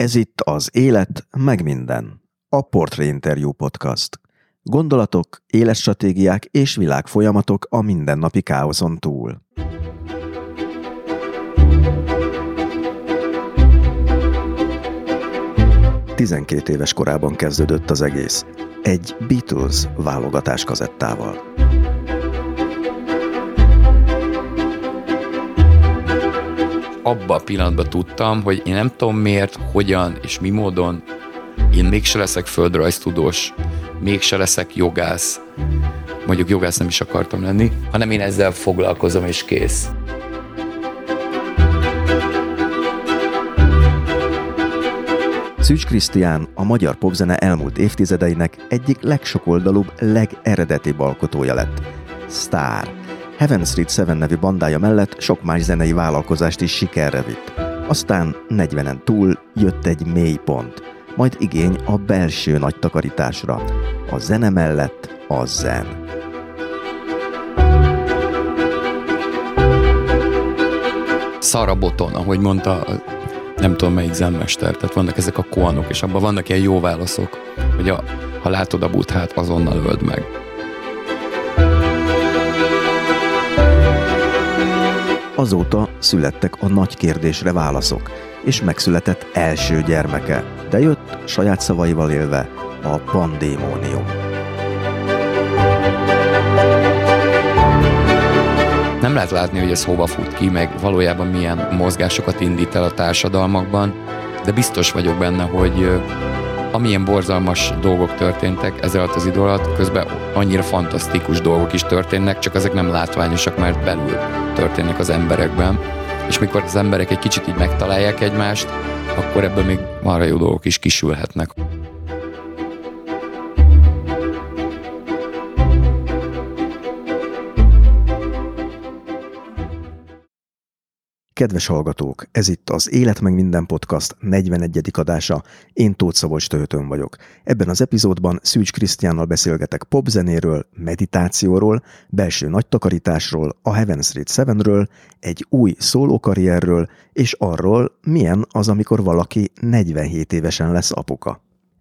Ez itt az Élet, meg minden. A Portrait Interview Podcast. Gondolatok, életstratégiák és világfolyamatok a mindennapi káoszon túl. Tizenkét éves korában kezdődött az egész. Egy Beatles válogatás kazettával. Abban a pillanatban tudtam, hogy én nem tudom miért, hogyan és mi módon én mégse leszek földrajztudós, mégse leszek jogász, mondjuk jogász nem is akartam lenni, hanem én ezzel foglalkozom és kész. Szűcs Krisztián a magyar popzene elmúlt évtizedeinek egyik legsokoldalúbb, legeredetibb alkotója lett. Sztár. Heaven Street 7 nevű bandája mellett sok más zenei vállalkozást is sikerre vitt. Aztán 40-en túl jött egy mély pont, majd igény a belső nagy takarításra. A zene mellett a zen. Szaraboton, ahogy mondta, nem tudom melyik zenmester, tehát vannak ezek a koanok, és abban vannak ilyen jó válaszok, hogy a, ha látod a buthát, azonnal öld meg. Azóta születtek a nagy kérdésre válaszok, és megszületett első gyermeke, de jött saját szavaival élve a pandémónium. Nem lehet látni, hogy ez hova fut ki, meg valójában milyen mozgásokat indít el a társadalmakban, de biztos vagyok benne, hogy amilyen borzalmas dolgok történtek ez alatt az idő alatt, közben annyira fantasztikus dolgok is történnek, csak ezek nem látványosak, mert belül történnek az emberekben. És mikor az emberek egy kicsit így megtalálják egymást, akkor ebből még marha jó dolgok is kisülhetnek. Kedves hallgatók, ez itt az Élet meg minden podcast 41. adása. Én Tóth Szabolcs Töltön vagyok. Ebben az epizódban Szűcs Krisztiánnal beszélgetek popzenéről, meditációról, belső nagy takarításról, a Heaven Street 7-ről, egy új szólókarrierről, és arról, milyen az, amikor valaki 47 évesen lesz apuka.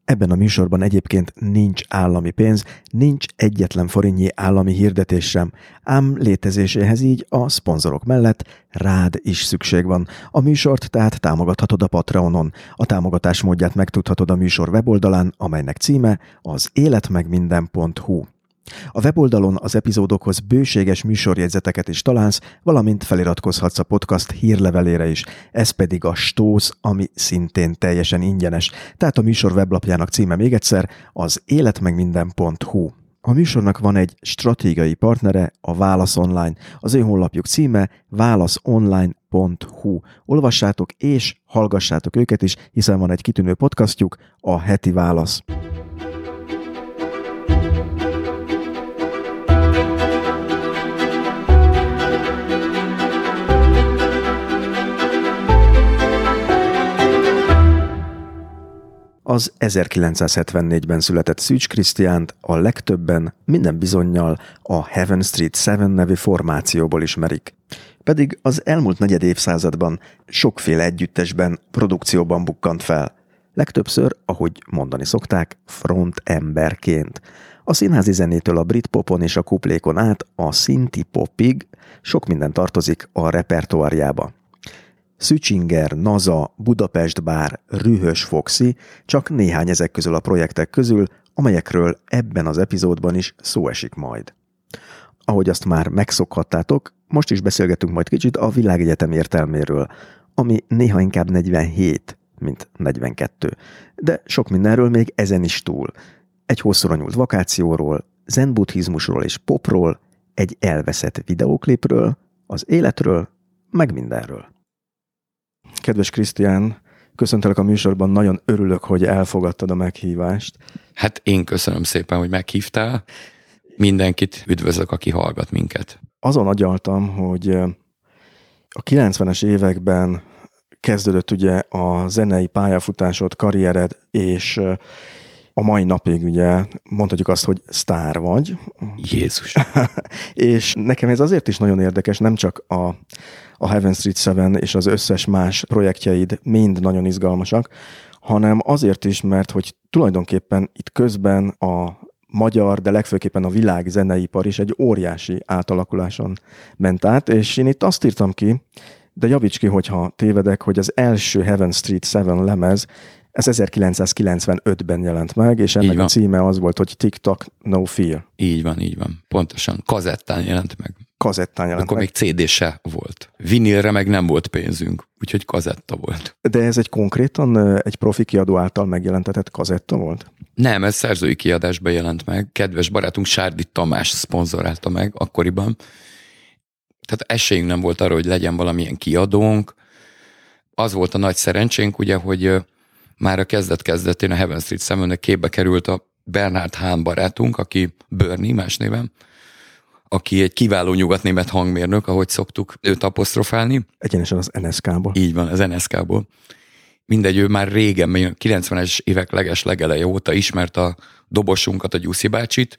Ebben a műsorban egyébként nincs állami pénz, nincs egyetlen forintnyi állami hirdetés sem, ám létezéséhez így a szponzorok mellett rád is szükség van. A műsort tehát támogathatod a Patreonon. A támogatás módját megtudhatod a műsor weboldalán, amelynek címe az életmegminden.hu. A weboldalon az epizódokhoz bőséges műsorjegyzeteket is találsz, valamint feliratkozhatsz a podcast hírlevelére is, ez pedig a Stósz, ami szintén teljesen ingyenes. Tehát a műsor weblapjának címe még egyszer az életmegminden.hu. A műsornak van egy stratégiai partnere, a Válasz Online. Az ő honlapjuk címe válaszonline.hu. Olvassátok és hallgassátok őket is, hiszen van egy kitűnő podcastjuk, a Heti Válasz. Az 1974-ben született Szűcs Krisztiánt a legtöbben minden bizonyal a Heaven Street 7 nevű formációból ismerik. Pedig az elmúlt negyed évszázadban sokféle együttesben, produkcióban bukkant fel. Legtöbbször, ahogy mondani szokták, front emberként. A színházi zenétől a brit popon és a kuplékon át a szinti popig sok minden tartozik a repertoárjába. Szücsinger, NASA, Budapest Bár, Rühös Foxy csak néhány ezek közül a projektek közül, amelyekről ebben az epizódban is szó esik majd. Ahogy azt már megszokhattátok, most is beszélgetünk majd kicsit a világegyetem értelméről, ami néha inkább 47, mint 42. De sok mindenről még ezen is túl. Egy hosszúra nyúlt vakációról, zen-buddhizmusról és popról, egy elveszett videóklipről, az életről, meg mindenről. Kedves Krisztián, köszöntelek a műsorban, nagyon örülök, hogy elfogadtad a meghívást. Hát én köszönöm szépen, hogy meghívtál. Mindenkit üdvözlök, aki hallgat minket. Azon agyaltam, hogy a 90-es években kezdődött ugye a zenei pályafutásod, karriered, és a mai napig ugye mondhatjuk azt, hogy sztár vagy. Jézus. és nekem ez azért is nagyon érdekes, nem csak a, a Heaven Street 7 és az összes más projektjeid mind nagyon izgalmasak, hanem azért is, mert hogy tulajdonképpen itt közben a magyar, de legfőképpen a világ zeneipar is egy óriási átalakuláson ment át, és én itt azt írtam ki, de javíts ki, hogyha tévedek, hogy az első Heaven Street 7 lemez ez 1995-ben jelent meg, és ennek a címe az volt, hogy TikTok No Fear. Így van, így van. Pontosan. Kazettán jelent meg. Kazettán jelent Akkor meg. még CD se volt. Vinilre meg nem volt pénzünk, úgyhogy kazetta volt. De ez egy konkrétan egy profi kiadó által megjelentetett kazetta volt? Nem, ez szerzői kiadásban jelent meg. Kedves barátunk Sárdi Tamás szponzorálta meg akkoriban. Tehát esélyünk nem volt arra, hogy legyen valamilyen kiadónk. Az volt a nagy szerencsénk, ugye, hogy már a kezdet-kezdetén a Heaven Street Seven képbe került a Bernard Hahn barátunk, aki Bernie más néven, aki egy kiváló nyugatnémet hangmérnök, ahogy szoktuk őt apostrofálni. Egyenesen az NSK-ból. Így van, az NSK-ból. Mindegy, ő már régen, 90-es évek leges legeleje óta ismert a dobosunkat, a Gyuszi bácsit,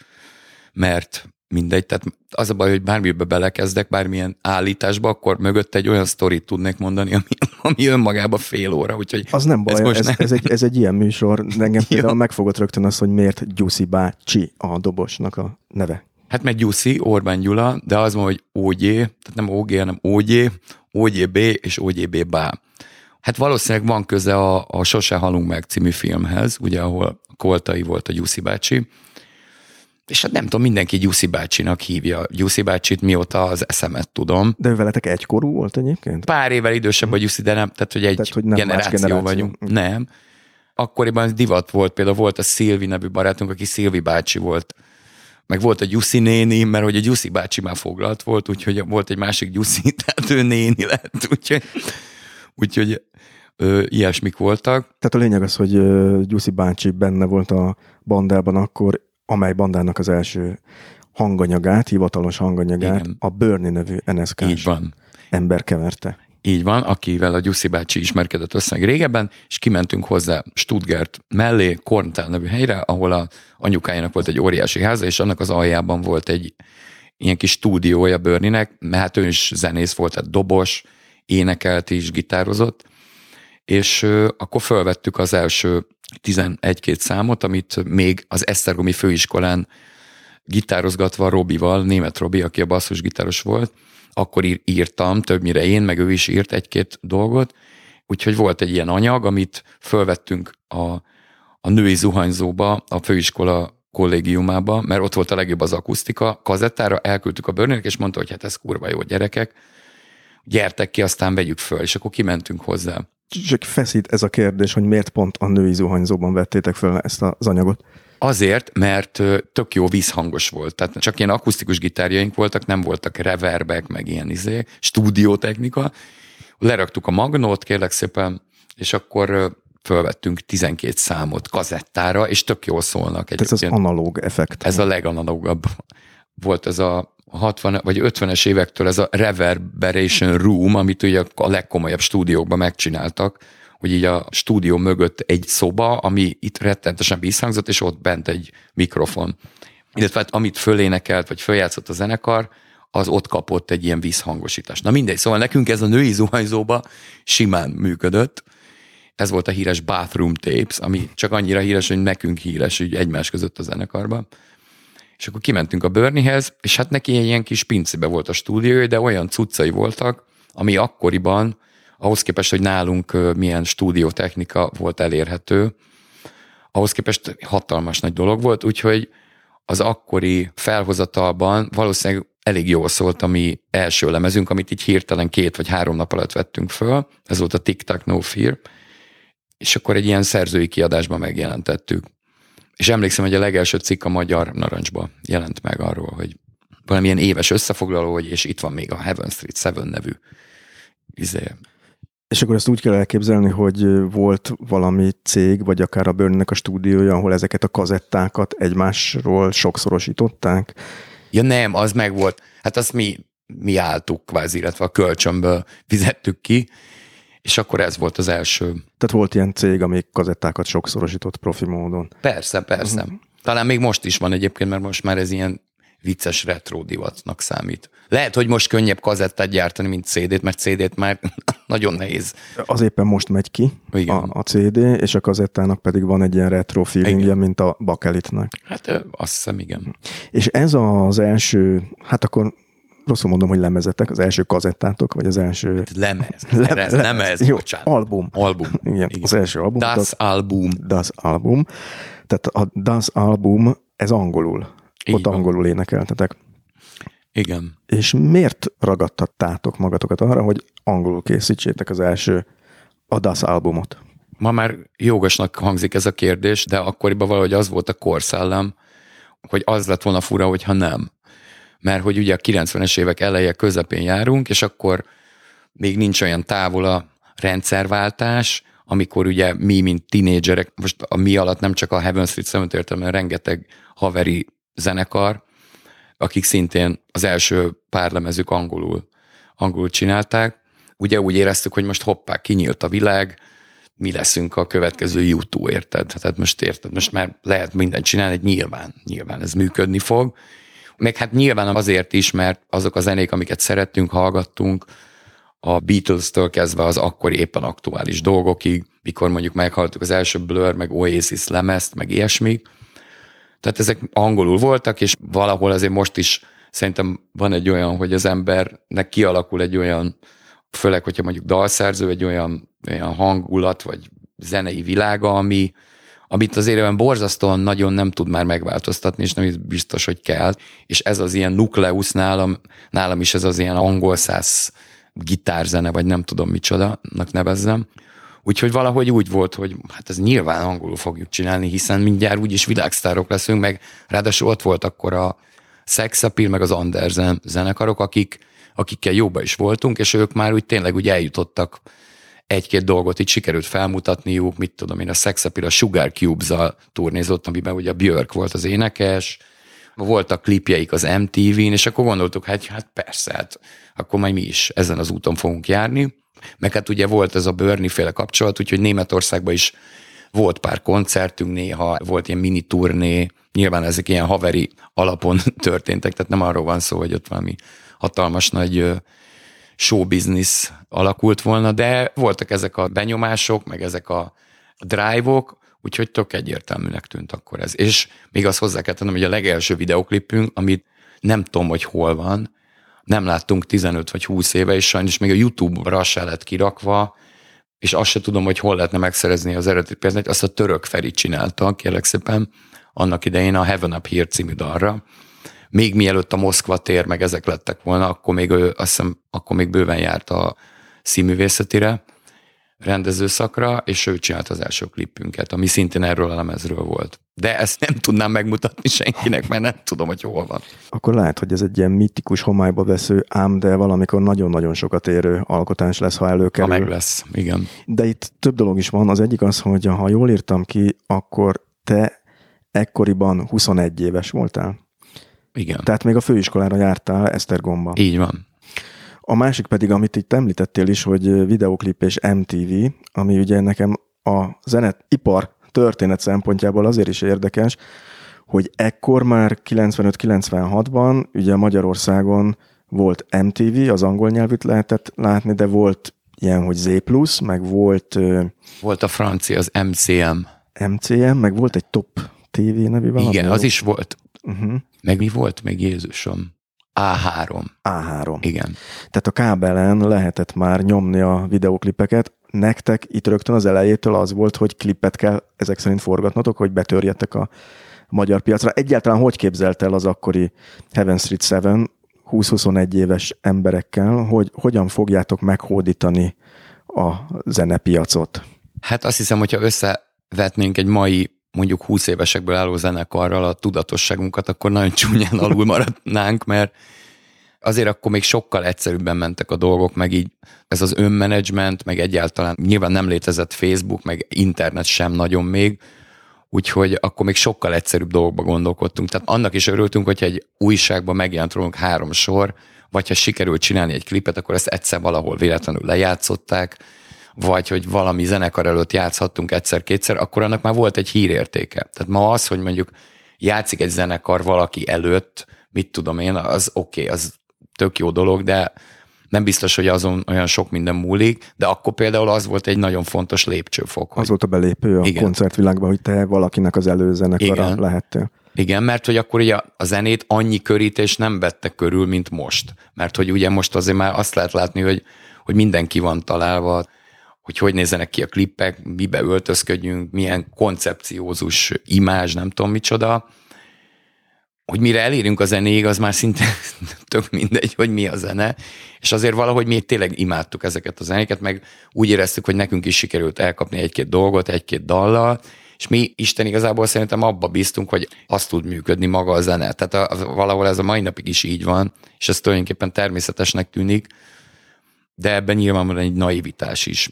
mert mindegy, tehát az a baj, hogy bármibe belekezdek, bármilyen állításba, akkor mögött egy olyan sztorit tudnék mondani, ami, ami önmagában fél óra, úgyhogy... Az nem baj, ez, most ez, nem... ez, egy, ez egy ilyen műsor, engem például megfogott rögtön az, hogy miért Gyuszi bácsi a dobosnak a neve. Hát meg Gyuszi, Orbán Gyula, de az van, hogy OG, tehát nem OG, hanem OG, OGB és OGB bá. Hát valószínűleg van köze a, a Sose halunk meg című filmhez, ugye, ahol Koltai volt a Gyuszi bácsi, és hát nem tudom, mindenki Gyuszi bácsinak hívja. Gyuszi bácsit mióta az eszemet tudom. De ő veletek egykorú volt egyébként? Pár évvel idősebb a Gyuszi, de nem, tehát hogy egy tehát, hogy nem generáció, generáció vagyunk. Nem. Akkoriban divat volt, például volt a Szilvi nevű barátunk, aki Szilvi bácsi volt. Meg volt a Gyuszi néni, mert hogy a Gyuszi bácsi már foglalt volt, úgyhogy volt egy másik Gyuszi, tehát ő néni lett, úgyhogy, úgyhogy ö, ilyesmik voltak. Tehát a lényeg az, hogy Gyuszi bácsi benne volt a bandában akkor, amely bandának az első hanganyagát, hivatalos hanganyagát Igen. a Bernie nevű van. ember keverte. Így van, akivel a Gyuszi bácsi ismerkedett össze régebben, és kimentünk hozzá Stuttgart mellé, Korntál nevű helyre, ahol a anyukájának volt egy óriási háza, és annak az aljában volt egy ilyen kis stúdiója Börninek, mert hát ő is zenész volt, tehát dobos, énekelt is, gitározott, és akkor felvettük az első 11-két számot, amit még az Esztergomi főiskolán gitározgatva Robival, német Robi, aki a basszusgitáros volt, akkor írtam, többnyire én, meg ő is írt egy-két dolgot, úgyhogy volt egy ilyen anyag, amit fölvettünk a, a női zuhanyzóba, a főiskola kollégiumába, mert ott volt a legjobb az akusztika, kazettára elküldtük a bőrnének, és mondta, hogy hát ez kurva jó gyerekek, gyertek ki, aztán vegyük föl, és akkor kimentünk hozzá. Csak feszít ez a kérdés, hogy miért pont a női zuhanyzóban vettétek fel ezt az anyagot? Azért, mert tök jó vízhangos volt. Tehát csak ilyen akusztikus gitárjaink voltak, nem voltak reverbek, meg ilyen izé, stúdiótechnika. Leraktuk a magnót, kérlek szépen, és akkor fölvettünk 12 számot kazettára, és tök jól szólnak. Ez az analóg effekt. Ez a leganalógabb. Volt ez a 60 vagy 50-es évektől ez a Reverberation Room, amit ugye a legkomolyabb stúdiókban megcsináltak, hogy így a stúdió mögött egy szoba, ami itt rettentesen visszhangzott, és ott bent egy mikrofon. Illetve hát, amit fölénekelt, vagy följátszott a zenekar, az ott kapott egy ilyen vízhangosítást. Na mindegy, szóval nekünk ez a női zuhanyzóba simán működött. Ez volt a híres Bathroom Tapes, ami csak annyira híres, hogy nekünk híres, hogy egymás között a zenekarban. És akkor kimentünk a Berniehez, és hát neki ilyen kis pincébe volt a stúdiója, de olyan cuccai voltak, ami akkoriban, ahhoz képest, hogy nálunk milyen stúdiótechnika volt elérhető, ahhoz képest hatalmas nagy dolog volt, úgyhogy az akkori felhozatalban valószínűleg elég jól szólt a mi első lemezünk, amit így hirtelen két vagy három nap alatt vettünk föl, ez volt a TikTok No Fear, és akkor egy ilyen szerzői kiadásban megjelentettük. És emlékszem, hogy a legelső cikk a Magyar Narancsba jelent meg arról, hogy valamilyen éves összefoglaló, hogy és itt van még a Heaven Street 7 nevű izé. És akkor ezt úgy kell elképzelni, hogy volt valami cég, vagy akár a Burnnek a stúdiója, ahol ezeket a kazettákat egymásról sokszorosították? Ja nem, az meg volt. Hát azt mi, mi álltuk kvázi, illetve a kölcsönből fizettük ki, és akkor ez volt az első. Tehát volt ilyen cég, ami kazettákat sokszorosított profi módon. Persze, persze. Uh-huh. Talán még most is van egyébként, mert most már ez ilyen vicces retro divatnak számít. Lehet, hogy most könnyebb kazettát gyártani, mint CD-t, mert CD-t már nagyon nehéz. Az éppen most megy ki Igen. a, a CD, és a kazettának pedig van egy ilyen retro feelingje, Igen. mint a bakelitnek. Hát azt hiszem, igen. És ez az első, hát akkor rosszul mondom, hogy lemezetek, az első kazettátok, vagy az első... Lemez. Lemez, lemez Jó, bocsánat. album. Album. Igen, Igen. az első album. Das Album. Das Album. Tehát a Das Album, ez angolul. Így Ott van. angolul énekeltetek. Igen. És miért ragadtattátok magatokat arra, hogy angolul készítsétek az első a Das albumot? Ma már jogosnak hangzik ez a kérdés, de akkoriban valahogy az volt a korszellem, hogy az lett volna fura, hogyha nem. Mert hogy ugye a 90-es évek eleje közepén járunk, és akkor még nincs olyan távol a rendszerváltás, amikor ugye mi, mint tinédzserek, most a mi alatt nem csak a Heaven Street Cemetery hanem rengeteg haveri zenekar, akik szintén az első pár lemezük angolul, angolul csinálták. Ugye úgy éreztük, hogy most hoppá, kinyílt a világ, mi leszünk a következő YouTube, érted? Tehát most érted, most már lehet mindent csinálni, nyilván, nyilván ez működni fog. Meg hát nyilván azért is, mert azok a zenék, amiket szerettünk, hallgattunk, a Beatles-től kezdve az akkori éppen aktuális dolgokig, mikor mondjuk meghallottuk az első Blur, meg Oasis lemezt, meg ilyesmi. Tehát ezek angolul voltak, és valahol azért most is szerintem van egy olyan, hogy az embernek kialakul egy olyan, főleg, hogyha mondjuk dalszerző, egy olyan, olyan hangulat, vagy zenei világa, ami, amit azért olyan borzasztóan nagyon nem tud már megváltoztatni, és nem is biztos, hogy kell. És ez az ilyen nukleusz nálam, nálam is ez az ilyen angol száz gitárzene, vagy nem tudom micsoda-nak nevezzem. Úgyhogy valahogy úgy volt, hogy hát ez nyilván angolul fogjuk csinálni, hiszen mindjárt úgyis világsztárok leszünk, meg ráadásul ott volt akkor a Sex Appeal, meg az Andersen zenekarok, akik, akikkel jóba is voltunk, és ők már úgy tényleg úgy eljutottak egy-két dolgot itt sikerült felmutatniuk, mit tudom én, a Sex Appeal a Sugar Cubes-zal turnézott, amiben ugye a Björk volt az énekes, voltak klipjeik az MTV-n, és akkor gondoltuk, hát, hát persze, hát akkor majd mi is ezen az úton fogunk járni. Meg hát ugye volt ez a Bernie féle kapcsolat, úgyhogy Németországban is volt pár koncertünk néha, volt ilyen mini turné, nyilván ezek ilyen haveri alapon történtek, tehát nem arról van szó, hogy ott valami hatalmas nagy ö, show business alakult volna, de voltak ezek a benyomások, meg ezek a drive-ok, úgyhogy tök egyértelműnek tűnt akkor ez. És még azt hozzá kell tennem, hogy a legelső videoklipünk, amit nem tudom, hogy hol van, nem láttunk 15 vagy 20 éve, és sajnos még a YouTube-ra se lett kirakva, és azt se tudom, hogy hol lehetne megszerezni az eredeti pénzt, azt a török Feri csinálta, kérlek szépen, annak idején a Heaven Up Here című dalra. Még mielőtt a Moszkva tér, meg ezek lettek volna, akkor még, ő, azt hiszem, akkor még bőven járt a színművészetire, rendezőszakra, és ő csinált az első klipünket, ami szintén erről a lemezről volt. De ezt nem tudnám megmutatni senkinek, mert nem tudom, hogy hol van. Akkor lehet, hogy ez egy ilyen mitikus homályba vesző, ám de valamikor nagyon-nagyon sokat érő alkotás lesz, ha Ha előkerül. meg lesz, igen. De itt több dolog is van. Az egyik az, hogy ha jól írtam ki, akkor te ekkoriban 21 éves voltál. Igen. Tehát még a főiskolára jártál Esztergomba. Így van. A másik pedig, amit itt említettél is, hogy videoklip és MTV, ami ugye nekem a zenepipar történet szempontjából azért is érdekes, hogy ekkor már 95-96-ban ugye Magyarországon volt MTV, az angol nyelvűt lehetett látni, de volt ilyen, hogy Z+, meg volt Volt a francia, az MCM. MCM, meg volt egy Top TV nevű valami. Igen, az is volt. Uh-huh. Meg mi volt még Jézusom? A3. A3. Igen. Tehát a kábelen lehetett már nyomni a videoklipeket. Nektek itt rögtön az elejétől az volt, hogy klipet kell ezek szerint forgatnotok, hogy betörjetek a magyar piacra. Egyáltalán hogy képzelt el az akkori Heaven Street 7 20-21 éves emberekkel, hogy hogyan fogjátok meghódítani a zenepiacot? Hát azt hiszem, hogyha összevetnénk egy mai mondjuk 20 évesekből álló zenekarral a tudatosságunkat, akkor nagyon csúnyán alul maradnánk, mert azért akkor még sokkal egyszerűbben mentek a dolgok, meg így ez az önmenedzsment, meg egyáltalán nyilván nem létezett Facebook, meg internet sem nagyon még, úgyhogy akkor még sokkal egyszerűbb dolgokba gondolkodtunk. Tehát annak is örültünk, hogyha egy újságban megjelent rólunk három sor, vagy ha sikerült csinálni egy klipet, akkor ezt egyszer valahol véletlenül lejátszották, vagy hogy valami zenekar előtt játszhattunk egyszer-kétszer, akkor annak már volt egy hírértéke. Tehát ma az, hogy mondjuk játszik egy zenekar valaki előtt, mit tudom én, az oké, okay, az tök jó dolog, de nem biztos, hogy azon olyan sok minden múlik, de akkor például az volt egy nagyon fontos lépcsőfok. Az volt a belépő a Igen. koncertvilágban, hogy te valakinek az előzenekara lehettél. Igen, mert hogy akkor ugye a zenét annyi körítés nem vette körül, mint most. Mert hogy ugye most azért már azt lehet látni, hogy, hogy mindenki van találva, hogy hogy nézzenek ki a klippek, mibe öltözködjünk, milyen koncepciózus imázs, nem tudom micsoda. Hogy mire elérünk a zenéig, az már szinte tök mindegy, hogy mi a zene. És azért valahogy mi tényleg imádtuk ezeket a zenéket, meg úgy éreztük, hogy nekünk is sikerült elkapni egy-két dolgot, egy-két dallal, és mi Isten igazából szerintem abba bíztunk, hogy azt tud működni maga a zene. Tehát a, valahol ez a mai napig is így van, és ez tulajdonképpen természetesnek tűnik, de ebben nyilván van egy naivitás is.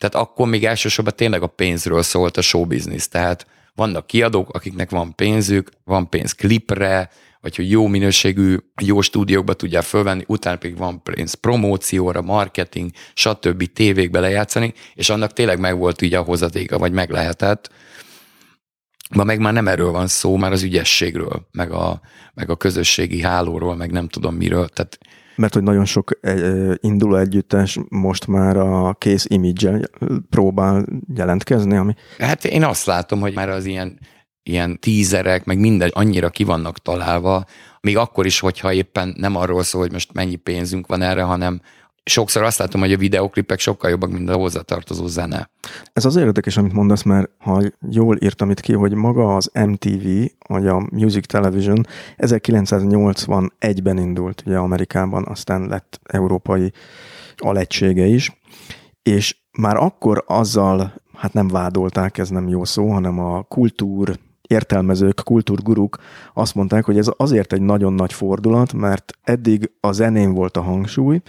Tehát akkor még elsősorban tényleg a pénzről szólt a showbiznisz, tehát vannak kiadók, akiknek van pénzük, van pénz klipre, vagy hogy jó minőségű, jó stúdiókba tudják fölvenni, utána pedig van pénz promócióra, marketing, stb. tévékbe lejátszani, és annak tényleg meg volt így a hozatéka, vagy meg lehetett. Ma meg már nem erről van szó, már az ügyességről, meg a, meg a közösségi hálóról, meg nem tudom miről. Tehát mert hogy nagyon sok induló együttes most már a kész image próbál jelentkezni, ami... Hát én azt látom, hogy már az ilyen, ilyen tízerek, meg minden annyira ki vannak találva, még akkor is, hogyha éppen nem arról szól, hogy most mennyi pénzünk van erre, hanem sokszor azt látom, hogy a videoklipek sokkal jobbak, mint a hozzátartozó zene. Ez az érdekes, amit mondasz, mert ha jól írtam itt ki, hogy maga az MTV, vagy a Music Television 1981-ben indult ugye Amerikában, aztán lett európai alegysége is, és már akkor azzal, hát nem vádolták, ez nem jó szó, hanem a kultúr értelmezők, kultúrguruk azt mondták, hogy ez azért egy nagyon nagy fordulat, mert eddig a zenén volt a hangsúly,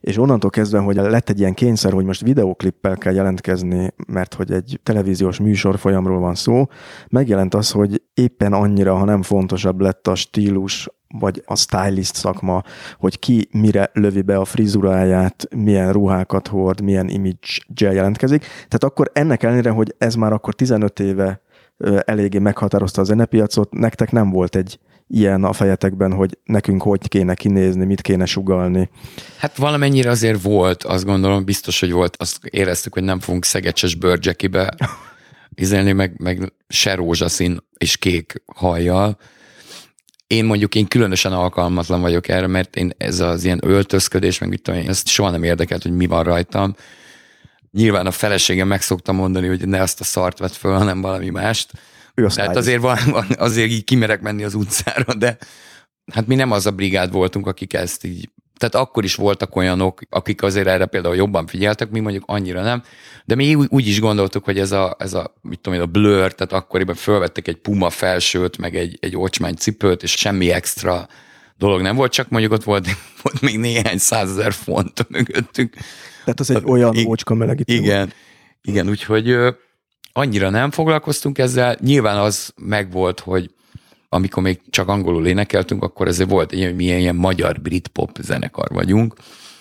és onnantól kezdve, hogy lett egy ilyen kényszer, hogy most videoklippel kell jelentkezni, mert hogy egy televíziós műsor folyamról van szó, megjelent az, hogy éppen annyira, ha nem fontosabb lett a stílus, vagy a stylist szakma, hogy ki mire lövi be a frizuráját, milyen ruhákat hord, milyen image jelentkezik. Tehát akkor ennek ellenére, hogy ez már akkor 15 éve eléggé meghatározta a zenepiacot, nektek nem volt egy ilyen a fejetekben, hogy nekünk hogy kéne kinézni, mit kéne sugalni? Hát valamennyire azért volt, azt gondolom, biztos, hogy volt. Azt éreztük, hogy nem fogunk szegecses bőrcsekibe izelni, meg, meg se rózsaszín és kék hajjal. Én mondjuk én különösen alkalmatlan vagyok erre, mert én ez az ilyen öltözködés, meg mit tudom én, ezt soha nem érdekelt, hogy mi van rajtam. Nyilván a feleségem meg szokta mondani, hogy ne azt a szart vett föl, hanem valami mást ő a Tehát azért, van, van, azért így kimerek menni az utcára, de hát mi nem az a brigád voltunk, akik ezt így tehát akkor is voltak olyanok, akik azért erre például jobban figyeltek, mi mondjuk annyira nem, de mi úgy, úgy is gondoltuk, hogy ez a, ez a, mit tudom én, a blur, tehát akkoriban fölvettek egy puma felsőt, meg egy, egy ocsmány cipőt, és semmi extra dolog nem volt, csak mondjuk ott volt, volt még néhány százezer font mögöttünk. Tehát az egy olyan ócska melegítő. Igen, igen, úgyhogy annyira nem foglalkoztunk ezzel. Nyilván az megvolt, hogy amikor még csak angolul énekeltünk, akkor ezért volt egy, hogy milyen ilyen magyar brit-pop zenekar vagyunk.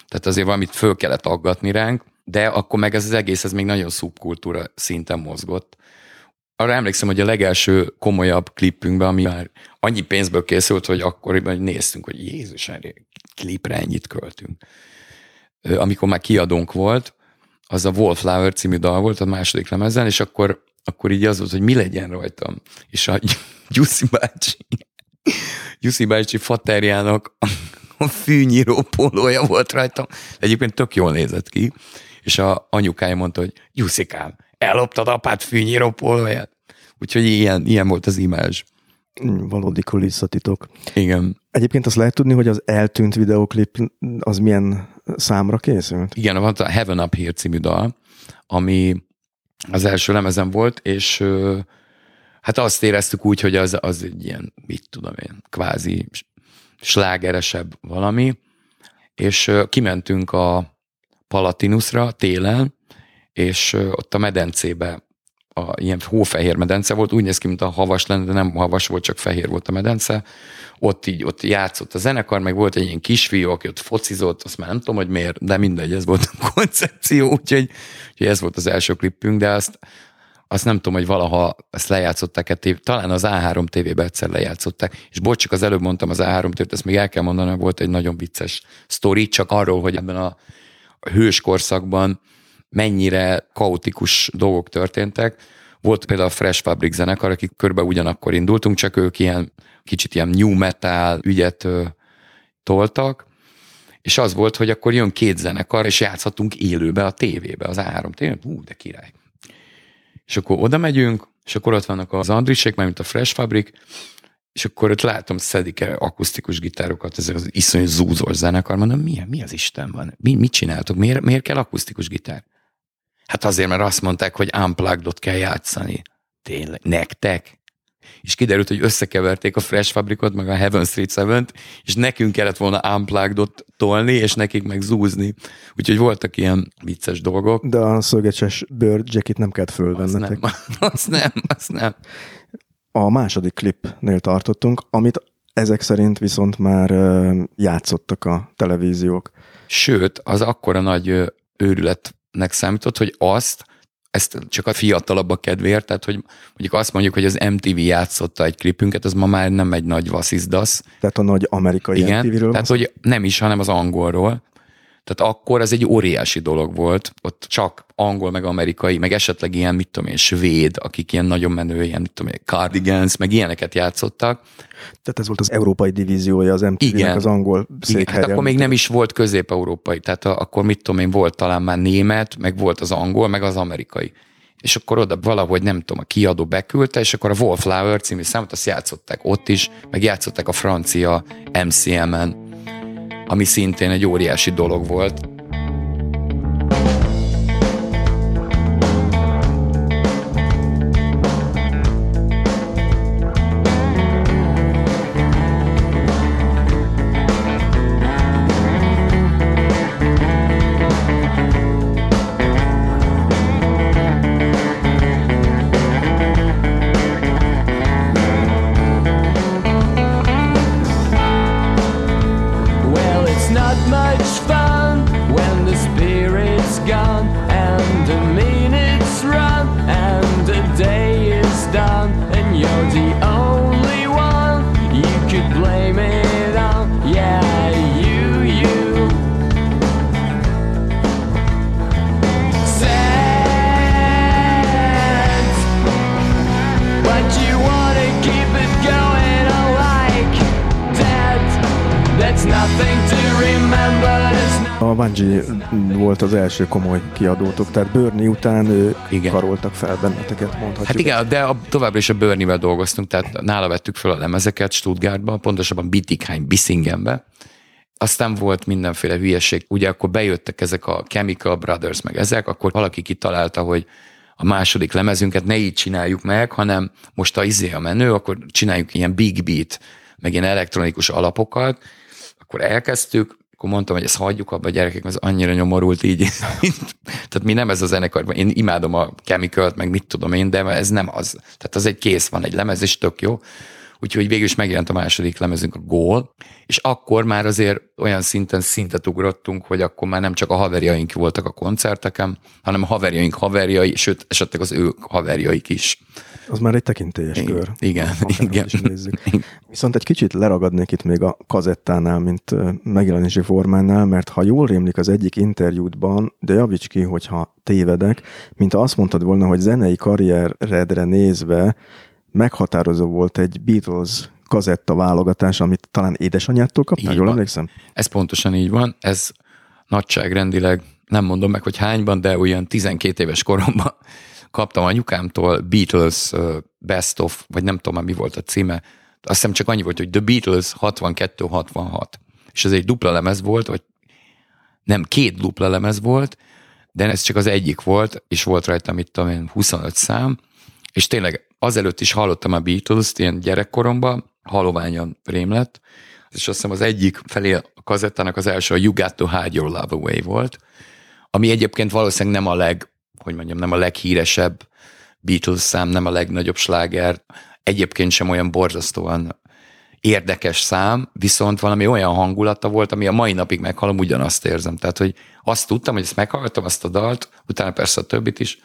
Tehát azért valamit föl kellett aggatni ránk, de akkor meg ez az egész, ez még nagyon szubkultúra szinten mozgott. Arra emlékszem, hogy a legelső komolyabb klippünkben, ami már annyi pénzből készült, hogy akkoriban néztünk, hogy Jézus, klipre ennyit költünk. Amikor már kiadónk volt, az a Wallflower című dal volt a második lemezen, és akkor, akkor így az volt, hogy mi legyen rajtam. És a Gyuszi bácsi, Gyuszi bácsi faterjának a fűnyíró pólója volt rajtam. Egyébként tök jól nézett ki, és a anyukája mondta, hogy Jusszikám, elloptad apát fűnyíró pólóját. Úgyhogy ilyen, ilyen volt az imázs. Valódi kulisszatitok. Igen. Egyébként azt lehet tudni, hogy az eltűnt videoklip az milyen számra készült? Igen, van a Heaven Up Here című dal, ami az első lemezen volt, és hát azt éreztük úgy, hogy az, az egy ilyen, mit tudom én, kvázi slágeresebb valami, és kimentünk a Palatinusra télen, és ott a medencébe a ilyen hófehér medence volt, úgy néz ki, mint a havas lenne, de nem havas volt, csak fehér volt a medence. Ott így, ott játszott a zenekar, meg volt egy ilyen kisfiú, aki ott focizott, azt már nem tudom, hogy miért, de mindegy, ez volt a koncepció, úgyhogy, úgyhogy ez volt az első klippünk, de azt azt nem tudom, hogy valaha ezt lejátszották-e, tév, talán az A3 TV-be egyszer lejátszották, és bocs, csak az előbb mondtam az A3 tv ezt még el kell mondanom, volt egy nagyon vicces sztori, csak arról, hogy ebben a hős korszakban mennyire kaotikus dolgok történtek. Volt például a Fresh Fabric zenekar, akik körbe ugyanakkor indultunk, csak ők ilyen kicsit ilyen new metal ügyet ö, toltak, és az volt, hogy akkor jön két zenekar, és játszhatunk élőbe a tévébe, az A3 tévében. Hú, de király. És akkor oda megyünk, és akkor ott vannak az Andrisék, mint a Fresh Fabric, és akkor ott látom, szedik el akusztikus gitárokat, ezek az iszonyú zúzós zenekar, mondom, mi, mi az Isten van? Mi, mit csináltok? Miért, miért kell akusztikus gitár? Hát azért, mert azt mondták, hogy unplugged kell játszani. Tényleg, nektek? És kiderült, hogy összekeverték a Fresh Fabricot, meg a Heaven Street 7 és nekünk kellett volna unplugged tolni, és nekik meg zúzni. Úgyhogy voltak ilyen vicces dolgok. De a szögecses bőr jacket nem kellett fölvennetek. Azt nem, azt nem, azt nem. A második klipnél tartottunk, amit ezek szerint viszont már játszottak a televíziók. Sőt, az akkora nagy őrületnek számított, hogy azt ezt csak a fiatalabbak kedvéért, tehát hogy mondjuk azt mondjuk, hogy az MTV játszotta egy klipünket, az ma már nem egy nagy vasszizdasz. Tehát a nagy amerikai Igen, MTV-ről tehát hogy nem is, hanem az angolról. Tehát akkor ez egy óriási dolog volt, ott csak angol, meg amerikai, meg esetleg ilyen, mit tudom én, svéd, akik ilyen nagyon menő, ilyen, mit tudom én, cardigans, meg ilyeneket játszottak. Tehát ez volt az európai divíziója az MTV-nek, az angol székhelye. Igen, hát akkor még nem is volt közép-európai, tehát akkor mit tudom én, volt talán már német, meg volt az angol, meg az amerikai. És akkor oda valahogy, nem tudom, a kiadó beküldte, és akkor a Wallflower című számot azt játszották ott is, meg játszották a francia MCM-en, ami szintén egy óriási dolog volt. Volt az első komoly kiadótok, tehát Börni után ő igen. karoltak fel benneteket, mondhatjuk. Hát igen, de a, továbbra is a Börnivel dolgoztunk, tehát nála vettük fel a lemezeket Stuttgartban, pontosabban Bittigheim, Bissingenbe. Aztán volt mindenféle hülyeség. Ugye akkor bejöttek ezek a Chemical Brothers, meg ezek, akkor valaki kitalálta, hogy a második lemezünket ne így csináljuk meg, hanem most a izé a menő, akkor csináljuk ilyen big beat, meg ilyen elektronikus alapokat, akkor elkezdtük, akkor mondtam, hogy ezt hagyjuk abba a gyerekek, az annyira nyomorult így. Tehát mi nem ez a zenekar, én imádom a chemical meg mit tudom én, de ez nem az. Tehát az egy kész van, egy lemez, és tök jó. Úgyhogy végül is megjelent a második lemezünk, a Gól, és akkor már azért olyan szinten szintet ugrottunk, hogy akkor már nem csak a haverjaink voltak a koncerteken, hanem a haverjaink haverjai, sőt, esetleg az ő haverjaik is. Az már egy tekintélyes kör. Igen, igen. Viszont egy kicsit leragadnék itt még a kazettánál, mint megjelenési formánál, mert ha jól rémlik az egyik interjútban, de javíts ki, hogyha tévedek, mint azt mondtad volna, hogy zenei karrieredre nézve meghatározó volt egy Beatles kazetta válogatás, amit talán édesanyától kaptál, jól emlékszem? Ez pontosan így van, ez nagyságrendileg nem mondom meg, hogy hányban, de olyan 12 éves koromban kaptam anyukámtól Beatles Best of, vagy nem tudom mi volt a címe, azt hiszem csak annyi volt, hogy The Beatles 62-66. És ez egy dupla lemez volt, vagy nem, két dupla lemez volt, de ez csak az egyik volt, és volt rajta, mit tudom én, 25 szám, és tényleg azelőtt is hallottam a Beatles-t ilyen gyerekkoromban, haloványan rém lett, és azt hiszem az egyik felé a kazettának az első a You Got to Hide Your Love Away volt, ami egyébként valószínűleg nem a leg, hogy mondjam, nem a leghíresebb Beatles szám, nem a legnagyobb sláger, egyébként sem olyan borzasztóan érdekes szám, viszont valami olyan hangulata volt, ami a mai napig meghallom, ugyanazt érzem. Tehát, hogy azt tudtam, hogy ezt meghallgattam, azt a dalt, utána persze a többit is,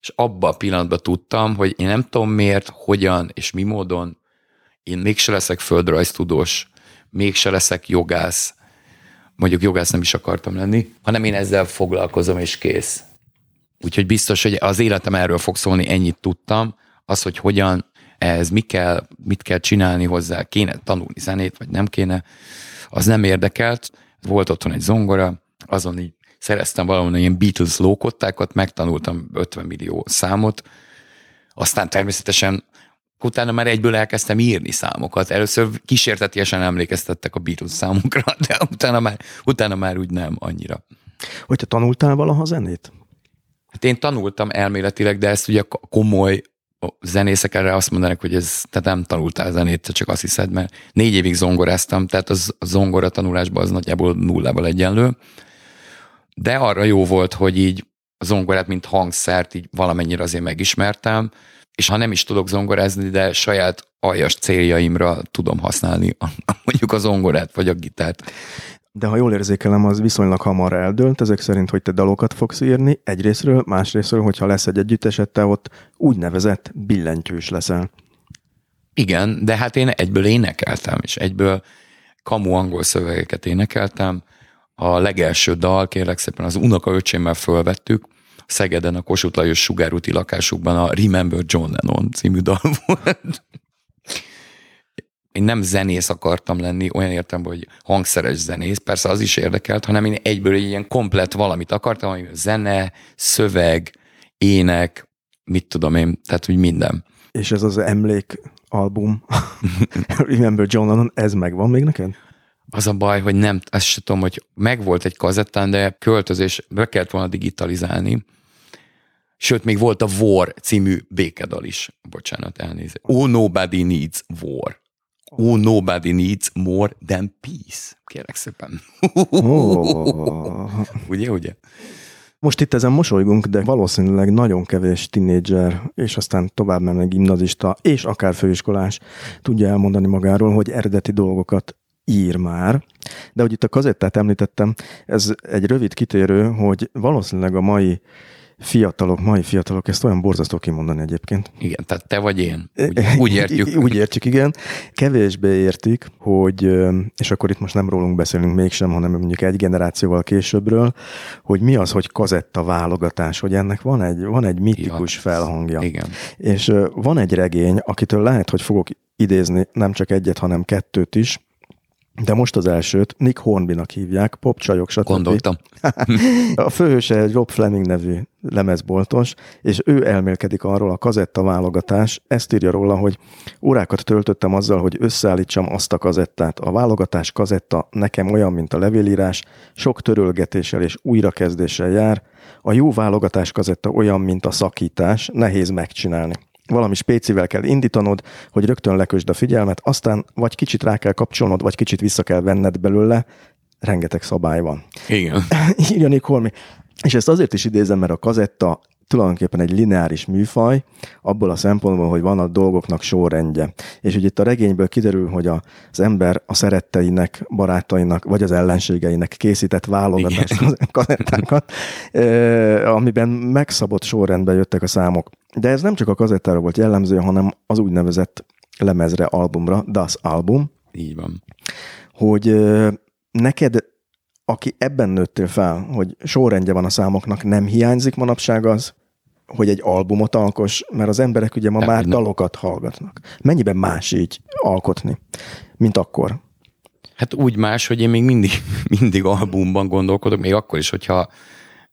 és abban a pillanatban tudtam, hogy én nem tudom miért, hogyan és mi módon én mégse leszek földrajztudós, mégse leszek jogász, mondjuk jogász nem is akartam lenni, hanem én ezzel foglalkozom, és kész. Úgyhogy biztos, hogy az életem erről fog szólni, ennyit tudtam, az, hogy hogyan, ez mi kell, mit kell csinálni hozzá, kéne tanulni zenét, vagy nem kéne, az nem érdekelt. Volt otthon egy zongora, azon így szereztem valami ilyen Beatles lókottákat, megtanultam 50 millió számot, aztán természetesen utána már egyből elkezdtem írni számokat. Először kísértetiesen emlékeztettek a Beatles számokra, de utána már, utána már úgy nem annyira. Hogy te tanultál valaha zenét? Hát én tanultam elméletileg, de ezt ugye komoly zenészek erre azt mondanak, hogy ez, tehát nem tanultál zenét, csak azt hiszed, mert négy évig zongoráztam, tehát az, a zongora tanulásban az nagyjából nullával egyenlő. De arra jó volt, hogy így a zongorát, mint hangszert így valamennyire azért megismertem, és ha nem is tudok zongorázni, de saját aljas céljaimra tudom használni mondjuk a zongorát vagy a gitárt. De ha jól érzékelem, az viszonylag hamar eldőlt, ezek szerint, hogy te dalokat fogsz írni egyrésztről, másrésztről, hogyha lesz egy együtteset, te ott úgynevezett billentyűs leszel. Igen, de hát én egyből énekeltem, és egyből kamu angol szövegeket énekeltem. A legelső dal, kérlek szépen, az unokaöcsémmel fölvettük, Szegeden a Kossuth Lajos sugárúti lakásukban a Remember John Lennon című dal volt. Én nem zenész akartam lenni, olyan értem, hogy hangszeres zenész, persze az is érdekelt, hanem én egyből egy ilyen komplet valamit akartam, ami zene, szöveg, ének, mit tudom én, tehát hogy minden. És ez az emlék album, Remember John Lennon, ez megvan még neked? Az a baj, hogy nem, azt sem tudom, hogy megvolt egy kazettán, de költözés, be kellett volna digitalizálni, Sőt, még volt a War című békedal is. Bocsánat, elnézést. Oh, nobody needs war. Oh, nobody needs more than peace. Kérek szépen. Oh. ugye, ugye? Most itt ezen mosolygunk, de valószínűleg nagyon kevés tinédzser, és aztán tovább menve gimnazista, és akár főiskolás tudja elmondani magáról, hogy eredeti dolgokat ír már. De hogy itt a kazettát említettem, ez egy rövid kitérő, hogy valószínűleg a mai fiatalok, mai fiatalok, ezt olyan borzasztó kimondani egyébként. Igen, tehát te vagy én. Úgy, úgy értjük. úgy értjük, igen. Kevésbé értik, hogy, és akkor itt most nem rólunk beszélünk mégsem, hanem mondjuk egy generációval későbbről, hogy mi az, hogy kazetta válogatás, hogy ennek van egy, van egy mitikus ja, felhangja. Igen. És van egy regény, akitől lehet, hogy fogok idézni nem csak egyet, hanem kettőt is, de most az elsőt Nick Hornbynak hívják, popcsajok, stb. Gondoltam. a főhőse egy Rob Fleming nevű lemezboltos, és ő elmélkedik arról a kazetta válogatás, ezt írja róla, hogy órákat töltöttem azzal, hogy összeállítsam azt a kazettát. A válogatás kazetta nekem olyan, mint a levélírás, sok törölgetéssel és újrakezdéssel jár. A jó válogatás kazetta olyan, mint a szakítás, nehéz megcsinálni valami spécivel kell indítanod, hogy rögtön lekösd a figyelmet, aztán vagy kicsit rá kell kapcsolnod, vagy kicsit vissza kell venned belőle, rengeteg szabály van. Igen. Írja Nick Holmi. És ezt azért is idézem, mert a kazetta tulajdonképpen egy lineáris műfaj, abból a szempontból, hogy van a dolgoknak sorrendje. És ugye itt a regényből kiderül, hogy az ember a szeretteinek, barátainak, vagy az ellenségeinek készített válogatás kazettákat, amiben megszabott sorrendben jöttek a számok. De ez nem csak a kazettára volt jellemző, hanem az úgynevezett lemezre, albumra, Das Album. Így van. Hogy neked aki ebben nőttél fel, hogy sorrendje van a számoknak, nem hiányzik manapság az, hogy egy albumot alkos, mert az emberek ugye ma De már nem. dalokat hallgatnak. Mennyiben más így alkotni, mint akkor? Hát úgy más, hogy én még mindig, mindig albumban gondolkodok, még akkor is, hogyha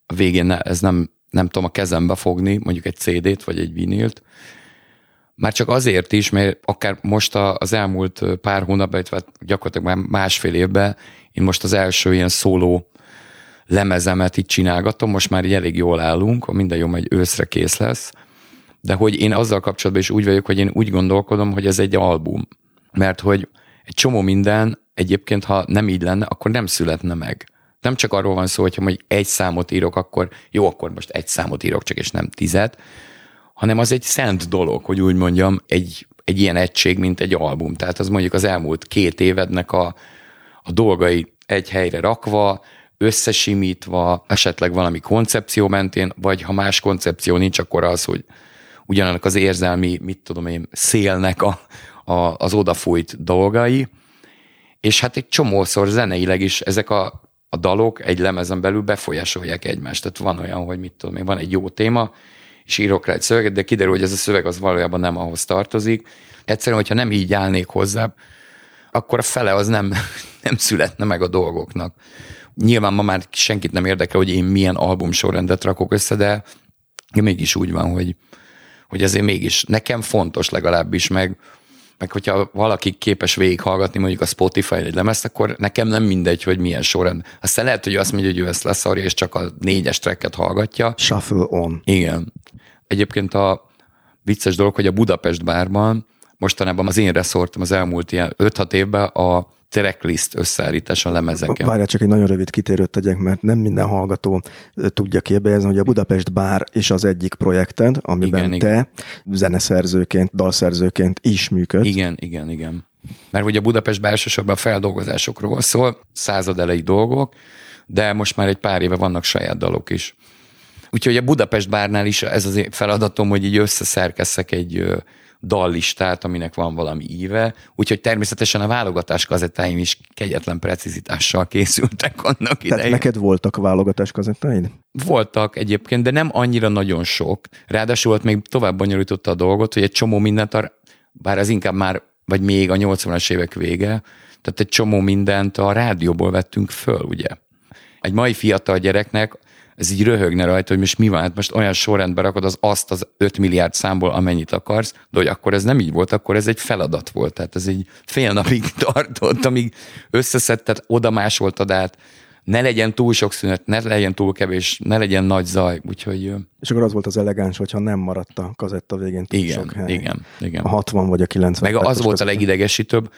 a végén ez nem, nem tudom a kezembe fogni, mondjuk egy CD-t vagy egy vinilt, már csak azért is, mert akár most az elmúlt pár hónapban, illetve gyakorlatilag már másfél évben én most az első ilyen szóló lemezemet itt csinálgatom, most már így elég jól állunk, minden jó, egy őszre kész lesz, de hogy én azzal kapcsolatban is úgy vagyok, hogy én úgy gondolkodom, hogy ez egy album. Mert hogy egy csomó minden egyébként, ha nem így lenne, akkor nem születne meg. Nem csak arról van szó, hogy ha egy számot írok, akkor jó, akkor most egy számot írok csak, és nem tizet, hanem az egy szent dolog, hogy úgy mondjam, egy, egy ilyen egység, mint egy album. Tehát az mondjuk az elmúlt két évednek a, a dolgai egy helyre rakva, összesimítva, esetleg valami koncepció mentén, vagy ha más koncepció nincs, akkor az, hogy ugyanannak az érzelmi, mit tudom én, szélnek a, a, az odafújt dolgai, és hát egy csomószor zeneileg is ezek a, a dalok egy lemezen belül befolyásolják egymást. Tehát van olyan, hogy mit tudom én, van egy jó téma, és írok rá egy szöveget, de kiderül, hogy ez a szöveg az valójában nem ahhoz tartozik. Egyszerűen, hogyha nem így állnék hozzá, akkor a fele az nem, nem születne meg a dolgoknak. Nyilván ma már senkit nem érdekel, hogy én milyen albumsorrendet rakok össze, de mégis úgy van, hogy, hogy azért mégis nekem fontos legalábbis, meg, meg hogyha valaki képes végighallgatni mondjuk a Spotify egy lemezt, akkor nekem nem mindegy, hogy milyen sorrend. Aztán lehet, hogy azt mondja, hogy ő ezt leszarja, és csak a négyes tracket hallgatja. Shuffle on. Igen. Egyébként a vicces dolog, hogy a Budapest bárban mostanában az én reszortom az elmúlt ilyen 5-6 évben a tracklist összeállítás a lemezeken. Várjál, csak egy nagyon rövid kitérőt tegyek, mert nem minden hallgató tudja kérbejezni, hogy a Budapest Bár is az egyik projekted, amiben igen, te igen. zeneszerzőként, dalszerzőként is működsz. Igen, igen, igen. Mert ugye a Budapest Bár elsősorban feldolgozásokról szól, század elejé dolgok, de most már egy pár éve vannak saját dalok is. Úgyhogy a Budapest Bárnál is ez az feladatom, hogy így összeszerkesszek egy dallistát, aminek van valami íve, úgyhogy természetesen a válogatás kazettáim is kegyetlen precizitással készültek annak idején. Tehát neked voltak válogatás kazettáid? Voltak egyébként, de nem annyira nagyon sok. Ráadásul volt még tovább bonyolította a dolgot, hogy egy csomó mindent, a, bár ez inkább már, vagy még a 80-as évek vége, tehát egy csomó mindent a rádióból vettünk föl, ugye. Egy mai fiatal gyereknek ez így röhögne rajta, hogy most mi van, hát most olyan sorrendbe rakod az azt az 5 milliárd számból, amennyit akarsz, de hogy akkor ez nem így volt, akkor ez egy feladat volt. Tehát ez egy fél napig tartott, amíg összeszedted, oda másoltad át, ne legyen túl sok szünet, ne legyen túl kevés, ne legyen nagy zaj, úgyhogy... És akkor az volt az elegáns, hogyha nem maradt a kazetta végén túl igen, sok hely. Igen, igen. A 60 vagy a 90. Meg az volt a legidegesítőbb,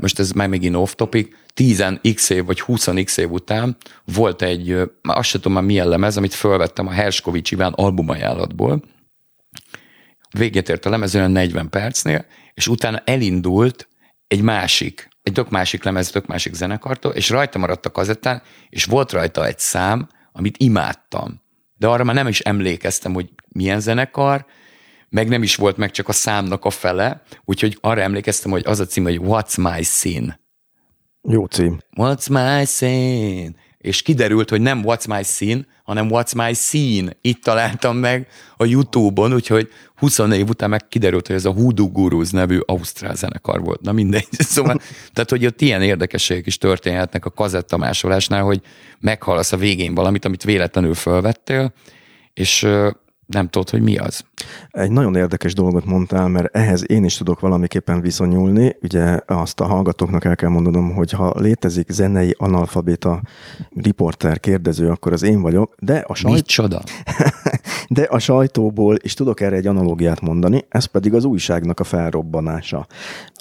most ez már megint off topic, 10x év vagy 20x év után volt egy, már azt sem tudom már milyen lemez, amit felvettem a Herskovics Iván albumajánlatból. Véget ért a lemez olyan 40 percnél, és utána elindult egy másik, egy tök másik lemez, tök másik zenekartól, és rajta maradt a kazettán, és volt rajta egy szám, amit imádtam. De arra már nem is emlékeztem, hogy milyen zenekar, meg nem is volt meg csak a számnak a fele, úgyhogy arra emlékeztem, hogy az a cím, hogy What's My Sin. Jó cím. What's My Sin? És kiderült, hogy nem What's My Sin, hanem What's My Scene. Itt találtam meg a Youtube-on, úgyhogy 20 év után meg kiderült, hogy ez a Hoodoo Gurus nevű ausztrál zenekar volt. Na mindegy. Szóval, tehát, hogy ott ilyen érdekességek is történhetnek a kazettamásolásnál, hogy meghalasz a végén valamit, amit véletlenül felvettél, és nem tudod, hogy mi az. Egy nagyon érdekes dolgot mondtál, mert ehhez én is tudok valamiképpen viszonyulni. Ugye azt a hallgatóknak el kell mondanom, hogy ha létezik zenei analfabéta riporter, kérdező, akkor az én vagyok, de a sajt... csoda? de a sajtóból is tudok erre egy analógiát mondani, ez pedig az újságnak a felrobbanása.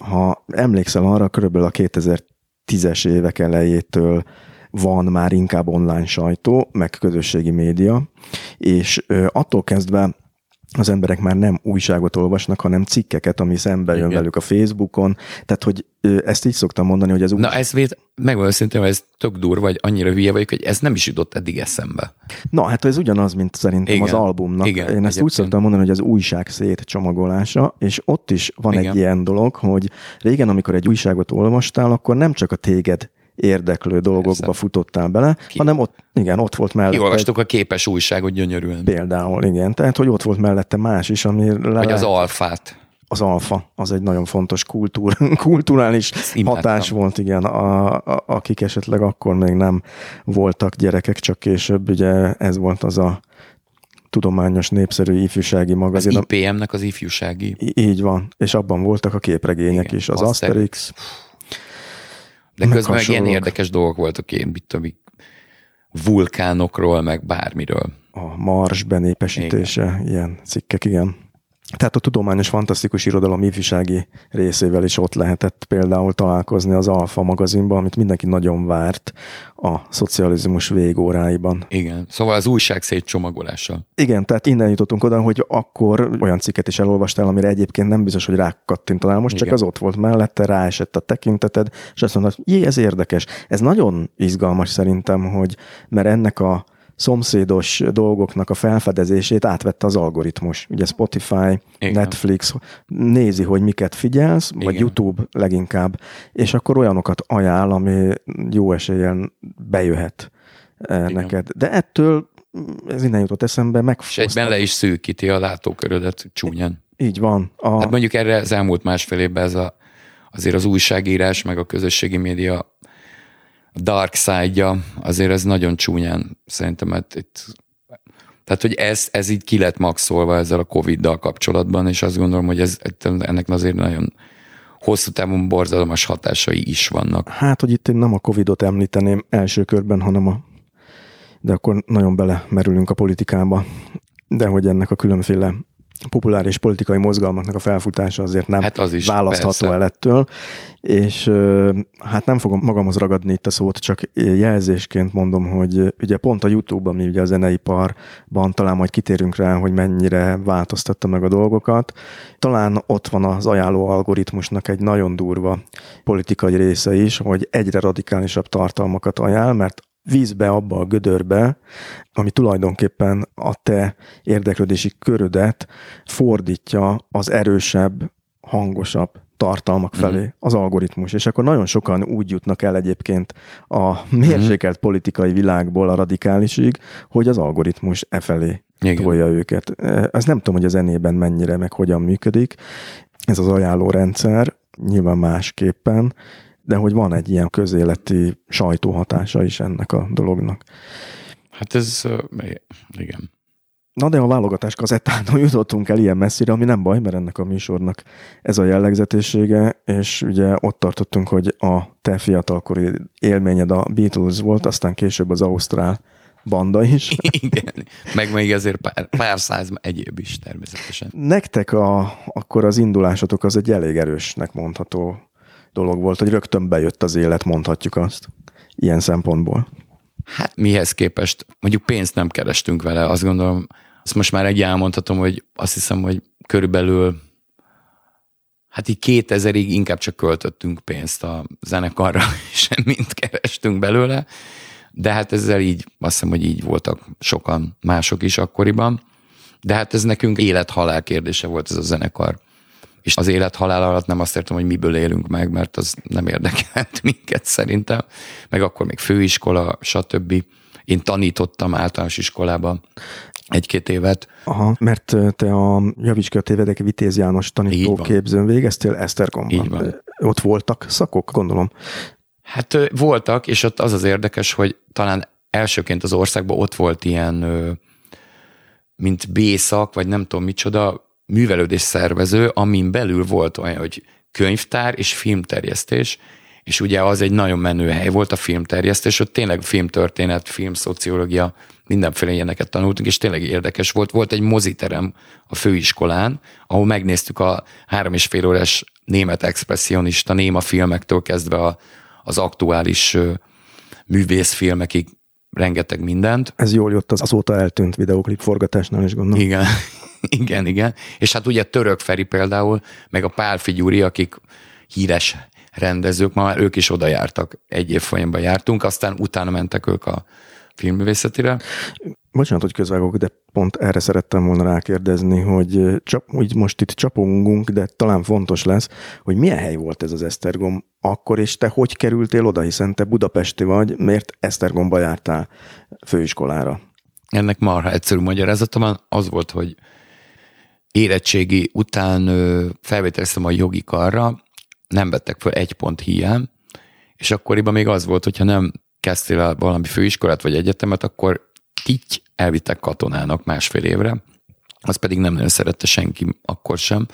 Ha emlékszel arra, körülbelül a 2010-es évek elejétől van már inkább online sajtó, meg közösségi média, és attól kezdve az emberek már nem újságot olvasnak, hanem cikkeket, ami szembe jön Igen. velük a Facebookon. Tehát, hogy ezt így szoktam mondani, hogy ez úgy... Na, ez véd, megmondom őszintén, hogy ez tök durva, vagy annyira hülye vagyok, hogy ez nem is jutott eddig eszembe. Na, hát ez ugyanaz, mint szerintem Igen. az albumnak. Igen, Én ezt egyébként. úgy szoktam mondani, hogy az újság szétcsomagolása, és ott is van Igen. egy ilyen dolog, hogy régen, amikor egy újságot olvastál, akkor nem csak a téged érdeklő dolgokba Persze. futottál bele, Ki? hanem ott, igen, ott volt mellette. Kiolvastuk a képes újságot gyönyörűen. Például, igen. Tehát, hogy ott volt mellette más is, ami... Le Vagy az alfát. Az alfa, az egy nagyon fontos kultúr, kulturális hatás volt, igen, a, a, akik esetleg akkor még nem voltak gyerekek, csak később, ugye ez volt az a tudományos, népszerű ifjúsági magazin. Az IPM-nek az ifjúsági. Így van, és abban voltak a képregények igen, is, az Asterix. Asterix de közben meg ilyen érdekes dolgok voltak én, mit tudom, vulkánokról, meg bármiről. A Mars benépesítése, igen. ilyen cikkek, igen. Tehát a tudományos fantasztikus irodalom ifjúsági részével is ott lehetett például találkozni az Alfa magazinban, amit mindenki nagyon várt a szocializmus végóráiban. Igen, szóval az újság szétcsomagolással. Igen, tehát innen jutottunk oda, hogy akkor olyan cikket is elolvastál, amire egyébként nem biztos, hogy rákattintanál, most Igen. csak az ott volt mellette, ráesett a tekinteted, és azt mondod, jé, ez érdekes. Ez nagyon izgalmas szerintem, hogy mert ennek a szomszédos dolgoknak a felfedezését átvette az algoritmus. Ugye Spotify, Igen. Netflix nézi, hogy miket figyelsz, Igen. vagy YouTube leginkább, és akkor olyanokat ajánl, ami jó esélyen bejöhet eh, Igen. neked. De ettől ez innen jutott eszembe, meg. És egyben le is szűkíti a látókörödet csúnyán. Így van. A... Hát mondjuk erre az elmúlt másfél évben ez a, azért az újságírás, meg a közösségi média dark side-ja, azért ez nagyon csúnyán szerintem, mert itt tehát, hogy ez, ez így ki lett maxolva ezzel a Covid-dal kapcsolatban, és azt gondolom, hogy ez, ennek azért nagyon hosszú távon borzalmas hatásai is vannak. Hát, hogy itt én nem a Covid-ot említeném első körben, hanem a de akkor nagyon belemerülünk a politikába, de hogy ennek a különféle populáris politikai mozgalmaknak a felfutása azért nem hát az is, választható persze. el ettől, és hát nem fogom magamhoz ragadni itt a szót, csak jelzésként mondom, hogy ugye pont a YouTube, ami ugye a zeneiparban talán majd kitérünk rá, hogy mennyire változtatta meg a dolgokat, talán ott van az ajánló algoritmusnak egy nagyon durva politikai része is, hogy egyre radikálisabb tartalmakat ajánl, mert vízbe, abba a gödörbe, ami tulajdonképpen a te érdeklődési körödet fordítja az erősebb, hangosabb tartalmak felé mm. az algoritmus. És akkor nagyon sokan úgy jutnak el egyébként a mérsékelt mm. politikai világból a radikálisig, hogy az algoritmus e felé Igen. tolja őket. Ez nem tudom, hogy a zenében mennyire, meg hogyan működik. Ez az ajánló rendszer nyilván másképpen, de hogy van egy ilyen közéleti sajtóhatása is ennek a dolognak. Hát ez, igen. Na de a válogatás kazettától jutottunk el ilyen messzire, ami nem baj, mert ennek a műsornak ez a jellegzetessége, és ugye ott tartottunk, hogy a te fiatalkori élményed a Beatles volt, aztán később az Ausztrál banda is. Igen, meg még ezért pár, pár száz egyéb is természetesen. Nektek a, akkor az indulásatok az egy elég erősnek mondható dolog volt, hogy rögtön bejött az élet, mondhatjuk azt, ilyen szempontból. Hát mihez képest, mondjuk pénzt nem kerestünk vele, azt gondolom, azt most már egy elmondhatom, hogy azt hiszem, hogy körülbelül hát így 2000-ig inkább csak költöttünk pénzt a zenekarra, és mint kerestünk belőle, de hát ezzel így, azt hiszem, hogy így voltak sokan mások is akkoriban, de hát ez nekünk élet-halál kérdése volt ez a zenekar és az élet halál alatt nem azt értem, hogy miből élünk meg, mert az nem érdekelt minket szerintem. Meg akkor még főiskola, stb. Én tanítottam általános iskolában egy-két évet. Aha, mert te a Javíts ki a tévedek Vitéz János tanítóképzőn végeztél Esztergomban. Így van. Ott voltak szakok, gondolom. Hát voltak, és ott az az érdekes, hogy talán elsőként az országban ott volt ilyen, mint B-szak, vagy nem tudom micsoda, művelődés szervező, amin belül volt olyan, hogy könyvtár és filmterjesztés, és ugye az egy nagyon menő hely volt a filmterjesztés, ott tényleg filmtörténet, filmszociológia, mindenféle ilyeneket tanultunk, és tényleg érdekes volt. Volt egy moziterem a főiskolán, ahol megnéztük a három és fél órás német expressionista néma filmektől kezdve a, az aktuális művészfilmekig rengeteg mindent. Ez jól jött az azóta eltűnt videóklip forgatásnál is gondolom. Igen, igen, igen. És hát ugye Török Feri például, meg a Pál Figyúri, akik híres rendezők, ma már ők is oda jártak, egy év folyamban jártunk, aztán utána mentek ők a filmművészetire. Bocsánat, hogy közvágok, de pont erre szerettem volna rákérdezni, hogy csap, úgy most itt csapongunk, de talán fontos lesz, hogy milyen hely volt ez az Esztergom akkor, és te hogy kerültél oda, hiszen te budapesti vagy, miért Esztergomba jártál főiskolára? Ennek marha egyszerű magyarázata van, az volt, hogy érettségi után felvételeztem a jogi karra, nem vettek fel egy pont hiány, és akkoriban még az volt, hogyha nem kezdtél el valami főiskolát vagy egyetemet, akkor így elvittek katonának másfél évre, az pedig nem nagyon szerette senki akkor sem.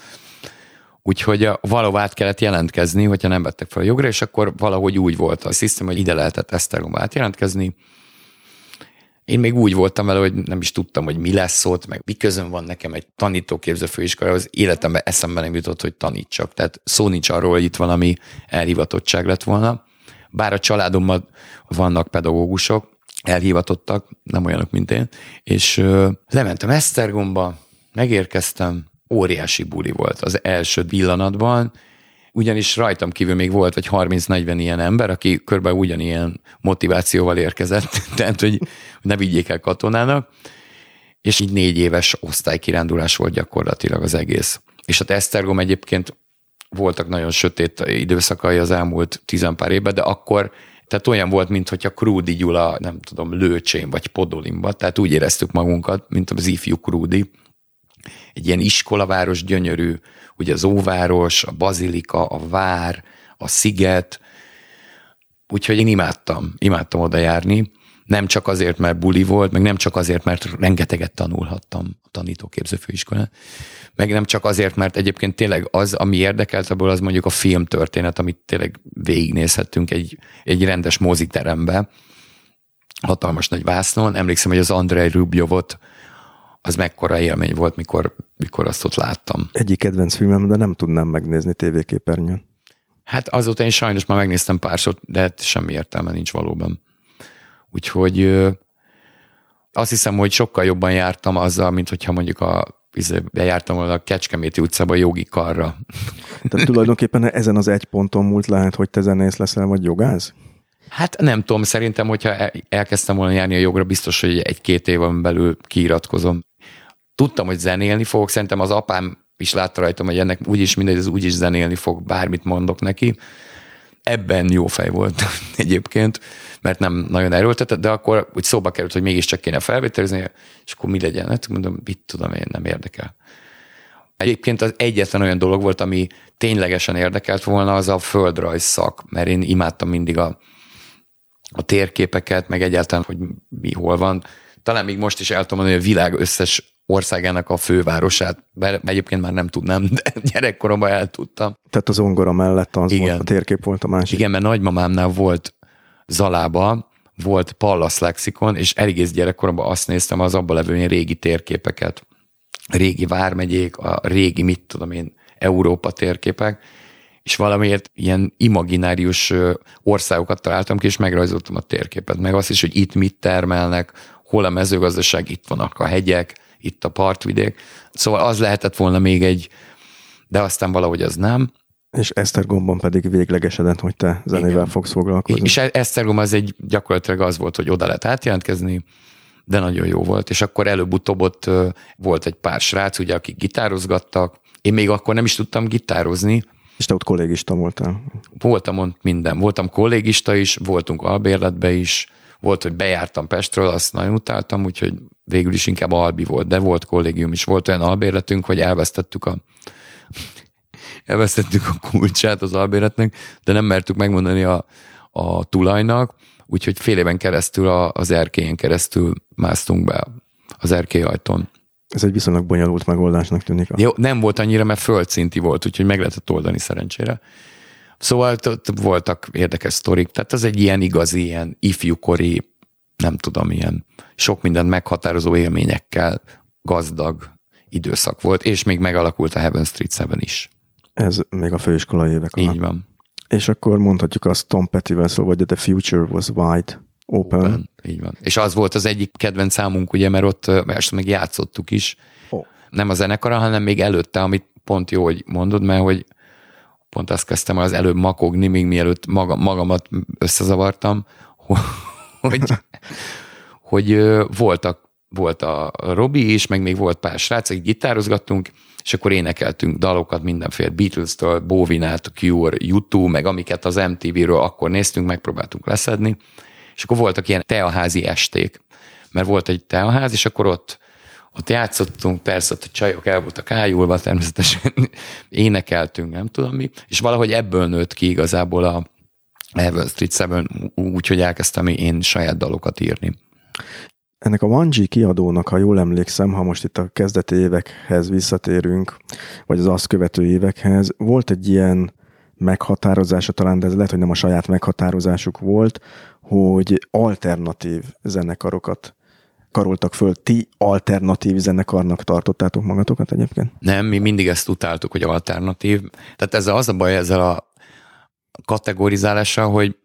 Úgyhogy valahol át kellett jelentkezni, hogyha nem vettek fel a jogra, és akkor valahogy úgy volt a szisztem, hogy ide lehetett Esztergomba átjelentkezni, Én még úgy voltam vele, hogy nem is tudtam, hogy mi lesz ott, meg mi közön van nekem egy tanítóképző főiskolához. Életemben eszembe nem jutott, hogy tanítsak. Tehát szó nincs arról, hogy itt valami elhivatottság lett volna. Bár a családomban vannak pedagógusok, elhivatottak, nem olyanok, mint én, és ö, lementem Esztergomba, megérkeztem, óriási buli volt az első pillanatban, ugyanis rajtam kívül még volt vagy 30-40 ilyen ember, aki körülbelül ugyanilyen motivációval érkezett, tehát hogy ne vigyék el katonának, és így négy éves osztálykirándulás volt gyakorlatilag az egész. És hát Esztergom egyébként voltak nagyon sötét időszakai az elmúlt tizenpár évben, de akkor tehát olyan volt, mintha Krúdi Gyula, nem tudom, Lőcsén vagy Podolimba, tehát úgy éreztük magunkat, mint az ifjú Krúdi. Egy ilyen iskolaváros gyönyörű, ugye az óváros, a bazilika, a vár, a sziget, úgyhogy én imádtam, imádtam oda járni, nem csak azért, mert buli volt, meg nem csak azért, mert rengeteget tanulhattam a tanítóképző főiskolán, meg nem csak azért, mert egyébként tényleg az, ami érdekelt abból, az mondjuk a filmtörténet, amit tényleg végignézhettünk egy, egy rendes moziterembe, hatalmas nagy vásznon. Emlékszem, hogy az Andrei Rubjovot az mekkora élmény volt, mikor, mikor azt ott láttam. Egyik kedvenc filmem, de nem tudnám megnézni tévéképernyőn. Hát azóta én sajnos már megnéztem párszor, de hát semmi értelme nincs valóban. Úgyhogy azt hiszem, hogy sokkal jobban jártam azzal, mint hogyha mondjuk a izé, bejártam volna a Kecskeméti utcába jogi karra. Tehát tulajdonképpen ezen az egy ponton múlt lehet, hogy te zenész leszel, vagy jogász? Hát nem tudom, szerintem, hogyha elkezdtem volna járni a jogra, biztos, hogy egy-két éven belül kiiratkozom. Tudtam, hogy zenélni fogok, szerintem az apám is látta rajtam, hogy ennek úgyis mindegy, ez úgyis zenélni fog, bármit mondok neki. Ebben jó fej volt egyébként, mert nem nagyon erőltetett, de akkor úgy szóba került, hogy mégiscsak kéne felvételizni, és akkor mi legyen? Hát mondom, mit tudom én, nem érdekel. Egyébként az egyetlen olyan dolog volt, ami ténylegesen érdekelt volna, az a földrajz szak, mert én imádtam mindig a, a térképeket, meg egyáltalán, hogy mi hol van. Talán még most is el tudom mondani, hogy a világ összes országának a fővárosát, mert egyébként már nem tudnám, de gyerekkoromban el tudtam. Tehát az ongora mellett az Igen. volt, a térkép volt a másik. Igen, mert nagymamámnál volt Zalába, volt Pallas Lexikon, és egész gyerekkoromban azt néztem az abban levő régi térképeket. Régi vármegyék, a régi, mit tudom én, Európa térképek, és valamiért ilyen imaginárius országokat találtam ki, és megrajzoltam a térképet, meg azt is, hogy itt mit termelnek, hol a mezőgazdaság, itt vannak a hegyek, itt a partvidék. Szóval az lehetett volna még egy, de aztán valahogy az nem. És Esztergomban pedig véglegesedett, hogy te zenével Igen. fogsz foglalkozni. És Esztergom az egy gyakorlatilag az volt, hogy oda lehet átjelentkezni, de nagyon jó volt. És akkor előbb-utóbb ott volt egy pár srác, ugye, akik gitározgattak. Én még akkor nem is tudtam gitározni. És te ott kollégista voltál? Voltam ott minden. Voltam kollégista is, voltunk albérletbe is, volt, hogy bejártam Pestről, azt nagyon utáltam, úgyhogy végül is inkább albi volt, de volt kollégium is. Volt olyan albérletünk, hogy elvesztettük a elvesztettük a kulcsát az albéletnek, de nem mertük megmondani a, a tulajnak, úgyhogy fél éven keresztül a, az erkélyen keresztül másztunk be az erkély ajtón. Ez egy viszonylag bonyolult megoldásnak tűnik. Jó, nem volt annyira, mert földszinti volt, úgyhogy meg lehetett oldani szerencsére. Szóval voltak érdekes sztorik, tehát az egy ilyen igazi, ilyen ifjúkori, nem tudom, ilyen sok mindent meghatározó élményekkel gazdag időszak volt, és még megalakult a Heaven Street 7 is. Ez még a főiskolai évek alatt. Így van. És akkor mondhatjuk azt Tom Petty-vel szó, hogy the future was wide, open. open. Így van. És az volt az egyik kedvenc számunk, ugye, mert ott ezt meg játszottuk is. Oh. Nem a zenekara, hanem még előtte, amit pont jó, hogy mondod, mert hogy pont azt kezdtem az előbb makogni, még mielőtt maga, magamat összezavartam, hogy, hogy voltak, volt a Robi is, meg még volt pár srác, akik gitározgattunk, és akkor énekeltünk dalokat mindenféle Beatles-től, Bovinát, Cure, YouTube, meg amiket az MTV-ről akkor néztünk, megpróbáltunk leszedni, és akkor voltak ilyen teaházi esték, mert volt egy teaház, és akkor ott ott játszottunk, persze ott a csajok el voltak ájulva, természetesen énekeltünk, nem tudom mi, és valahogy ebből nőtt ki igazából a Ever Street 7, úgyhogy elkezdtem én saját dalokat írni. Ennek a 1G kiadónak, ha jól emlékszem, ha most itt a kezdeti évekhez visszatérünk, vagy az azt követő évekhez, volt egy ilyen meghatározása, talán, de ez lehet, hogy nem a saját meghatározásuk volt, hogy alternatív zenekarokat karoltak föl. Ti alternatív zenekarnak tartottátok magatokat egyébként? Nem, mi mindig ezt utáltuk, hogy alternatív. Tehát ez az a baj ezzel a kategorizálással, hogy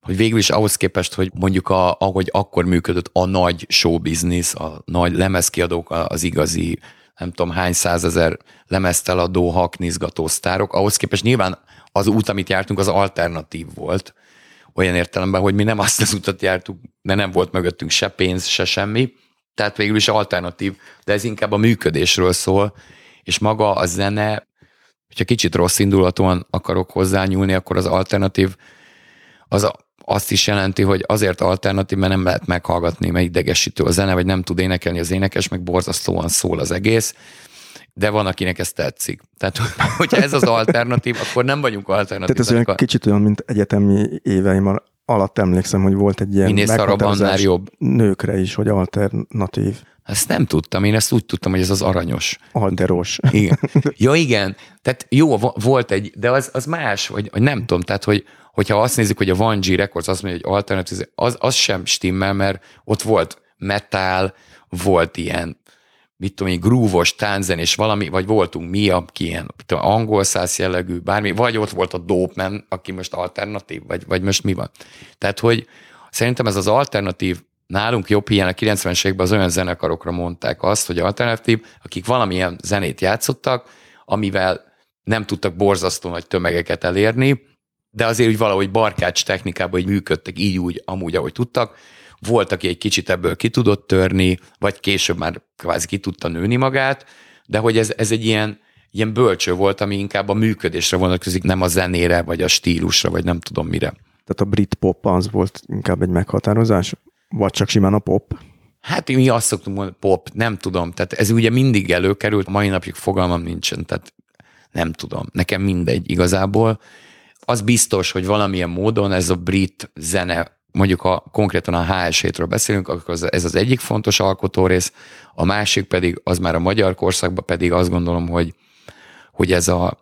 hogy végül is ahhoz képest, hogy mondjuk a, ahogy akkor működött a nagy show business, a nagy lemezkiadók, az igazi, nem tudom hány százezer lemezt eladó, haknizgató sztárok, ahhoz képest nyilván az út, amit jártunk, az alternatív volt. Olyan értelemben, hogy mi nem azt az utat jártuk, de nem volt mögöttünk se pénz, se semmi. Tehát végül is alternatív, de ez inkább a működésről szól, és maga a zene, hogyha kicsit rossz indulatúan akarok hozzányúlni, akkor az alternatív az azt is jelenti, hogy azért alternatív, mert nem lehet meghallgatni, mert idegesítő a zene, vagy nem tud énekelni az énekes, meg borzasztóan szól az egész, de van, akinek ez tetszik. Tehát, hogyha ez az alternatív, akkor nem vagyunk alternatív. Tehát ez olyan kicsit olyan, mint egyetemi éveim alatt emlékszem, hogy volt egy ilyen Minél jobb. nőkre is, hogy alternatív. Ezt nem tudtam, én ezt úgy tudtam, hogy ez az aranyos. Alteros. Igen. Ja, igen. Tehát jó, volt egy, de az, az más, vagy, vagy nem tudom, tehát hogy, hogyha azt nézzük, hogy a Van G Records azt mondja, hogy alternatív, az, az sem stimmel, mert ott volt metal, volt ilyen mit tudom én, grúvos, és valami, vagy voltunk mi, aki ilyen tudom, angol száz jellegű, bármi, vagy ott volt a Dopeman, aki most alternatív, vagy, vagy most mi van. Tehát, hogy szerintem ez az alternatív nálunk jobb ilyen a 90-es években az olyan zenekarokra mondták azt, hogy alternatív, akik valamilyen zenét játszottak, amivel nem tudtak borzasztó nagy tömegeket elérni, de azért úgy valahogy barkács technikában, hogy működtek így úgy, amúgy, ahogy tudtak. Volt, aki egy kicsit ebből ki tudott törni, vagy később már kvázi ki tudta nőni magát, de hogy ez, ez egy ilyen, ilyen bölcső volt, ami inkább a működésre vonatkozik, nem a zenére, vagy a stílusra, vagy nem tudom mire. Tehát a brit pop az volt inkább egy meghatározás? Vagy csak simán a pop? Hát mi azt szoktunk mondani, pop, nem tudom. Tehát ez ugye mindig előkerült, mai napig fogalmam nincsen, tehát nem tudom. Nekem mindegy igazából az biztos, hogy valamilyen módon ez a brit zene, mondjuk ha konkrétan a HSE-ről beszélünk, akkor ez az egyik fontos alkotórész, a másik pedig, az már a magyar korszakban pedig azt gondolom, hogy, hogy ez a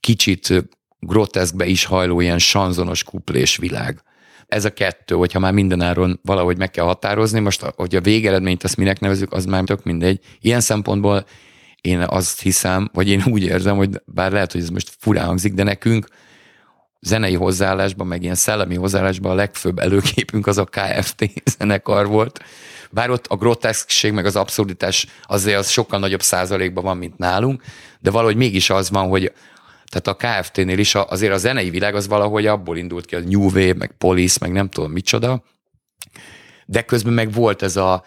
kicsit groteszkbe is hajló ilyen sanzonos kuplés világ. Ez a kettő, hogyha már mindenáron valahogy meg kell határozni, most hogy a végeredményt ezt minek nevezük, az már tök mindegy. Ilyen szempontból én azt hiszem, vagy én úgy érzem, hogy bár lehet, hogy ez most furán hangzik, de nekünk zenei hozzáállásban, meg ilyen szellemi hozzáállásban a legfőbb előképünk az a KFT zenekar volt. Bár ott a groteszkség, meg az abszurditás azért az sokkal nagyobb százalékban van, mint nálunk, de valahogy mégis az van, hogy tehát a KFT-nél is azért a zenei világ az valahogy abból indult ki, a New Wave, meg Police, meg nem tudom micsoda, de közben meg volt ez, a,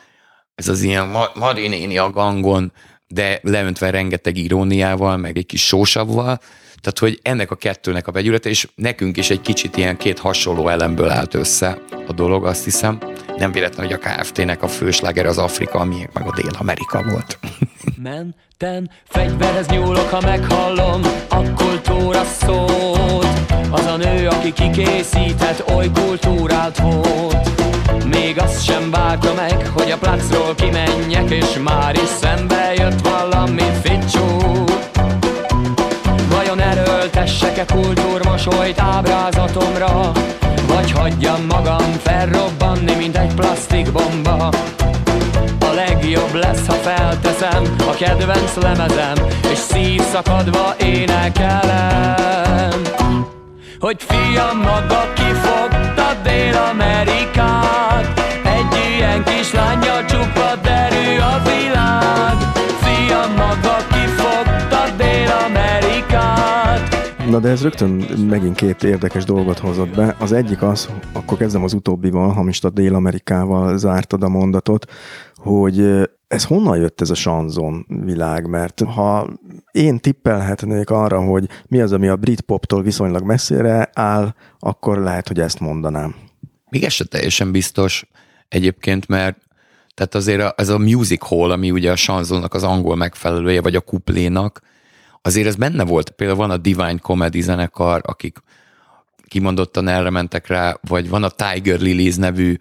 ez az ilyen Marinéni a gangon, de leöntve rengeteg iróniával, meg egy kis sósavval, tehát, hogy ennek a kettőnek a vegyülete, és nekünk is egy kicsit ilyen két hasonló elemből állt össze a dolog, azt hiszem. Nem véletlen, hogy a KFT-nek a fősláger az Afrika, ami meg a Dél-Amerika volt. Menten fegyverhez nyúlok, ha meghallom a kultúra szót. Az a nő, aki kikészített oly kultúrát volt. Még azt sem várta meg, hogy a placról kimenjek, és már is szembe jött valami ficsú. Vajon erőltessek-e kultúrmosolyt ábrázatomra Vagy hagyjam magam felrobbanni, mint egy plastikbomba A legjobb lesz, ha felteszem a kedvenc lemezem És szívszakadva énekelem. Hogy fiam maga kifogta Dél-Amerikát Egy ilyen kislányjal csupa derű a világ. Fiam maga kifogta Na de ez rögtön megint két érdekes dolgot hozott be. Az egyik az, akkor kezdem az utóbbival, a Dél-Amerikával zártad a mondatot, hogy ez honnan jött ez a sanzon világ? Mert ha én tippelhetnék arra, hogy mi az, ami a brit poptól viszonylag messzire áll, akkor lehet, hogy ezt mondanám. Még ez se teljesen biztos egyébként, mert tehát azért ez a music hall, ami ugye a sanzonnak az angol megfelelője, vagy a kuplénak, azért ez benne volt. Például van a Divine Comedy zenekar, akik kimondottan erre mentek rá, vagy van a Tiger Lilies nevű,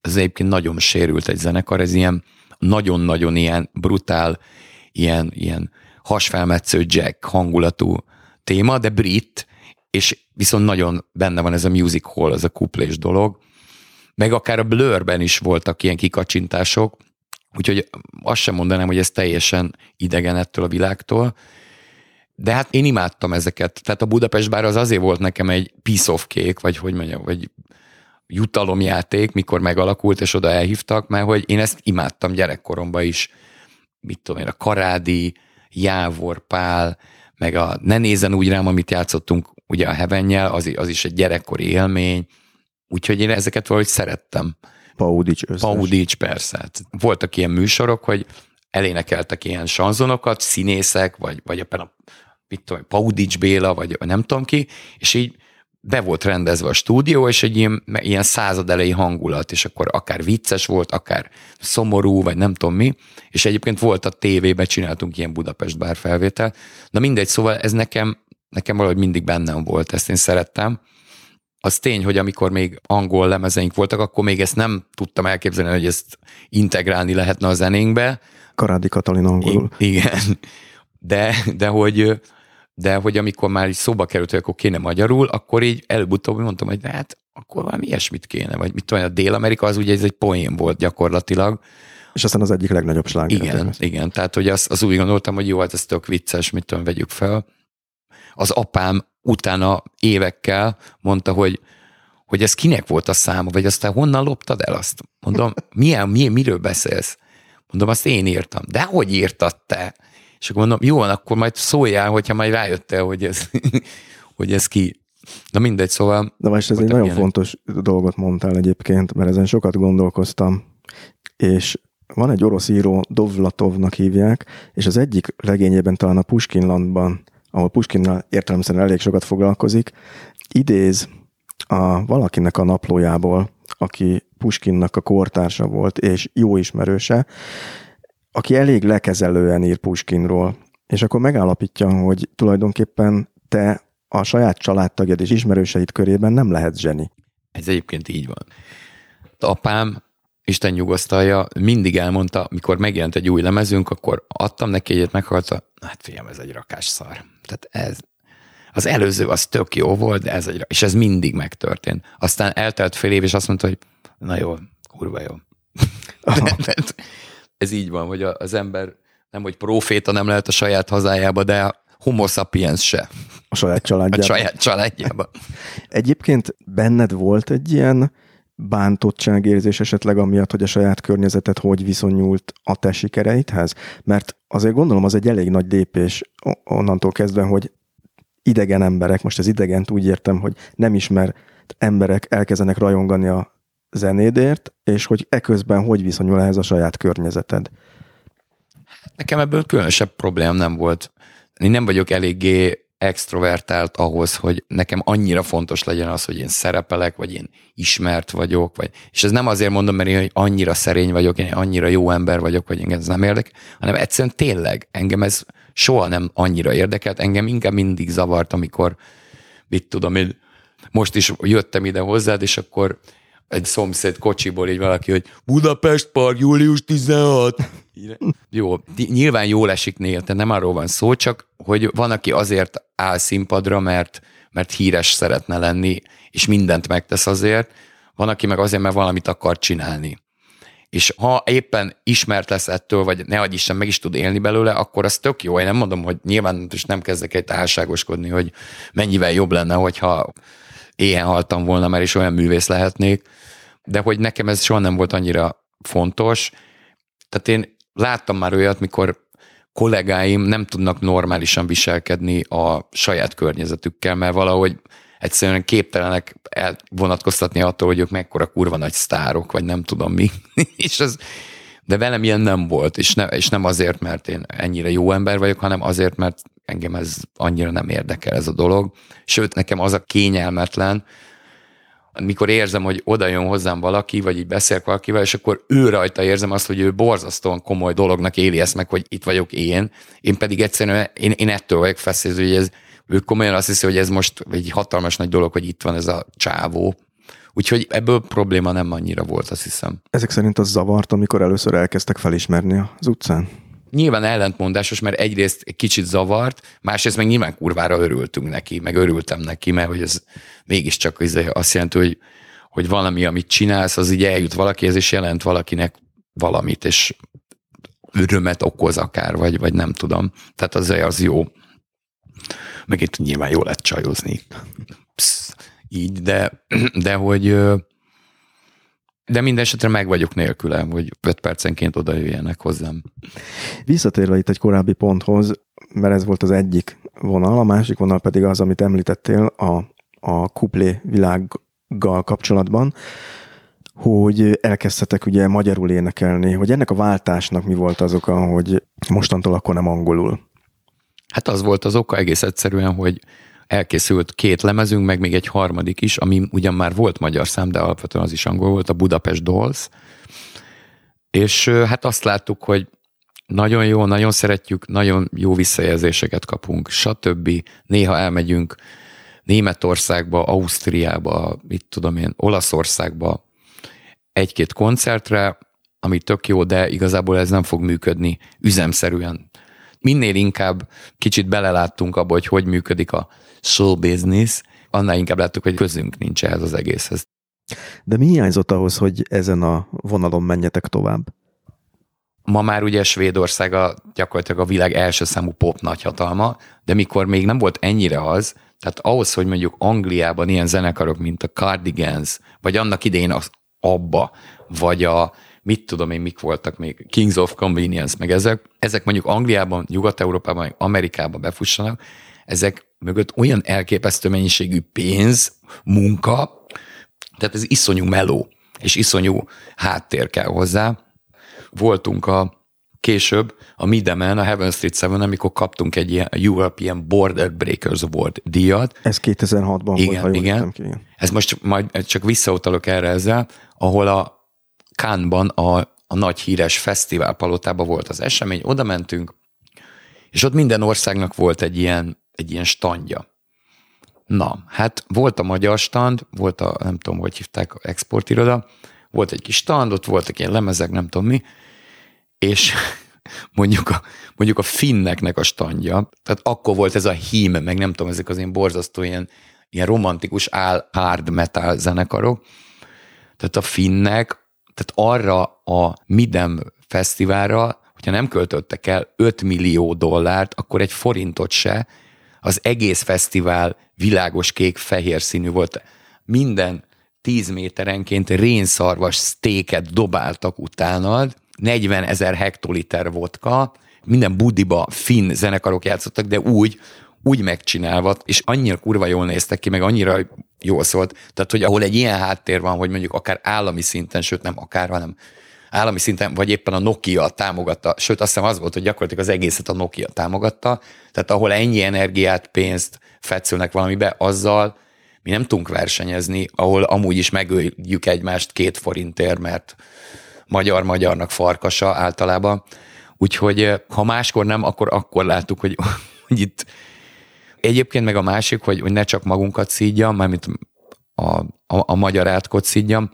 ez egyébként nagyon sérült egy zenekar, ez ilyen nagyon-nagyon ilyen brutál, ilyen, ilyen hasfelmetsző jack hangulatú téma, de brit, és viszont nagyon benne van ez a music hall, ez a kuplés dolog. meg akár a Blurben is voltak ilyen kikacsintások, úgyhogy azt sem mondanám, hogy ez teljesen idegen ettől a világtól, de hát én imádtam ezeket. Tehát a Budapest bár az azért volt nekem egy piece of cake, vagy hogy mondjam, vagy jutalomjáték, mikor megalakult, és oda elhívtak, mert hogy én ezt imádtam gyerekkoromban is. Mit tudom én, a Karádi, Jávor, Pál, meg a Ne nézen úgy rám, amit játszottunk ugye a Hevennyel, az, az is egy gyerekkori élmény, úgyhogy én ezeket valahogy szerettem. Paudics összes. Paudics, persze. Hát voltak ilyen műsorok, hogy elénekeltek ilyen sanzonokat, színészek, vagy, vagy éppen a mit tudom, Paudics Béla, vagy nem tudom ki, és így be volt rendezve a stúdió, és egy ilyen, ilyen század elejé hangulat, és akkor akár vicces volt, akár szomorú, vagy nem tudom mi, és egyébként volt a tévében, csináltunk ilyen Budapest bár felvétel. Na mindegy, szóval ez nekem, nekem valahogy mindig bennem volt, ezt én szerettem. Az tény, hogy amikor még angol lemezeink voltak, akkor még ezt nem tudtam elképzelni, hogy ezt integrálni lehetne a zenénkbe. Karádi Katalin angolul. I- igen, de, de hogy de hogy amikor már így szóba került, hogy akkor kéne magyarul, akkor így előbb-utóbb mondtam, hogy hát akkor valami ilyesmit kéne, vagy mit tudom, a Dél-Amerika az ugye ez egy poén volt gyakorlatilag. És aztán az egyik legnagyobb sláger. Igen, igen, tehát hogy az, az úgy gondoltam, hogy jó, hát ez tök vicces, mit tudom, vegyük fel. Az apám utána évekkel mondta, hogy hogy ez kinek volt a száma, vagy aztán honnan loptad el azt? Mondom, milyen, milyen miről beszélsz? Mondom, azt én írtam. De hogy írtad te? És akkor mondom, jó, akkor majd szóljál, hogyha majd rájöttél, hogy ez, hogy ez ki. Na mindegy, szóval... De most ez egy nagyon ilyenek. fontos dolgot mondtál egyébként, mert ezen sokat gondolkoztam, és van egy orosz író, Dovlatovnak hívják, és az egyik regényében talán a Puskinlandban, ahol Puskinnal értelemszerűen elég sokat foglalkozik, idéz a valakinek a naplójából, aki Puskinnak a kortársa volt, és jó ismerőse, aki elég lekezelően ír Puskinról, és akkor megállapítja, hogy tulajdonképpen te a saját családtagjad és ismerőseid körében nem lehet zseni. Ez egyébként így van. Apám, Isten nyugosztalja, mindig elmondta, mikor megjelent egy új lemezünk, akkor adtam neki egyet, meghallta, hát fiam, ez egy rakás szar. Tehát ez, az előző az tök jó volt, de ez egy, és ez mindig megtörtént. Aztán eltelt fél év, és azt mondta, hogy na jó, kurva jó ez így van, hogy az ember nem, hogy proféta nem lehet a saját hazájába, de homo sapiens se. A saját családjában. A saját családjában. Egyébként benned volt egy ilyen bántottságérzés esetleg amiatt, hogy a saját környezetet hogy viszonyult a te sikereidhez? Mert azért gondolom az egy elég nagy lépés onnantól kezdve, hogy idegen emberek, most az idegent úgy értem, hogy nem ismer emberek elkezdenek rajongani a zenédért, és hogy eközben hogy viszonyul ehhez a saját környezeted? Nekem ebből különösebb problém nem volt. Én nem vagyok eléggé extrovertált ahhoz, hogy nekem annyira fontos legyen az, hogy én szerepelek, vagy én ismert vagyok, vagy, és ez nem azért mondom, mert én annyira szerény vagyok, én annyira jó ember vagyok, vagy engem ez nem érdekel, hanem egyszerűen tényleg engem ez soha nem annyira érdekelt, engem inkább mindig zavart, amikor mit tudom én, most is jöttem ide hozzád, és akkor egy szomszéd kocsiból így valaki, hogy Budapest Park, július 16. Jó, nyilván jól esik néha, tehát nem arról van szó, csak hogy van, aki azért áll színpadra, mert, mert híres szeretne lenni, és mindent megtesz azért, van, aki meg azért, mert valamit akar csinálni. És ha éppen ismert lesz ettől, vagy ne adj Isten, meg is tud élni belőle, akkor az tök jó. Én nem mondom, hogy nyilván és nem kezdek egy álságoskodni, hogy mennyivel jobb lenne, hogyha éhen haltam volna, mert is olyan művész lehetnék, de hogy nekem ez soha nem volt annyira fontos. Tehát én láttam már olyat, mikor kollégáim nem tudnak normálisan viselkedni a saját környezetükkel, mert valahogy egyszerűen képtelenek elvonatkoztatni attól, hogy ők mekkora kurva nagy sztárok, vagy nem tudom mi. és ez, de velem ilyen nem volt, és, ne, és nem azért, mert én ennyire jó ember vagyok, hanem azért, mert engem ez annyira nem érdekel ez a dolog. Sőt, nekem az a kényelmetlen, mikor érzem, hogy oda jön hozzám valaki, vagy így beszélek valakivel, és akkor ő rajta érzem azt, hogy ő borzasztóan komoly dolognak éli ezt meg, hogy itt vagyok én, én pedig egyszerűen, én, én ettől vagyok feszélyező, hogy ez, ő komolyan azt hiszi, hogy ez most egy hatalmas nagy dolog, hogy itt van ez a csávó, Úgyhogy ebből probléma nem annyira volt, azt hiszem. Ezek szerint az zavart, amikor először elkezdtek felismerni az utcán? nyilván ellentmondásos, mert egyrészt egy kicsit zavart, másrészt meg nyilván kurvára örültünk neki, meg örültem neki, mert hogy ez mégiscsak izé azt jelenti, hogy hogy valami, amit csinálsz, az így eljut valakihez, és jelent valakinek valamit, és örömet okoz akár, vagy, vagy nem tudom. Tehát az, az jó. Meg itt nyilván jó lett csajozni. Psz, így, de, de hogy de minden esetre meg vagyok nélküle, hogy 5 percenként oda jöjjenek hozzám. Visszatérve itt egy korábbi ponthoz, mert ez volt az egyik vonal, a másik vonal pedig az, amit említettél a, a kuplé világgal kapcsolatban, hogy elkezdtetek ugye magyarul énekelni, hogy ennek a váltásnak mi volt az oka, hogy mostantól akkor nem angolul? Hát az volt az oka egész egyszerűen, hogy elkészült két lemezünk, meg még egy harmadik is, ami ugyan már volt magyar szám, de alapvetően az is angol volt, a Budapest Dolls. És hát azt láttuk, hogy nagyon jó, nagyon szeretjük, nagyon jó visszajelzéseket kapunk, stb. Néha elmegyünk Németországba, Ausztriába, mit tudom én, Olaszországba egy-két koncertre, ami tök jó, de igazából ez nem fog működni üzemszerűen. Minél inkább kicsit beleláttunk abba, hogy hogy működik a show business, annál inkább láttuk, hogy közünk nincs ehhez az egészhez. De mi hiányzott ahhoz, hogy ezen a vonalon menjetek tovább? Ma már ugye Svédország a, gyakorlatilag a világ első számú pop nagyhatalma, de mikor még nem volt ennyire az, tehát ahhoz, hogy mondjuk Angliában ilyen zenekarok, mint a Cardigans, vagy annak idején az Abba, vagy a mit tudom én, mik voltak még, Kings of Convenience, meg ezek, ezek mondjuk Angliában, Nyugat-Európában, Amerikában befussanak, ezek mögött olyan elképesztő mennyiségű pénz, munka, tehát ez iszonyú meló, és iszonyú háttér kell hozzá. Voltunk a később a Midemen, a Heaven Street Seven, amikor kaptunk egy ilyen European Border Breakers Award díjat. Ez 2006-ban igen, volt, igen. Ki, igen. Ez most majd csak visszautalok erre ezzel, ahol a Kánban a, a nagy híres fesztiválpalotában volt az esemény, oda mentünk, és ott minden országnak volt egy ilyen egy ilyen standja. Na, hát volt a magyar stand, volt a, nem tudom, hogy hívták, exportiroda, volt egy kis stand, ott voltak ilyen lemezek, nem tudom mi, és mondjuk a, mondjuk a finneknek a standja, tehát akkor volt ez a hím, meg nem tudom, ezek az ilyen borzasztó ilyen, ilyen romantikus áll hard metal zenekarok, tehát a finnek, tehát arra a Midem fesztiválra, hogyha nem költöttek el 5 millió dollárt, akkor egy forintot se, az egész fesztivál világos kék-fehér színű volt. Minden tíz méterenként rénszarvas sztéket dobáltak utánad, 40 ezer hektoliter vodka, minden budiba finn zenekarok játszottak, de úgy, úgy megcsinálva, és annyira kurva jól néztek ki, meg annyira jól szólt. Tehát, hogy ahol egy ilyen háttér van, hogy mondjuk akár állami szinten, sőt nem akár, hanem állami szinten, vagy éppen a Nokia támogatta, sőt azt hiszem az volt, hogy gyakorlatilag az egészet a Nokia támogatta, tehát ahol ennyi energiát, pénzt fetszülnek valamibe, azzal mi nem tudunk versenyezni, ahol amúgy is megöljük egymást két forintért, mert magyar-magyarnak farkasa általában. Úgyhogy eh, ha máskor nem, akkor akkor láttuk, hogy, hogy itt egyébként meg a másik, hogy, hogy ne csak magunkat szídjam, mármint a, a, a magyar átkot szídjam,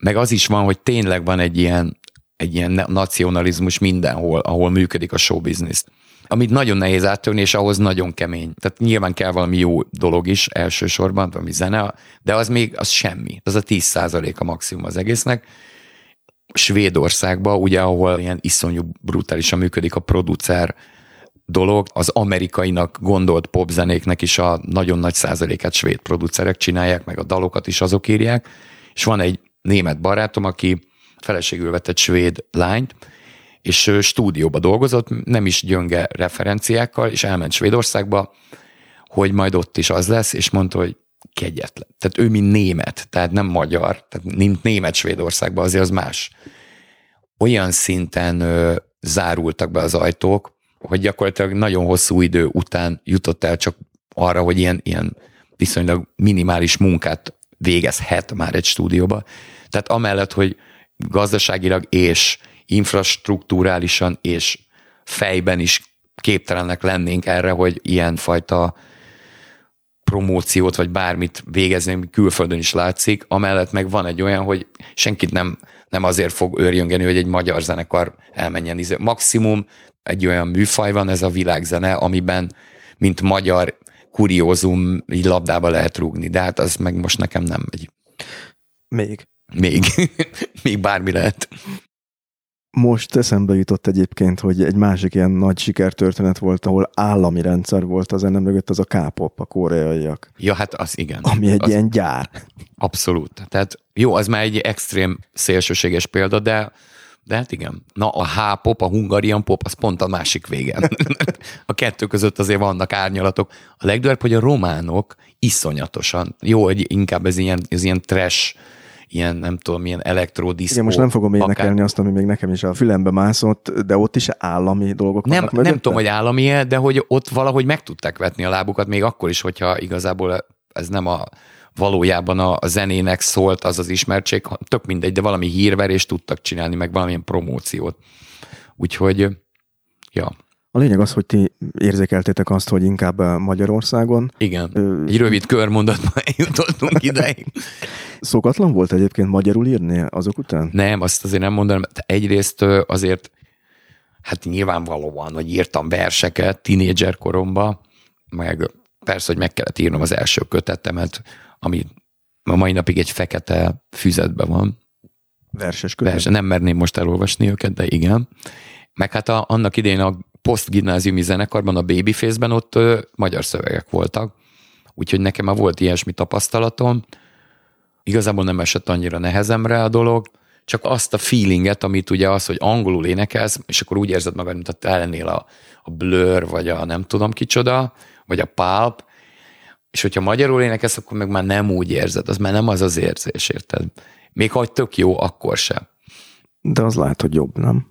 meg az is van, hogy tényleg van egy ilyen, egy ilyen nacionalizmus mindenhol, ahol működik a show business. Amit nagyon nehéz áttörni, és ahhoz nagyon kemény. Tehát nyilván kell valami jó dolog is elsősorban, valami zene, de az még az semmi. Az a 10% a maximum az egésznek. Svédországban, ugye, ahol ilyen iszonyú brutálisan működik a producer dolog, az amerikainak gondolt popzenéknek is a nagyon nagy százalékát svéd producerek csinálják, meg a dalokat is azok írják, és van egy német barátom, aki feleségül vett egy svéd lányt, és stúdióba dolgozott, nem is gyönge referenciákkal, és elment Svédországba, hogy majd ott is az lesz, és mondta, hogy kegyetlen. Tehát ő, mint német, tehát nem magyar, tehát mint német Svédországban, azért az más. Olyan szinten ö, zárultak be az ajtók, hogy gyakorlatilag nagyon hosszú idő után jutott el csak arra, hogy ilyen, ilyen viszonylag minimális munkát végezhet már egy stúdióba. Tehát amellett, hogy gazdaságilag és infrastruktúrálisan és fejben is képtelenek lennénk erre, hogy ilyenfajta promóciót vagy bármit végezni, ami külföldön is látszik, amellett meg van egy olyan, hogy senkit nem, nem azért fog őrjöngeni, hogy egy magyar zenekar elmenjen. Izé, maximum egy olyan műfaj van, ez a világzene, amiben mint magyar kuriózum így labdába lehet rúgni, de hát az meg most nekem nem megy. Még. Még. Még bármi lehet. Most eszembe jutott egyébként, hogy egy másik ilyen nagy sikertörténet volt, ahol állami rendszer volt az ennek mögött, az a K-pop, a koreaiak. Ja, hát az igen. Ami egy az ilyen gyár. Abszolút. Tehát jó, az már egy extrém szélsőséges példa, de de hát igen. Na, a H-pop, a Hungarian pop, az pont a másik végen. a kettő között azért vannak árnyalatok. A legdurvább, hogy a románok iszonyatosan, jó, hogy inkább ez ilyen, ez ilyen trash, ilyen, nem tudom, ilyen elektrodiszkó. Igen, most nem fogom énekelni akár... azt, ami még nekem is a fülembe mászott, de ott is állami dolgok nem, vannak Nem tudom, hogy állami de hogy ott valahogy meg tudták vetni a lábukat, még akkor is, hogyha igazából ez nem a valójában a, a zenének szólt az az ismertség, tök mindegy, de valami hírverést tudtak csinálni, meg valamilyen promóciót. Úgyhogy, ja. A lényeg az, hogy ti érzékeltétek azt, hogy inkább Magyarországon. Igen, ö, egy rövid körmondatban jutottunk ideig. Szokatlan volt egyébként magyarul írni azok után? Nem, azt azért nem mondanám. Egyrészt azért, hát nyilvánvalóan, hogy írtam verseket tínédzser koromban, meg persze, hogy meg kellett írnom az első kötetemet, ami a mai napig egy fekete füzetben van. Verses kötet? Verse, nem merném most elolvasni őket, de igen. Meg hát a, annak idején a posztgimnáziumi zenekarban, a Babyface-ben ott ö, magyar szövegek voltak, úgyhogy nekem már volt ilyesmi tapasztalatom. Igazából nem esett annyira nehezemre a dolog, csak azt a feelinget, amit ugye az, hogy angolul énekelsz, és akkor úgy érzed magad, mint a te lennél a, a Blur, vagy a nem tudom kicsoda, vagy a Pulp, és hogyha magyarul énekelsz, akkor meg már nem úgy érzed, az már nem az az érzés, érted? Még ha tök jó, akkor sem. De az lehet, hogy jobb, nem?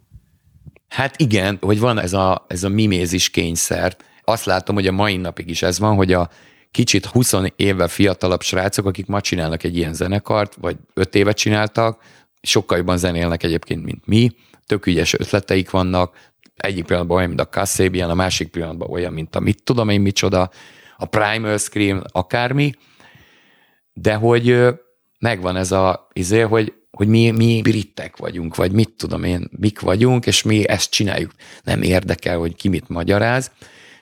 Hát igen, hogy van ez a, ez a mimézis kényszer. Azt látom, hogy a mai napig is ez van, hogy a kicsit 20 évvel fiatalabb srácok, akik ma csinálnak egy ilyen zenekart, vagy 5 évet csináltak, sokkal jobban zenélnek egyébként, mint mi, tök ügyes ötleteik vannak, egyik pillanatban olyan, mint a Kasszabian, a másik pillanatban olyan, mint a mit tudom én micsoda, a Primal Scream, akármi, de hogy megvan ez a izé, hogy, hogy mi, mi britek vagyunk, vagy mit tudom én, mik vagyunk, és mi ezt csináljuk. Nem érdekel, hogy ki mit magyaráz.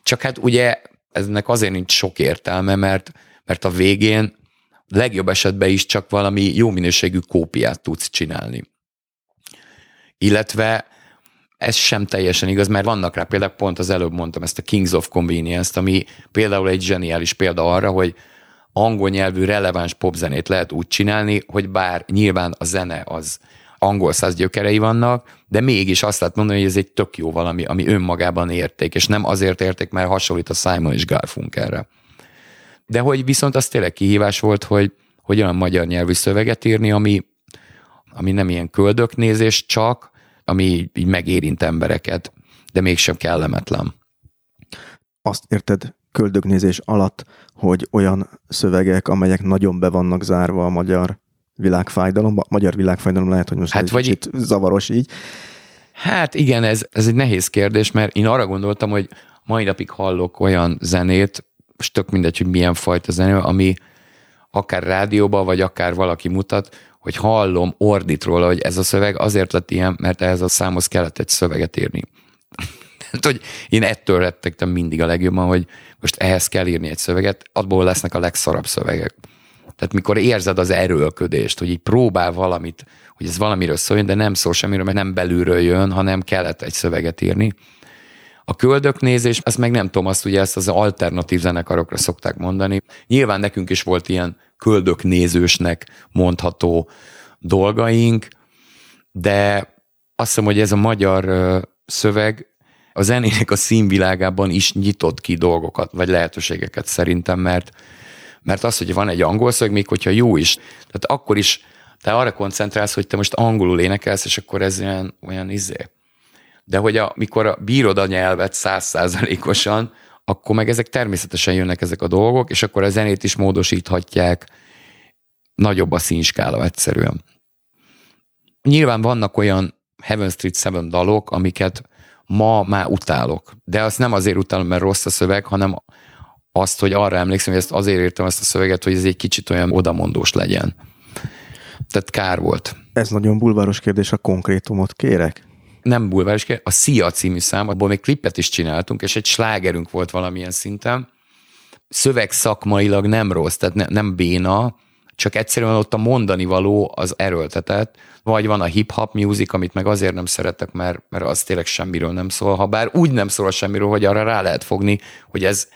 Csak hát ugye eznek azért nincs sok értelme, mert, mert a végén legjobb esetben is csak valami jó minőségű kópiát tudsz csinálni. Illetve ez sem teljesen igaz, mert vannak rá például, pont az előbb mondtam ezt a Kings of Convenience-t, ami például egy zseniális példa arra, hogy angol nyelvű releváns popzenét lehet úgy csinálni, hogy bár nyilván a zene az angol száz gyökerei vannak, de mégis azt lehet mondani, hogy ez egy tök jó valami, ami önmagában érték, és nem azért érték, mert hasonlít a Simon és Garfunkelre. De hogy viszont az tényleg kihívás volt, hogy, hogy olyan magyar nyelvű szöveget írni, ami, ami nem ilyen köldöknézés csak, ami így megérint embereket, de mégsem kellemetlen. Azt érted köldögnézés alatt, hogy olyan szövegek, amelyek nagyon be vannak zárva a magyar világfájdalomba. Magyar világfájdalom lehet, hogy most hát egy vagy kicsit zavaros így. Hát igen, ez, ez egy nehéz kérdés, mert én arra gondoltam, hogy mai napig hallok olyan zenét, és tök mindegy, hogy milyen fajta zené, ami akár rádióban, vagy akár valaki mutat, hogy hallom, ordít róla, hogy ez a szöveg azért lett ilyen, mert ehhez a számhoz kellett egy szöveget írni. Tehát, hogy én ettől rettegtem mindig a legjobban, hogy most ehhez kell írni egy szöveget, abból lesznek a legszarabb szövegek. Tehát mikor érzed az erőlködést, hogy így próbál valamit, hogy ez valamiről szóljon, de nem szól semmiről, mert nem belülről jön, hanem kellett egy szöveget írni. A köldöknézés, ezt meg nem tudom, azt ugye ezt az alternatív zenekarokra szokták mondani. Nyilván nekünk is volt ilyen köldöknézősnek mondható dolgaink, de azt hiszem, hogy ez a magyar szöveg a zenének a színvilágában is nyitott ki dolgokat, vagy lehetőségeket szerintem, mert, mert az, hogy van egy angol szöveg, még hogyha jó is, tehát akkor is te arra koncentrálsz, hogy te most angolul énekelsz, és akkor ez olyan, olyan izé. De hogy amikor bírod a nyelvet százszázalékosan, akkor meg ezek természetesen jönnek ezek a dolgok, és akkor a zenét is módosíthatják, nagyobb a színskála egyszerűen. Nyilván vannak olyan Heaven Street Seven dalok, amiket ma már utálok. De azt nem azért utálom, mert rossz a szöveg, hanem azt, hogy arra emlékszem, hogy ezt azért írtam ezt a szöveget, hogy ez egy kicsit olyan odamondós legyen. Tehát kár volt. Ez nagyon bulváros kérdés, a konkrétumot kérek? Nem bulváros kérdés, a Szia című szám, abból még klippet is csináltunk, és egy slágerünk volt valamilyen szinten. Szöveg szakmailag nem rossz, tehát ne, nem béna, csak egyszerűen ott a mondani való az erőltetett, vagy van a hip-hop music, amit meg azért nem szeretek, mert, mert az tényleg semmiről nem szól, ha bár úgy nem szól a semmiről, hogy arra rá lehet fogni, hogy ez,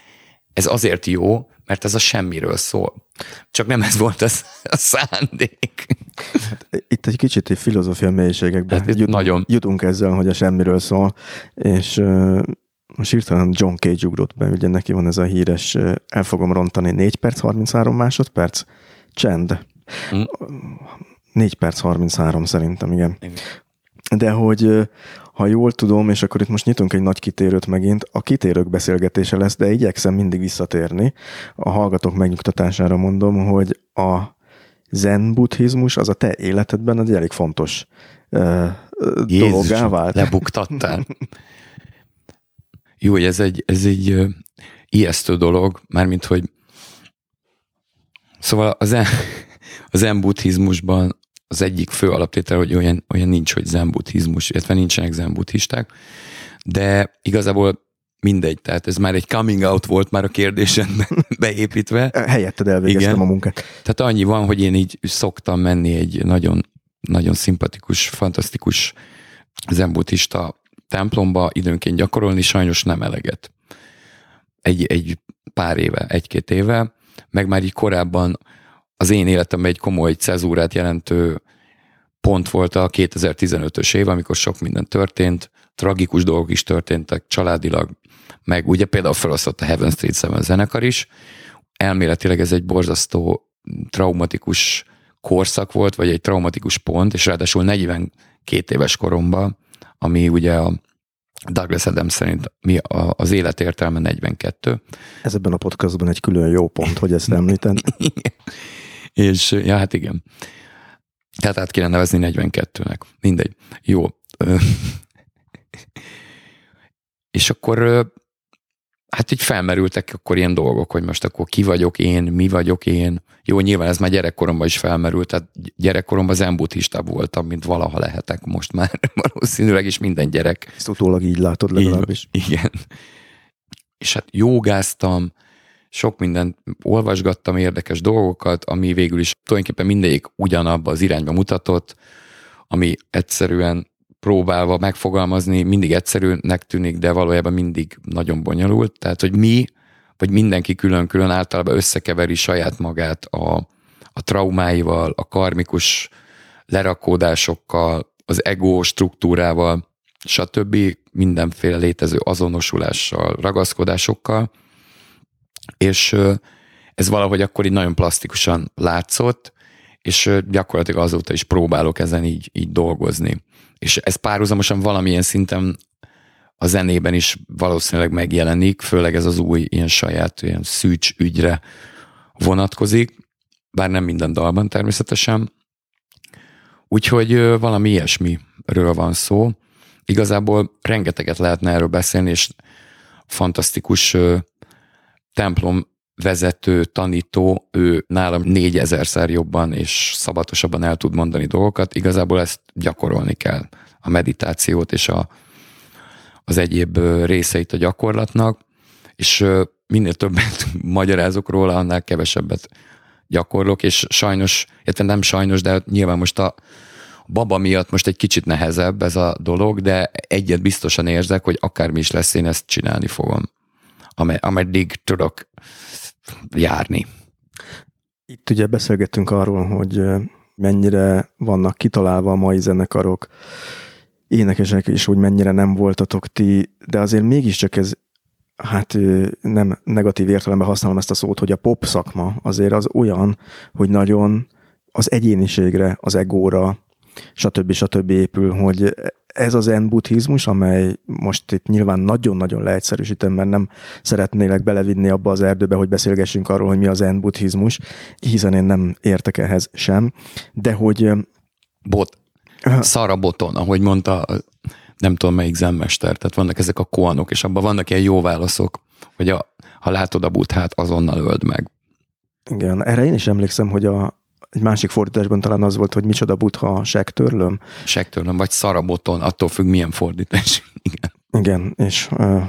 ez azért jó, mert ez a semmiről szól. Csak nem ez volt az, a szándék. Itt egy kicsit egy filozófia mélységekbe hát jutunk, nagyon. jutunk ezzel, hogy a semmiről szól, és uh, most hirtelen John Cage ugrott be, ugye neki van ez a híres, uh, el fogom rontani 4 perc, 33 másodperc, csend. Mm. 4 perc 33 szerintem, igen. igen. De hogy ha jól tudom, és akkor itt most nyitunk egy nagy kitérőt megint, a kitérők beszélgetése lesz, de igyekszem mindig visszatérni. A hallgatók megnyugtatására mondom, hogy a zen buddhizmus az a te életedben egy elég fontos uh, dologá vált. lebuktattál. Jó, hogy ez egy, ez egy ijesztő dolog, mármint, hogy szóval az zen, az zen buddhizmusban az egyik fő alaptétel, hogy olyan, olyan nincs, hogy zen buddhizmus, illetve nincsenek zen buddhisták, de igazából mindegy, tehát ez már egy coming out volt már a kérdésen beépítve. Helyetted elvégeztem Igen. a munkát. Tehát annyi van, hogy én így szoktam menni egy nagyon, nagyon szimpatikus, fantasztikus zen buddhista templomba időnként gyakorolni, sajnos nem eleget. Egy, egy pár éve, egy-két éve, meg már így korábban az én életemben egy komoly cezúrát jelentő pont volt a 2015-ös év, amikor sok minden történt, tragikus dolgok is történtek családilag, meg ugye például felosztott a Heaven Street Seven zenekar is. Elméletileg ez egy borzasztó traumatikus korszak volt, vagy egy traumatikus pont, és ráadásul 42 éves koromban, ami ugye a Douglas Adams szerint mi a, az élet értelme 42. Ez ebben a podcastban egy külön jó pont, hogy ezt említem. És ja, hát igen. Tehát át kéne nevezni 42-nek. Mindegy. Jó. És akkor hát így felmerültek akkor ilyen dolgok, hogy most akkor ki vagyok én, mi vagyok én. Jó, nyilván ez már gyerekkoromban is felmerült, tehát gyerekkoromban zenbuddhistább voltam, mint valaha lehetek most már valószínűleg is minden gyerek. Ezt utólag így látod legalábbis. Így, igen. És hát jogáztam, sok mindent olvasgattam, érdekes dolgokat, ami végül is tulajdonképpen mindegyik ugyanabba az irányba mutatott, ami egyszerűen próbálva megfogalmazni, mindig egyszerűnek tűnik, de valójában mindig nagyon bonyolult. Tehát, hogy mi, vagy mindenki külön-külön általában összekeveri saját magát a, a traumáival, a karmikus lerakódásokkal, az ego struktúrával, stb. mindenféle létező azonosulással, ragaszkodásokkal, és ez valahogy akkor így nagyon plastikusan látszott, és gyakorlatilag azóta is próbálok ezen így, így dolgozni. És ez párhuzamosan valamilyen szinten a zenében is valószínűleg megjelenik, főleg ez az új ilyen saját ilyen szűcs ügyre vonatkozik, bár nem minden dalban természetesen. Úgyhogy valami ilyesmiről van szó. Igazából rengeteget lehetne erről beszélni, és fantasztikus templom vezető, tanító, ő nálam négyezerszer jobban és szabatosabban el tud mondani dolgokat. Igazából ezt gyakorolni kell, a meditációt és a, az egyéb részeit a gyakorlatnak, és minél többet magyarázok róla, annál kevesebbet gyakorlok, és sajnos, illetve nem sajnos, de nyilván most a baba miatt most egy kicsit nehezebb ez a dolog, de egyet biztosan érzek, hogy akármi is lesz, én ezt csinálni fogom ameddig tudok járni. Itt ugye beszélgettünk arról, hogy mennyire vannak kitalálva a mai zenekarok, énekesek, és hogy mennyire nem voltatok ti, de azért mégiscsak ez, hát nem negatív értelemben használom ezt a szót, hogy a pop szakma azért az olyan, hogy nagyon az egyéniségre, az egóra, stb. stb. épül, hogy ez az zen buddhizmus, amely most itt nyilván nagyon-nagyon leegyszerűsítem, mert nem szeretnélek belevinni abba az erdőbe, hogy beszélgessünk arról, hogy mi az zen buddhizmus, hiszen én nem értek ehhez sem, de hogy... Bot. Szara boton, ahogy mondta, nem tudom melyik zenmester, tehát vannak ezek a koanok, és abban vannak ilyen jó válaszok, hogy a, ha látod a buthát, azonnal öld meg. Igen, erre én is emlékszem, hogy a, egy másik fordításban talán az volt, hogy micsoda butha sektörlöm. Sektörlöm, vagy szaraboton, attól függ milyen fordítás. Igen. Igen, és uh,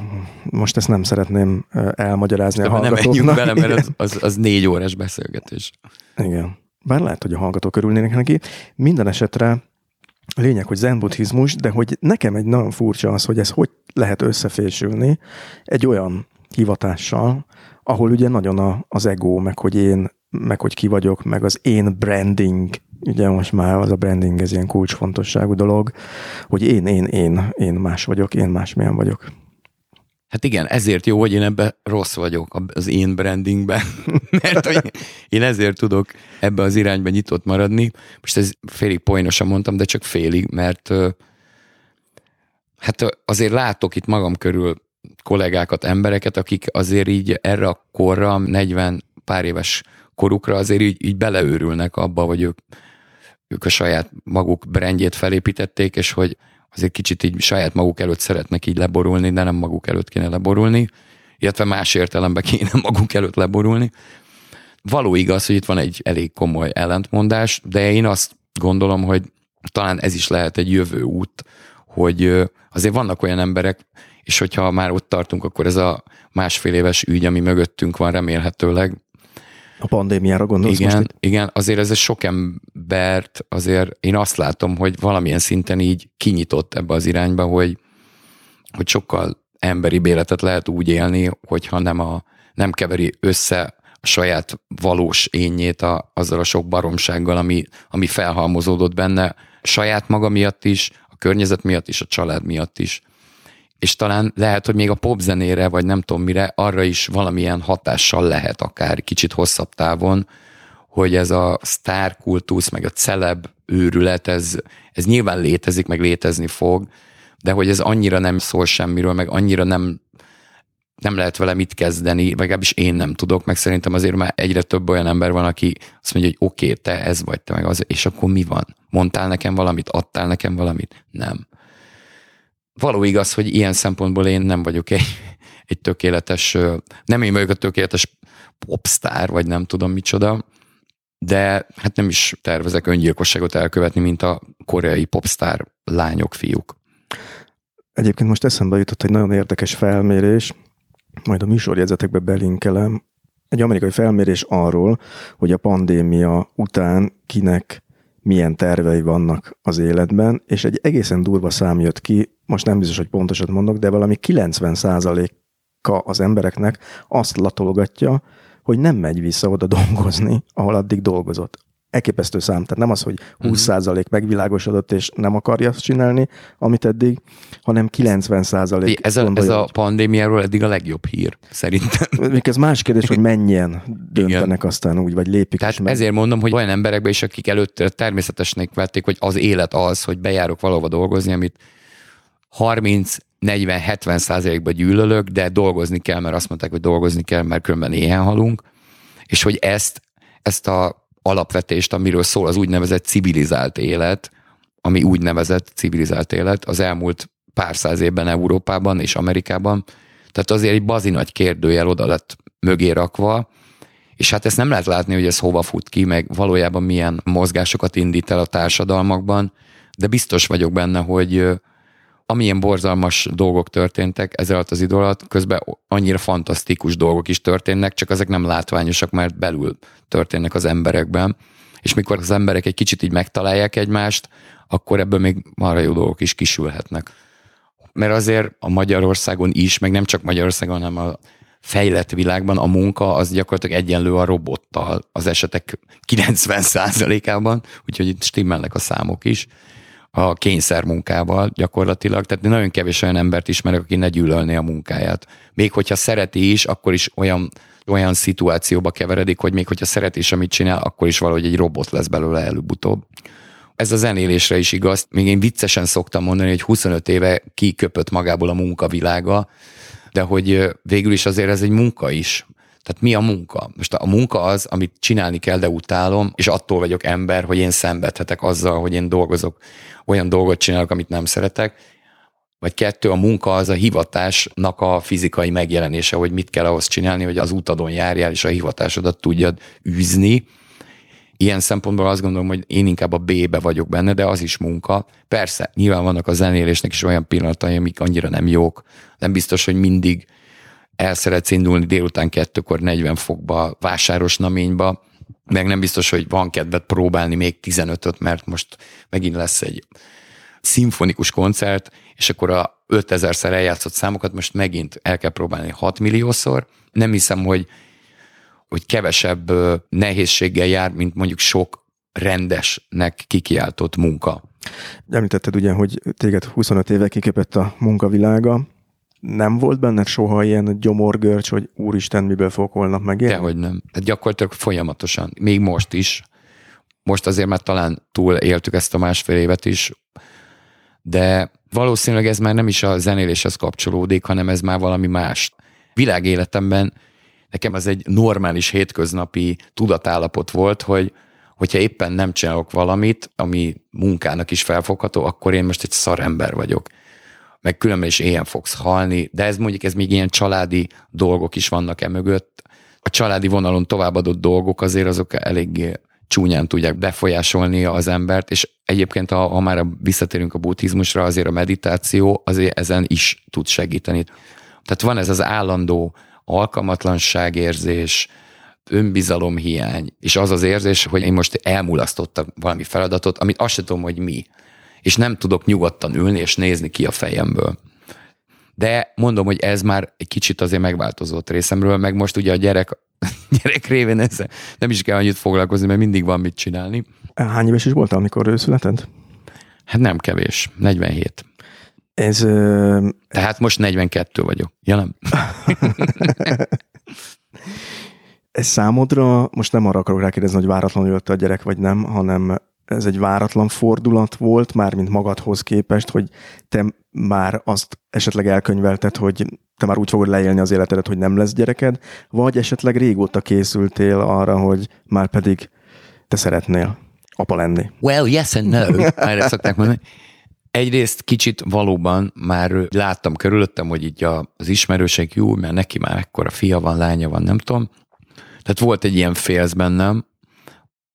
most ezt nem szeretném uh, elmagyarázni Aztán a hallgatóknak. Nem menjünk bele, mert az, az, az négy órás beszélgetés. Igen. bár lehet, hogy a hallgatók örülnének neki. Minden esetre a lényeg, hogy zen buddhizmus, de hogy nekem egy nagyon furcsa az, hogy ez hogy lehet összefésülni egy olyan hivatással, ahol ugye nagyon a, az ego, meg hogy én, meg hogy ki vagyok, meg az én branding, ugye most már az a branding, ez ilyen kulcsfontosságú dolog, hogy én, én, én, én más vagyok, én másmilyen vagyok. Hát igen, ezért jó, hogy én ebben rossz vagyok az én brandingben, mert hogy én ezért tudok ebbe az irányba nyitott maradni. Most ez félig poénosan mondtam, de csak félig, mert hát azért látok itt magam körül kollégákat, embereket, akik azért így erre a korra, 40 pár éves korukra azért így, így beleőrülnek abba, hogy ők, ők a saját maguk brandjét felépítették, és hogy azért kicsit így saját maguk előtt szeretnek így leborulni, de nem maguk előtt kéne leborulni, illetve más értelemben kéne maguk előtt leborulni. Való igaz, hogy itt van egy elég komoly ellentmondás, de én azt gondolom, hogy talán ez is lehet egy jövő út, hogy azért vannak olyan emberek, és hogyha már ott tartunk, akkor ez a másfél éves ügy, ami mögöttünk van remélhetőleg. A pandémiára gondolsz igen, most itt? Igen, azért ez sok embert, azért én azt látom, hogy valamilyen szinten így kinyitott ebbe az irányba, hogy, hogy sokkal emberi életet lehet úgy élni, hogyha nem, a, nem keveri össze a saját valós énjét a, azzal a sok baromsággal, ami, ami felhalmozódott benne, saját maga miatt is, a környezet miatt is, a család miatt is és talán lehet, hogy még a popzenére, vagy nem tudom mire, arra is valamilyen hatással lehet akár kicsit hosszabb távon, hogy ez a sztárkultusz, meg a celeb őrület, ez, ez nyilván létezik, meg létezni fog, de hogy ez annyira nem szól semmiről, meg annyira nem, nem lehet vele mit kezdeni, vagy legalábbis én nem tudok, meg szerintem azért már egyre több olyan ember van, aki azt mondja, hogy oké, okay, te ez vagy, te meg az, és akkor mi van? Mondtál nekem valamit, adtál nekem valamit? Nem való igaz, hogy ilyen szempontból én nem vagyok egy, egy tökéletes, nem én vagyok a tökéletes popstar, vagy nem tudom micsoda, de hát nem is tervezek öngyilkosságot elkövetni, mint a koreai popstar lányok, fiúk. Egyébként most eszembe jutott egy nagyon érdekes felmérés, majd a műsorjegyzetekbe belinkelem, egy amerikai felmérés arról, hogy a pandémia után kinek milyen tervei vannak az életben, és egy egészen durva szám jött ki, most nem biztos, hogy pontosat mondok, de valami 90%-a az embereknek azt latolgatja, hogy nem megy vissza oda dolgozni, ahol addig dolgozott elképesztő szám. Tehát nem az, hogy 20% mhm. megvilágosodott, és nem akarja azt csinálni, amit eddig, hanem 90% ez a, ez a pandémiáról eddig a legjobb hír, szerintem. Még ez más kérdés, hogy mennyien döntenek Igen. aztán úgy, vagy lépik Tehát meg. ezért mondom, hogy olyan emberekbe is, akik előtt természetesnek vették, hogy az élet az, hogy bejárok valahova dolgozni, amit 30 40-70 százalékban gyűlölök, de dolgozni kell, mert azt mondták, hogy dolgozni kell, mert különben éhen halunk, és hogy ezt, ezt a alapvetést, amiről szól az úgynevezett civilizált élet, ami úgynevezett civilizált élet az elmúlt pár száz évben Európában és Amerikában. Tehát azért egy bazi nagy kérdőjel oda lett mögé rakva, és hát ezt nem lehet látni, hogy ez hova fut ki, meg valójában milyen mozgásokat indít el a társadalmakban, de biztos vagyok benne, hogy amilyen borzalmas dolgok történtek ez alatt az idő alatt, közben annyira fantasztikus dolgok is történnek, csak ezek nem látványosak, mert belül történnek az emberekben. És mikor az emberek egy kicsit így megtalálják egymást, akkor ebből még marha jó dolgok is kisülhetnek. Mert azért a Magyarországon is, meg nem csak Magyarországon, hanem a fejlett világban a munka az gyakorlatilag egyenlő a robottal az esetek 90%-ában, úgyhogy itt stimmelnek a számok is a kényszer munkával gyakorlatilag, tehát nagyon kevés olyan embert ismerek, aki ne gyűlölné a munkáját. Még hogyha szereti is, akkor is olyan, olyan szituációba keveredik, hogy még hogyha szereti is, amit csinál, akkor is valahogy egy robot lesz belőle előbb-utóbb. Ez a zenélésre is igaz. Még én viccesen szoktam mondani, hogy 25 éve kiköpött magából a munkavilága, de hogy végül is azért ez egy munka is. Tehát mi a munka? Most a munka az, amit csinálni kell, de utálom, és attól vagyok ember, hogy én szenvedhetek azzal, hogy én dolgozok, olyan dolgot csinálok, amit nem szeretek. Vagy kettő, a munka az a hivatásnak a fizikai megjelenése, hogy mit kell ahhoz csinálni, hogy az utadon járjál, és a hivatásodat tudjad űzni. Ilyen szempontból azt gondolom, hogy én inkább a B-be vagyok benne, de az is munka. Persze, nyilván vannak a zenélésnek is olyan pillanatai, amik annyira nem jók. Nem biztos, hogy mindig el szeretsz indulni délután kettőkor 40 fokba, vásáros naményba, meg nem biztos, hogy van kedved próbálni még 15-öt, mert most megint lesz egy szimfonikus koncert, és akkor a 5000-szer eljátszott számokat most megint el kell próbálni 6 milliószor. Nem hiszem, hogy, hogy kevesebb nehézséggel jár, mint mondjuk sok rendesnek kikiáltott munka. Említetted ugye, hogy téged 25 éve kiképett a munkavilága. Nem volt benned soha ilyen gyomorgörcs, hogy úristen, miből fogok holnap megélni? Dehogy nem. Tehát gyakorlatilag folyamatosan. Még most is. Most azért már talán túl éltük ezt a másfél évet is, de valószínűleg ez már nem is a zenéléshez kapcsolódik, hanem ez már valami más. Világéletemben nekem az egy normális hétköznapi tudatállapot volt, hogy hogyha éppen nem csinálok valamit, ami munkának is felfogható, akkor én most egy szarember vagyok. Meg különben is éjjel fogsz halni, de ez mondjuk ez még ilyen családi dolgok is vannak e mögött. A családi vonalon továbbadott dolgok azért azok eléggé csúnyán tudják befolyásolni az embert, és egyébként, ha, ha már visszatérünk a buddhizmusra, azért a meditáció azért ezen is tud segíteni. Tehát van ez az állandó alkalmatlanságérzés, önbizalomhiány, és az az érzés, hogy én most elmulasztottam valami feladatot, amit azt sem tudom, hogy mi. És nem tudok nyugodtan ülni és nézni ki a fejemből. De mondom, hogy ez már egy kicsit azért megváltozott részemről, meg most ugye a gyerek, gyerek révén ezzel nem is kell annyit foglalkozni, mert mindig van mit csinálni. Hány éves is voltál, amikor ő született? Hát nem kevés, 47. Ez... Ö... Tehát most 42 vagyok. Ja nem? ez számodra, most nem arra akarok rákérdezni, hogy váratlanul jött a gyerek, vagy nem, hanem ez egy váratlan fordulat volt, már mint magadhoz képest, hogy te már azt esetleg elkönyvelted, hogy te már úgy fogod leélni az életedet, hogy nem lesz gyereked, vagy esetleg régóta készültél arra, hogy már pedig te szeretnél apa lenni? Well, yes and no, erre szokták mondani. Egyrészt kicsit valóban már láttam körülöttem, hogy így az ismerőség jó, mert neki már ekkora fia van, lánya van, nem tudom. Tehát volt egy ilyen félsz bennem.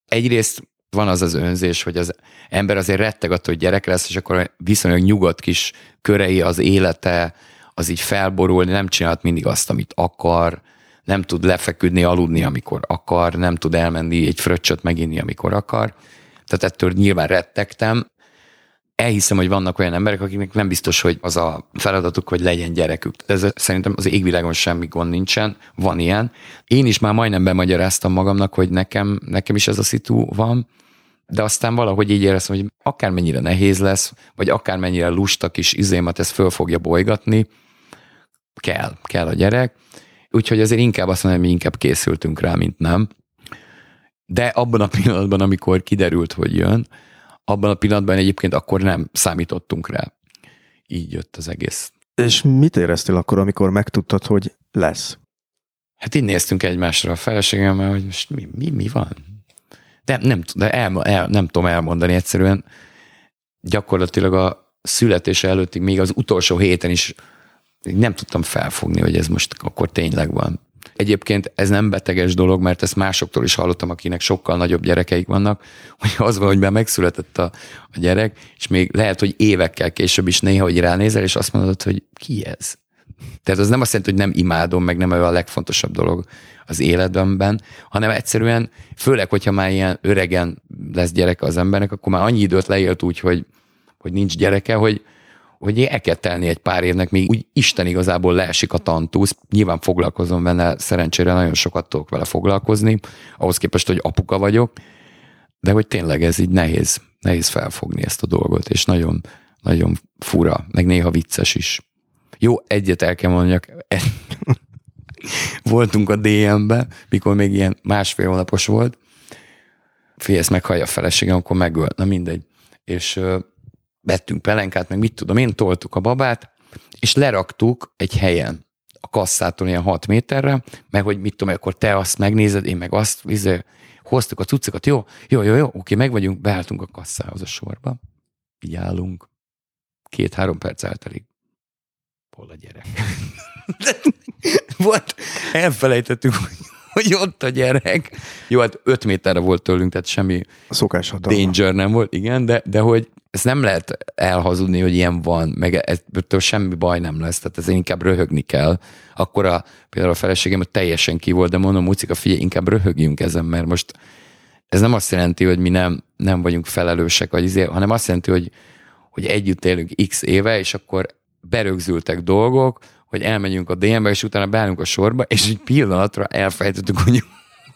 Egyrészt van az az önzés, hogy az ember azért retteg attól, hogy gyerek lesz, és akkor viszonylag nyugodt kis körei, az élete, az így felborul, nem csinálhat mindig azt, amit akar, nem tud lefeküdni, aludni, amikor akar, nem tud elmenni egy fröccsöt meginni, amikor akar. Tehát ettől nyilván rettegtem, elhiszem, hogy vannak olyan emberek, akiknek nem biztos, hogy az a feladatuk, hogy legyen gyerekük. Ez szerintem az égvilágon semmi gond nincsen, van ilyen. Én is már majdnem bemagyaráztam magamnak, hogy nekem, nekem is ez a szitu van, de aztán valahogy így éreztem, hogy akármennyire nehéz lesz, vagy akármennyire lusta kis izémat ez föl fogja bolygatni, kell, kell a gyerek. Úgyhogy azért inkább azt mondom, hogy mi inkább készültünk rá, mint nem. De abban a pillanatban, amikor kiderült, hogy jön, abban a pillanatban egyébként akkor nem számítottunk rá. Így jött az egész. És mit éreztél akkor, amikor megtudtad, hogy lesz? Hát így néztünk egymásra a feleségemmel, hogy most mi, mi, mi van? De nem, de el, el, nem tudom elmondani egyszerűen. Gyakorlatilag a születése előttig, még az utolsó héten is nem tudtam felfogni, hogy ez most akkor tényleg van. Egyébként ez nem beteges dolog, mert ezt másoktól is hallottam, akinek sokkal nagyobb gyerekeik vannak, hogy az van, hogy már megszületett a, a gyerek, és még lehet, hogy évekkel később is néha, hogy ránézel, és azt mondod, hogy ki ez? Tehát az nem azt jelenti, hogy nem imádom, meg nem a legfontosabb dolog az életemben, hanem egyszerűen, főleg, hogyha már ilyen öregen lesz gyereke az embernek, akkor már annyi időt leélt úgy, hogy, hogy nincs gyereke, hogy, hogy el kell telni egy pár évnek, még úgy Isten igazából leesik a tantusz. Nyilván foglalkozom vele, szerencsére nagyon sokat tudok vele foglalkozni, ahhoz képest, hogy apuka vagyok, de hogy tényleg ez így nehéz, nehéz felfogni ezt a dolgot, és nagyon, nagyon fura, meg néha vicces is. Jó, egyet el kell mondjak, voltunk a DM-be, mikor még ilyen másfél hónapos volt, Figyelj, ezt meghallja a feleségem, akkor megöl, na mindegy. És vettünk pelenkát, meg mit tudom én, toltuk a babát, és leraktuk egy helyen a kasszától ilyen 6 méterre, meg hogy mit tudom, akkor te azt megnézed, én meg azt, vizé, hoztuk a cuccokat, jó, jó, jó, jó, oké, meg vagyunk, beálltunk a kasszához a sorba, így állunk, két-három perc eltelik. Hol a gyerek? Volt, elfelejtettük, hogy hogy ott a gyerek. Jó, hát öt méterre volt tőlünk, tehát semmi Szokás danger nem volt, igen, de, de hogy ez nem lehet elhazudni, hogy ilyen van, meg ettől semmi baj nem lesz, tehát ez inkább röhögni kell. Akkor a, például a feleségem teljesen ki volt, de mondom, Mucika, figyelj, inkább röhögjünk ezen, mert most ez nem azt jelenti, hogy mi nem, nem vagyunk felelősek, vagy izé, hanem azt jelenti, hogy, hogy együtt élünk x éve, és akkor berögzültek dolgok, hogy elmegyünk a DM-be, és utána beállunk a sorba, és egy pillanatra elfejtettük, hogy,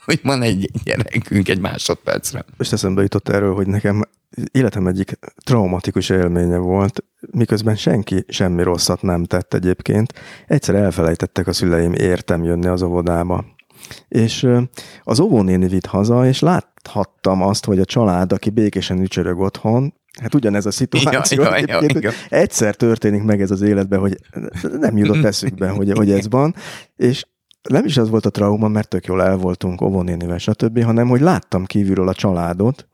hogy van egy gyerekünk egy másodpercre. És eszembe jutott erről, hogy nekem életem egyik traumatikus élménye volt, miközben senki semmi rosszat nem tett egyébként. Egyszer elfelejtettek a szüleim értem jönni az óvodába. És az óvónéni vitt haza, és láthattam azt, hogy a család, aki békésen ücsörög otthon, Hát ugyanez a szituáció. Ja, ja, ja, ja. Egyszer történik meg ez az életben, hogy nem jutott eszükbe, hogy, hogy ez van, és nem is az volt a trauma, mert tök jól el voltunk óvónénivel, stb., hanem hogy láttam kívülről a családot,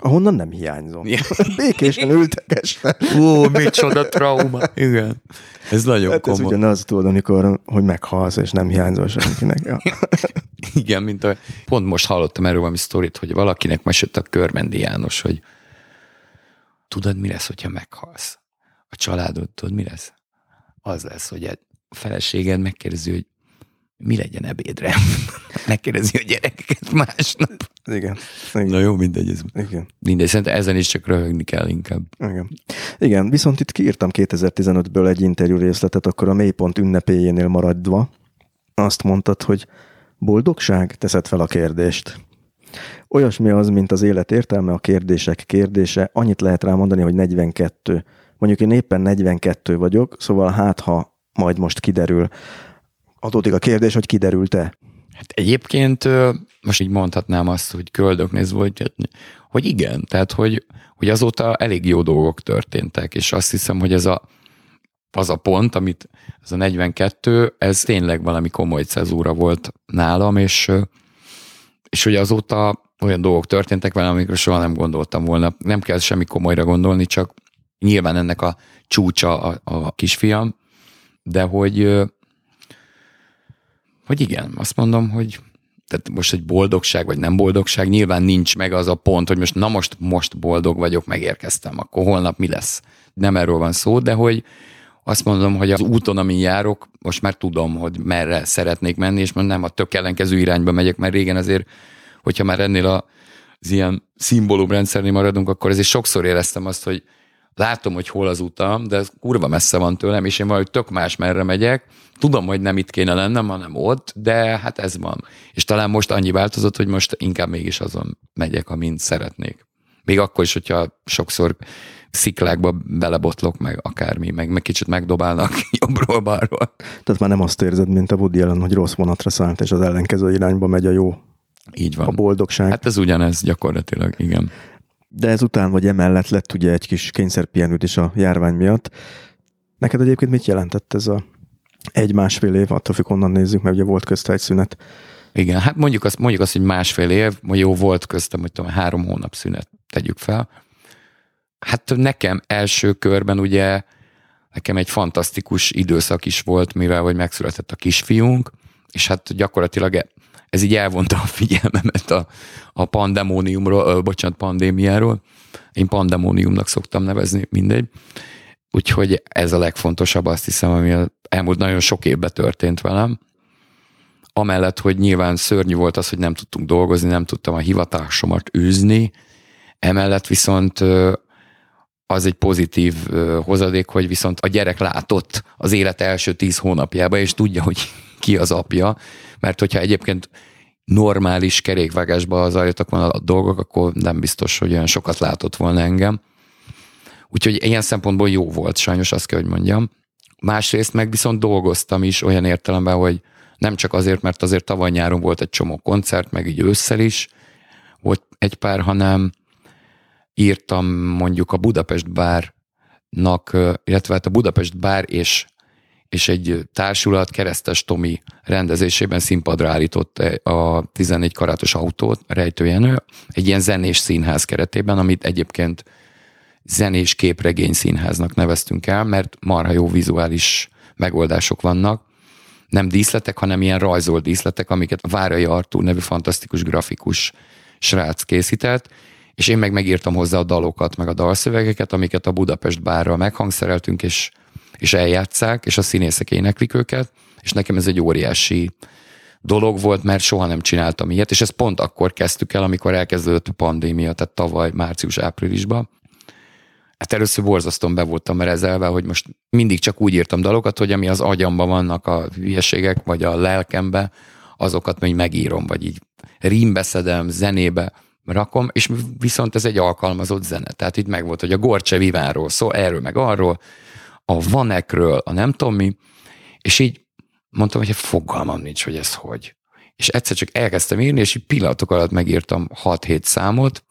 ahonnan nem hiányzom. Ja. Békésen ültek este. Ó, micsoda trauma. Igen. Ez nagyon hát komoly. Ez ugyanaz, tudod, amikor, hogy meghalsz, és nem hiányzol senkinek. Ja. Igen, mint a, pont most hallottam erről valami sztorit, hogy valakinek mesélt a Körmendi János, hogy tudod, mi lesz, hogyha meghalsz? A családod, tudod, mi lesz? Az lesz, hogy a feleséged megkérdezi, hogy mi legyen ebédre. Megkérdezi a gyerekeket másnap. Igen. Igen. Na jó, mindegy. Ez Igen. Mindegy, szerintem ezen is csak röhögni kell inkább. Igen. Igen, viszont itt kiírtam 2015-ből egy interjú részletet, akkor a mélypont ünnepéjénél maradva. Azt mondtad, hogy boldogság? Teszed fel a kérdést. Olyasmi az, mint az élet értelme, a kérdések kérdése. Annyit lehet rá mondani, hogy 42. Mondjuk én éppen 42 vagyok, szóval hát ha majd most kiderül, adódik a kérdés, hogy kiderült-e? Hát egyébként most így mondhatnám azt, hogy köldöknézve, hogy, hogy igen, tehát hogy, hogy azóta elég jó dolgok történtek, és azt hiszem, hogy ez a, az a pont, amit ez a 42, ez tényleg valami komoly cezúra volt nálam, és, és hogy azóta olyan dolgok történtek velem, amikről soha nem gondoltam volna. Nem kell semmi komolyra gondolni, csak nyilván ennek a csúcsa a, a kisfiam, de hogy hogy igen, azt mondom, hogy tehát most egy boldogság, vagy nem boldogság, nyilván nincs meg az a pont, hogy most na most, most boldog vagyok, megérkeztem, akkor holnap mi lesz. Nem erről van szó, de hogy azt mondom, hogy az úton, amin járok, most már tudom, hogy merre szeretnék menni, és nem a tök ellenkező irányba megyek, mert régen azért, hogyha már ennél a, az ilyen szimbólumrendszernél maradunk, akkor azért sokszor éreztem azt, hogy látom, hogy hol az utam, de ez kurva messze van tőlem, és én valahogy tök más merre megyek. Tudom, hogy nem itt kéne lennem, hanem ott, de hát ez van. És talán most annyi változott, hogy most inkább mégis azon megyek, amint szeretnék. Még akkor is, hogyha sokszor sziklákba belebotlok, meg akármi, meg, meg kicsit megdobálnak jobbról balról. Tehát már nem azt érzed, mint a Woody Allen, hogy rossz vonatra szállt, és az ellenkező irányba megy a jó. Így van. A boldogság. Hát ez ugyanez gyakorlatilag, igen de ezután vagy emellett lett ugye egy kis kényszerpihenőt is a járvány miatt. Neked egyébként mit jelentett ez a egy-másfél év, attól függ onnan nézzük, mert ugye volt közt egy szünet. Igen, hát mondjuk azt, mondjuk azt, hogy másfél év, jó volt köztem, hogy tudom, három hónap szünet, tegyük fel. Hát nekem első körben ugye nekem egy fantasztikus időszak is volt, mivel hogy megszületett a kisfiunk, és hát gyakorlatilag ez így elvonta a figyelmemet a, a pandemóniumról, bocsánat, pandémiáról. Én pandemóniumnak szoktam nevezni, mindegy. Úgyhogy ez a legfontosabb, azt hiszem, ami elmúlt nagyon sok évben történt velem. Amellett, hogy nyilván szörnyű volt az, hogy nem tudtunk dolgozni, nem tudtam a hivatásomat űzni, emellett viszont az egy pozitív hozadék, hogy viszont a gyerek látott az élet első tíz hónapjába, és tudja, hogy ki az apja, mert hogyha egyébként normális kerékvágásba zajlottak volna a dolgok, akkor nem biztos, hogy olyan sokat látott volna engem. Úgyhogy ilyen szempontból jó volt, sajnos azt kell, hogy mondjam. Másrészt meg viszont dolgoztam is olyan értelemben, hogy nem csak azért, mert azért tavaly nyáron volt egy csomó koncert, meg így ősszel is volt egy pár, hanem írtam mondjuk a Budapest Bárnak, illetve hát a Budapest Bár és és egy társulat Keresztes Tomi rendezésében színpadra állított a 14 karátos autót, rejtőjenő, egy ilyen zenés színház keretében, amit egyébként zenés képregény színháznak neveztünk el, mert marha jó vizuális megoldások vannak, nem díszletek, hanem ilyen rajzolt díszletek, amiket Várai Artúr nevű fantasztikus grafikus srác készített, és én meg megírtam hozzá a dalokat, meg a dalszövegeket, amiket a Budapest bárral meghangszereltünk, és és eljátszák, és a színészek éneklik őket, és nekem ez egy óriási dolog volt, mert soha nem csináltam ilyet, és ezt pont akkor kezdtük el, amikor elkezdődött a pandémia, tehát tavaly március-áprilisban. Hát először borzasztóan be voltam rezelve, hogy most mindig csak úgy írtam dalokat, hogy ami az agyamban vannak a hülyeségek, vagy a lelkembe, azokat még megírom, vagy így rímbe szedem, zenébe rakom, és viszont ez egy alkalmazott zene. Tehát itt meg volt, hogy a Gorcse Vivánról szól, erről meg arról, a Vanekről, a nem tudom mi, és így mondtam, hogy fogalmam nincs, hogy ez hogy. És egyszer csak elkezdtem írni, és így pillanatok alatt megírtam 6-7 számot,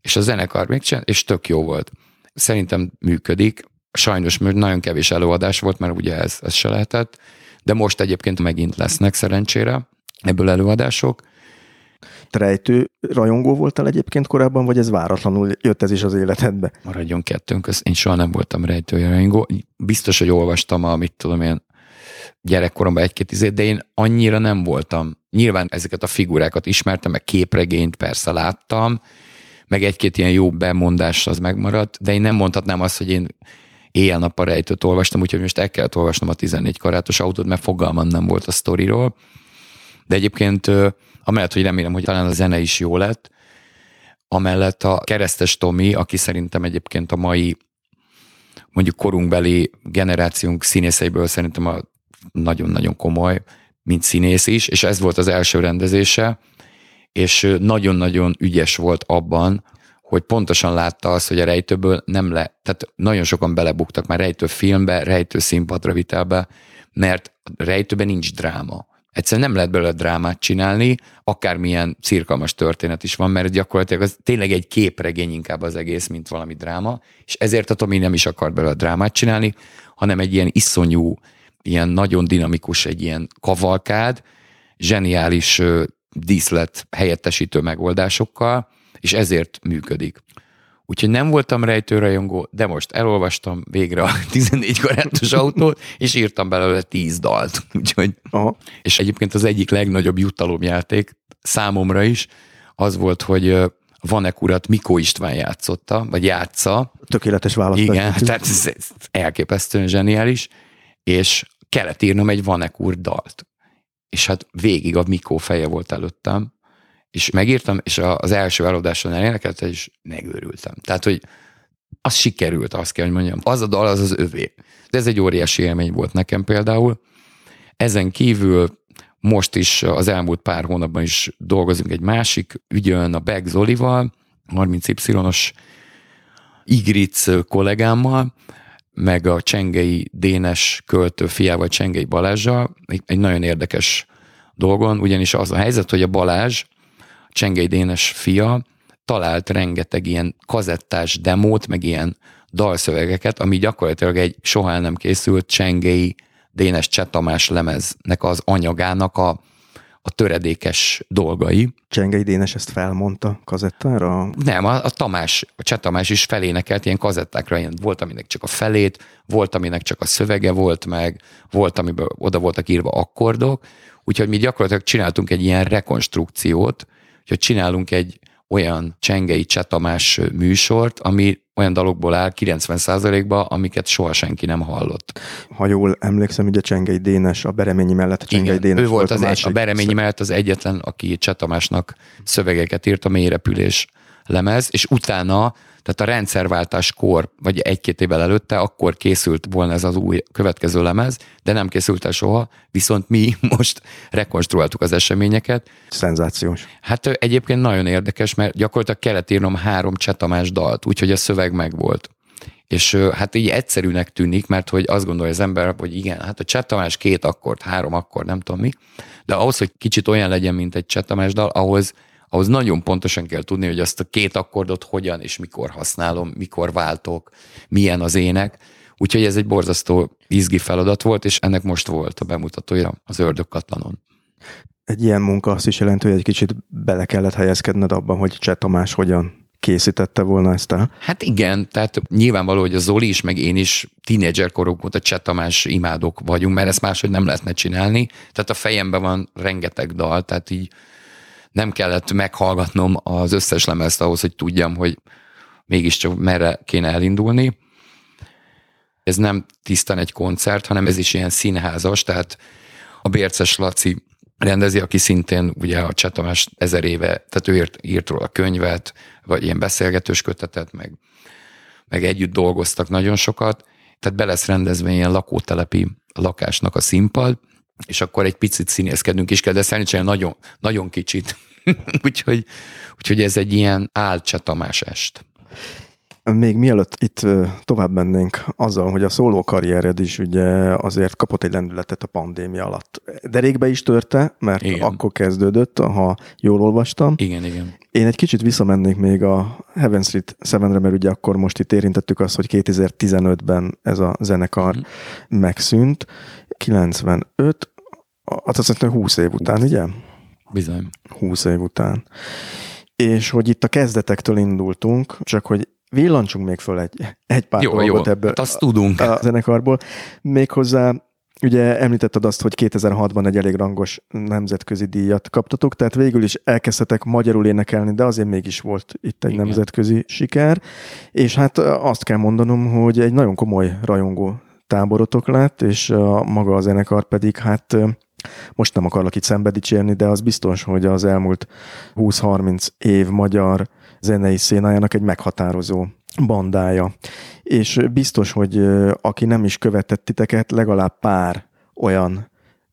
és a zenekar még csinál, és tök jó volt. Szerintem működik. Sajnos mert nagyon kevés előadás volt, mert ugye ez, ez se lehetett, de most egyébként megint lesznek szerencsére ebből előadások. Rejtő rajongó voltál egyébként korábban, vagy ez váratlanul jött ez is az életedbe? Maradjon kettőnk, én soha nem voltam rejtő rajongó. Biztos, hogy olvastam a, mit tudom én, gyerekkoromban egy-két izét, de én annyira nem voltam. Nyilván ezeket a figurákat ismertem, meg képregényt persze láttam, meg egy-két ilyen jó bemondás az megmaradt, de én nem mondhatnám azt, hogy én éjjel-nappal rejtőt olvastam, úgyhogy most el kellett olvasnom a 14 karátos autót, mert fogalmam nem volt a sztoriról. De egyébként amellett, hogy remélem, hogy talán a zene is jó lett, amellett a keresztes Tomi, aki szerintem egyébként a mai mondjuk korunkbeli generációnk színészeiből szerintem a nagyon-nagyon komoly, mint színész is, és ez volt az első rendezése, és nagyon-nagyon ügyes volt abban, hogy pontosan látta azt, hogy a rejtőből nem le, tehát nagyon sokan belebuktak már rejtő filmbe, rejtő színpadra vitelbe, mert rejtőben nincs dráma. Egyszerűen nem lehet belőle drámát csinálni, akármilyen cirkalmas történet is van, mert gyakorlatilag az tényleg egy képregény inkább az egész, mint valami dráma, és ezért a Tomi nem is akar belőle drámát csinálni, hanem egy ilyen iszonyú, ilyen nagyon dinamikus, egy ilyen kavalkád, zseniális díszlet helyettesítő megoldásokkal, és ezért működik. Úgyhogy nem voltam rejtőrajongó, de most elolvastam végre a 14 karátos autót, és írtam belőle 10 dalt. Úgyhogy, Aha. És egyébként az egyik legnagyobb jutalomjáték számomra is az volt, hogy Vanek urat Mikó István játszotta, vagy játsza. Tökéletes választás. Igen, tehát ez elképesztően zseniális, és kellett írnom egy Vanek úr dalt. És hát végig a Mikó feje volt előttem, és megírtam, és az első előadáson elénekelte, és megőrültem. Tehát, hogy az sikerült, azt kell, hogy mondjam. Az a dal, az az övé. De ez egy óriási élmény volt nekem például. Ezen kívül most is az elmúlt pár hónapban is dolgozunk egy másik ügyön, a Beg Zolival, 30Y-os Igric kollégámmal, meg a Csengei Dénes költő fiával, Csengei Balázsjal, egy nagyon érdekes dolgon, ugyanis az a helyzet, hogy a Balázs Csengei Dénes fia talált rengeteg ilyen kazettás demót, meg ilyen dalszövegeket, ami gyakorlatilag egy soha el nem készült Csengei Dénes Csetamás lemeznek az anyagának a, a töredékes dolgai. Csengei Dénes ezt felmondta kazettára? Nem, a, a Tamás, a Cseh Tamás is felénekelt ilyen kazettákra, ilyen volt, aminek csak a felét, volt, aminek csak a szövege volt meg, volt, amiben oda voltak írva akkordok, úgyhogy mi gyakorlatilag csináltunk egy ilyen rekonstrukciót, hogy csinálunk egy olyan csengei csetamás műsort, ami olyan dalokból áll 90%-ba, amiket soha senki nem hallott. Ha jól emlékszem, ugye Csengei Dénes, a Bereményi mellett a Csengei Igen, Dénes ő volt, az a, egy, a Bereményi mellett az egyetlen, aki Csetamásnak szövegeket írt a mélyrepülés lemez, és utána tehát a rendszerváltáskor, vagy egy-két évvel előtte, akkor készült volna ez az új következő lemez, de nem készült el soha, viszont mi most rekonstruáltuk az eseményeket. Szenzációs. Hát egyébként nagyon érdekes, mert gyakorlatilag kellett írnom három csetamás dalt, úgyhogy a szöveg megvolt. És hát így egyszerűnek tűnik, mert hogy azt gondolja az ember, hogy igen, hát a csetamás két akkord, három akkord, nem tudom mi, de ahhoz, hogy kicsit olyan legyen, mint egy csetamás dal, ahhoz ahhoz nagyon pontosan kell tudni, hogy azt a két akkordot hogyan és mikor használom, mikor váltok, milyen az ének. Úgyhogy ez egy borzasztó izgi feladat volt, és ennek most volt a bemutatója az ördögkatlanon. Egy ilyen munka azt is jelenti, hogy egy kicsit bele kellett helyezkedned abban, hogy Cseh Tamás hogyan készítette volna ezt el? Hát igen, tehát nyilvánvaló, hogy a Zoli is, meg én is tínédzser korok óta Cseh Tamás imádok vagyunk, mert ezt máshogy nem lehetne csinálni. Tehát a fejemben van rengeteg dal, tehát így nem kellett meghallgatnom az összes lemezt ahhoz, hogy tudjam, hogy mégiscsak merre kéne elindulni. Ez nem tisztán egy koncert, hanem ez is ilyen színházas, tehát a Bérces Laci rendezi, aki szintén ugye a Csetamás ezer éve, tehát ő írt, írt róla könyvet, vagy ilyen beszélgetős kötetet, meg, meg együtt dolgoztak nagyon sokat, tehát be lesz rendezve ilyen lakótelepi lakásnak a színpad, és akkor egy picit színészkedünk is kell, de szerintem nagyon, nagyon kicsit. úgyhogy, úgyhogy ez egy ilyen álcsatamás est. Még mielőtt itt tovább mennénk azzal, hogy a szóló karriered is ugye azért kapott egy lendületet a pandémia alatt. Derékbe is törte, mert igen. akkor kezdődött, ha jól olvastam. Igen, igen. Én egy kicsit visszamennék még a Heaven Street 7-re, mert ugye akkor most itt érintettük azt, hogy 2015-ben ez a zenekar mm. megszűnt. 95, azt hiszem 20 év után, ugye? Bizony. 20 év után. És hogy itt a kezdetektől indultunk, csak hogy villancsunk még föl egy, egy pár jó, dolgot jó. ebből hát azt tudunk. a zenekarból. Méghozzá Ugye említetted azt, hogy 2006-ban egy elég rangos nemzetközi díjat kaptatok, tehát végül is elkezdhetek magyarul énekelni, de azért mégis volt itt egy Igen. nemzetközi siker, és hát azt kell mondanom, hogy egy nagyon komoly rajongó táborotok lett, és a maga a zenekar pedig hát most nem akarok itt szembe dicsérni, de az biztos, hogy az elmúlt 20-30 év magyar zenei szénájának egy meghatározó bandája. És biztos, hogy aki nem is követett titeket, legalább pár olyan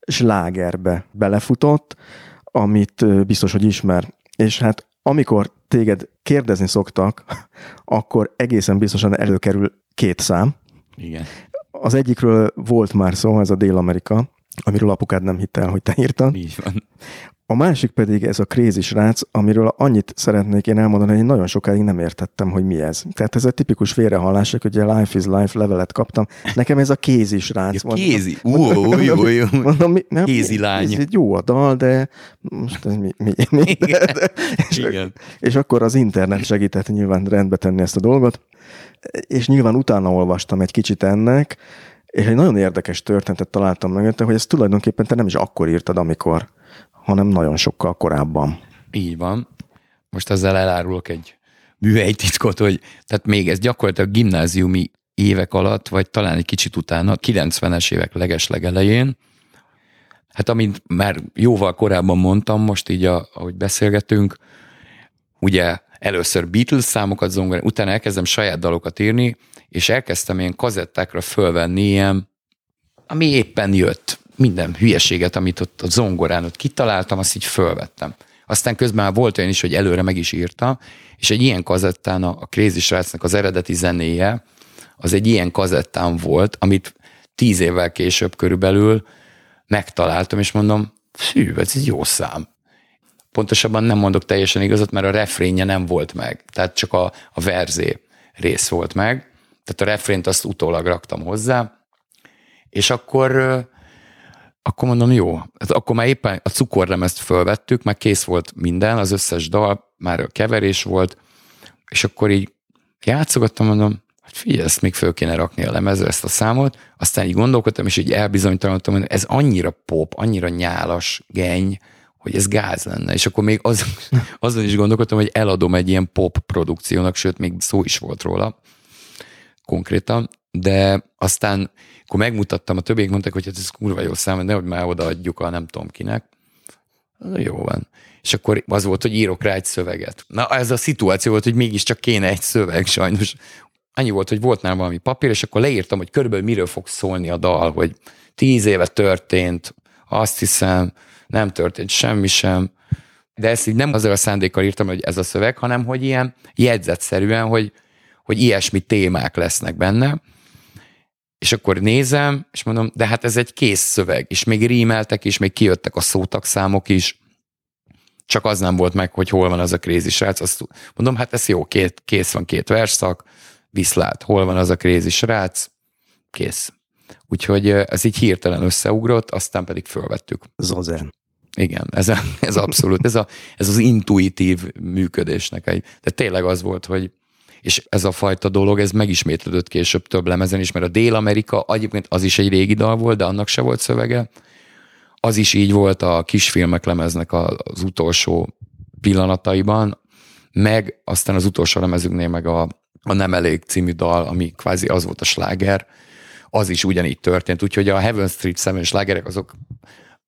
slágerbe belefutott, amit biztos, hogy ismer. És hát amikor téged kérdezni szoktak, akkor egészen biztosan előkerül két szám. Igen. Az egyikről volt már szó, ez a Dél-Amerika, amiről apukád nem hitte el, hogy te írtad. Így van. A másik pedig ez a Crazy srác, amiről annyit szeretnék én elmondani, hogy nagyon sokáig nem értettem, hogy mi ez. Tehát ez egy tipikus félrehallás, hogy ugye Life is Life levelet kaptam. Nekem ez a kézi srác. Ja, kézi? Ú, mondom, mi, nem, kézi lány. Ez egy jó a dal, de most ez mi? mi, mi de, de, és, Igen. és akkor az internet segített nyilván rendbe tenni ezt a dolgot, és nyilván utána olvastam egy kicsit ennek, és egy nagyon érdekes történetet találtam meg, hogy ezt tulajdonképpen te nem is akkor írtad, amikor, hanem nagyon sokkal korábban. Így van. Most ezzel elárulok egy műhelytitkot, hogy tehát még ez gyakorlatilag gimnáziumi évek alatt, vagy talán egy kicsit utána, 90-es évek legeslegelején, hát amint már jóval korábban mondtam, most így, a, ahogy beszélgetünk, ugye először Beatles számokat zongorán, utána elkezdem saját dalokat írni, és elkezdtem ilyen kazettákra fölvenni ilyen, ami éppen jött. Minden hülyeséget, amit ott a zongorán ott kitaláltam, azt így fölvettem. Aztán közben már volt olyan is, hogy előre meg is írta, és egy ilyen kazettán a, a Crazy Srácnak az eredeti zenéje, az egy ilyen kazettán volt, amit tíz évvel később körülbelül megtaláltam, és mondom, fű, ez egy jó szám. Pontosabban nem mondok teljesen igazat, mert a refrénje nem volt meg, tehát csak a, a verzé rész volt meg, tehát a refrént azt utólag raktam hozzá, és akkor, akkor mondom, jó, hát akkor már éppen a cukorlemezt fölvettük, már kész volt minden, az összes dal, már a keverés volt, és akkor így játszogattam, mondom, hogy figyelj, ezt még föl kéne rakni a lemezre, ezt a számot, aztán így gondolkodtam, és így elbizonytalanodtam, hogy ez annyira pop, annyira nyálas, geny, hogy ez gáz lenne. És akkor még az, azon is gondolkodtam, hogy eladom egy ilyen pop produkciónak, sőt, még szó is volt róla konkrétan, de aztán akkor megmutattam, a többiek mondták, hogy hát ez kurva jó szám, nehogy már odaadjuk a nem tudom kinek. Jó van. És akkor az volt, hogy írok rá egy szöveget. Na, ez a szituáció volt, hogy mégiscsak kéne egy szöveg, sajnos. Annyi volt, hogy volt nálam valami papír, és akkor leírtam, hogy körülbelül miről fog szólni a dal, hogy tíz éve történt, azt hiszem, nem történt semmi sem, de ezt így nem azzal a szándékkal írtam, hogy ez a szöveg, hanem hogy ilyen jegyzetszerűen, hogy, hogy ilyesmi témák lesznek benne, és akkor nézem, és mondom, de hát ez egy kész szöveg, és még rímeltek is, még kijöttek a szótagszámok is, csak az nem volt meg, hogy hol van az a krézi srác. Azt mondom, hát ez jó, két, kész van két verszak, viszlát, hol van az a krézi srác, kész. Úgyhogy ez így hirtelen összeugrott, aztán pedig fölvettük. Zazen. Igen, ez, a, ez abszolút, ez, a, ez az intuitív működésnek egy. De tényleg az volt, hogy és ez a fajta dolog, ez megismétlődött később több lemezen is, mert a Dél-Amerika egyébként az is egy régi dal volt, de annak se volt szövege. Az is így volt a kisfilmek lemeznek az utolsó pillanataiban, meg aztán az utolsó lemezünknél meg a, a Nem elég című dal, ami kvázi az volt a sláger, az is ugyanígy történt, úgyhogy a Heaven Street 7 slágerek azok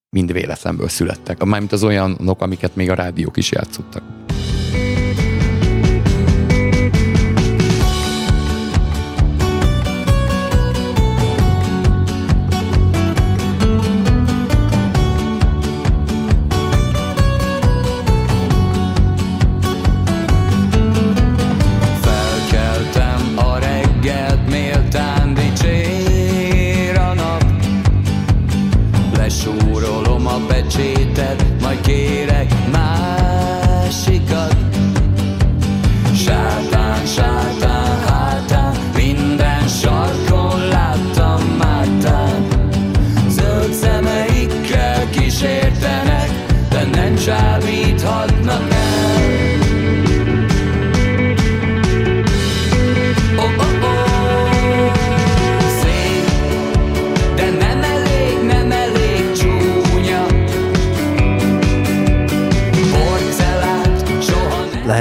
mind véletlenből születtek. Mármint az olyanok, amiket még a rádiók is játszottak.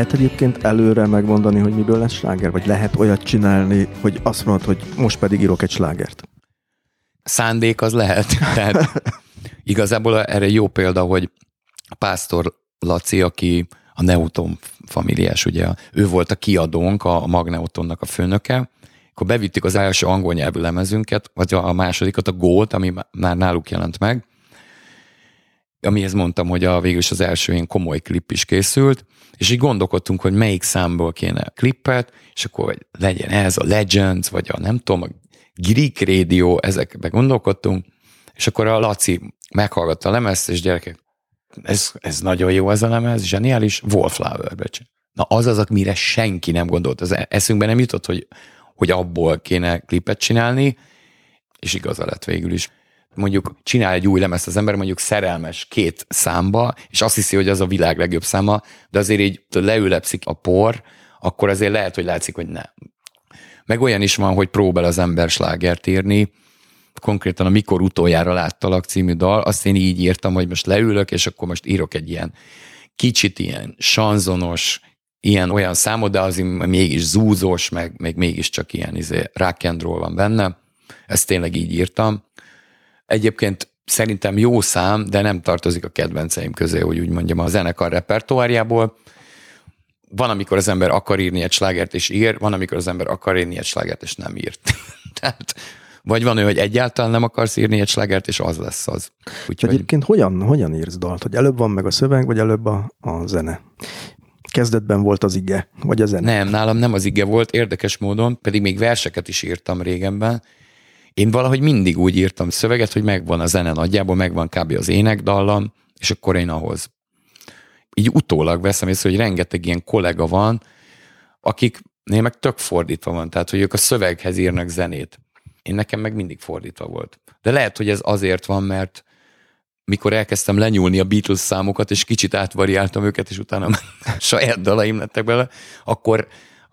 Lehet egyébként előre megmondani, hogy miből lesz sláger? Vagy lehet olyat csinálni, hogy azt mondod, hogy most pedig írok egy slágert? Szándék az lehet. Tehát igazából erre jó példa, hogy Pásztor Laci, aki a Neuton familiás, ugye, ő volt a kiadónk, a Magneutonnak a főnöke, akkor bevittük az első angol nyelvű lemezünket, vagy a másodikat, a Gold, ami már náluk jelent meg, amihez mondtam, hogy a végül is az első ilyen komoly klip is készült, és így gondolkodtunk, hogy melyik számból kéne klippet, és akkor vagy legyen ez a Legends, vagy a nem tudom, a Greek Radio, ezekbe gondolkodtunk, és akkor a Laci meghallgatta a lemezt, és gyerekek, ez, ez nagyon jó ez a lemez, zseniális, Wallflower becső. Na az az, amire senki nem gondolt. Az eszünkbe nem jutott, hogy, hogy abból kéne klipet csinálni, és igaza lett végül is mondjuk csinál egy új lemezt az ember, mondjuk szerelmes két számba, és azt hiszi, hogy az a világ legjobb száma, de azért így leülepszik a por, akkor azért lehet, hogy látszik, hogy nem. Meg olyan is van, hogy próbál az ember slágert írni, konkrétan a Mikor utoljára láttalak című dal, azt én így írtam, hogy most leülök, és akkor most írok egy ilyen kicsit ilyen sanzonos, ilyen olyan számot, de az mégis zúzós, meg, meg mégiscsak ilyen izé, rock and roll van benne. Ezt tényleg így írtam. Egyébként szerintem jó szám, de nem tartozik a kedvenceim közé, hogy úgy mondjam, a zenekar repertoárjából. Van, amikor az ember akar írni egy slágert és ír, van, amikor az ember akar írni egy slágert és nem írt. Tehát vagy van ő, hogy egyáltalán nem akarsz írni egy slágert, és az lesz az. Úgyhogy... Egyébként hogyan, hogyan írsz dalt? Hogy előbb van meg a szöveg, vagy előbb a, a zene? Kezdetben volt az ige, vagy a zene? Nem, nálam nem az ige volt, érdekes módon, pedig még verseket is írtam régenben, én valahogy mindig úgy írtam szöveget, hogy megvan a zene nagyjából, megvan kb. az énekdallam, és akkor én ahhoz. Így utólag veszem észre, hogy rengeteg ilyen kollega van, akik én meg tök fordítva van, tehát hogy ők a szöveghez írnak zenét. Én nekem meg mindig fordítva volt. De lehet, hogy ez azért van, mert mikor elkezdtem lenyúlni a Beatles számokat, és kicsit átvariáltam őket, és utána saját dalaim lettek bele, akkor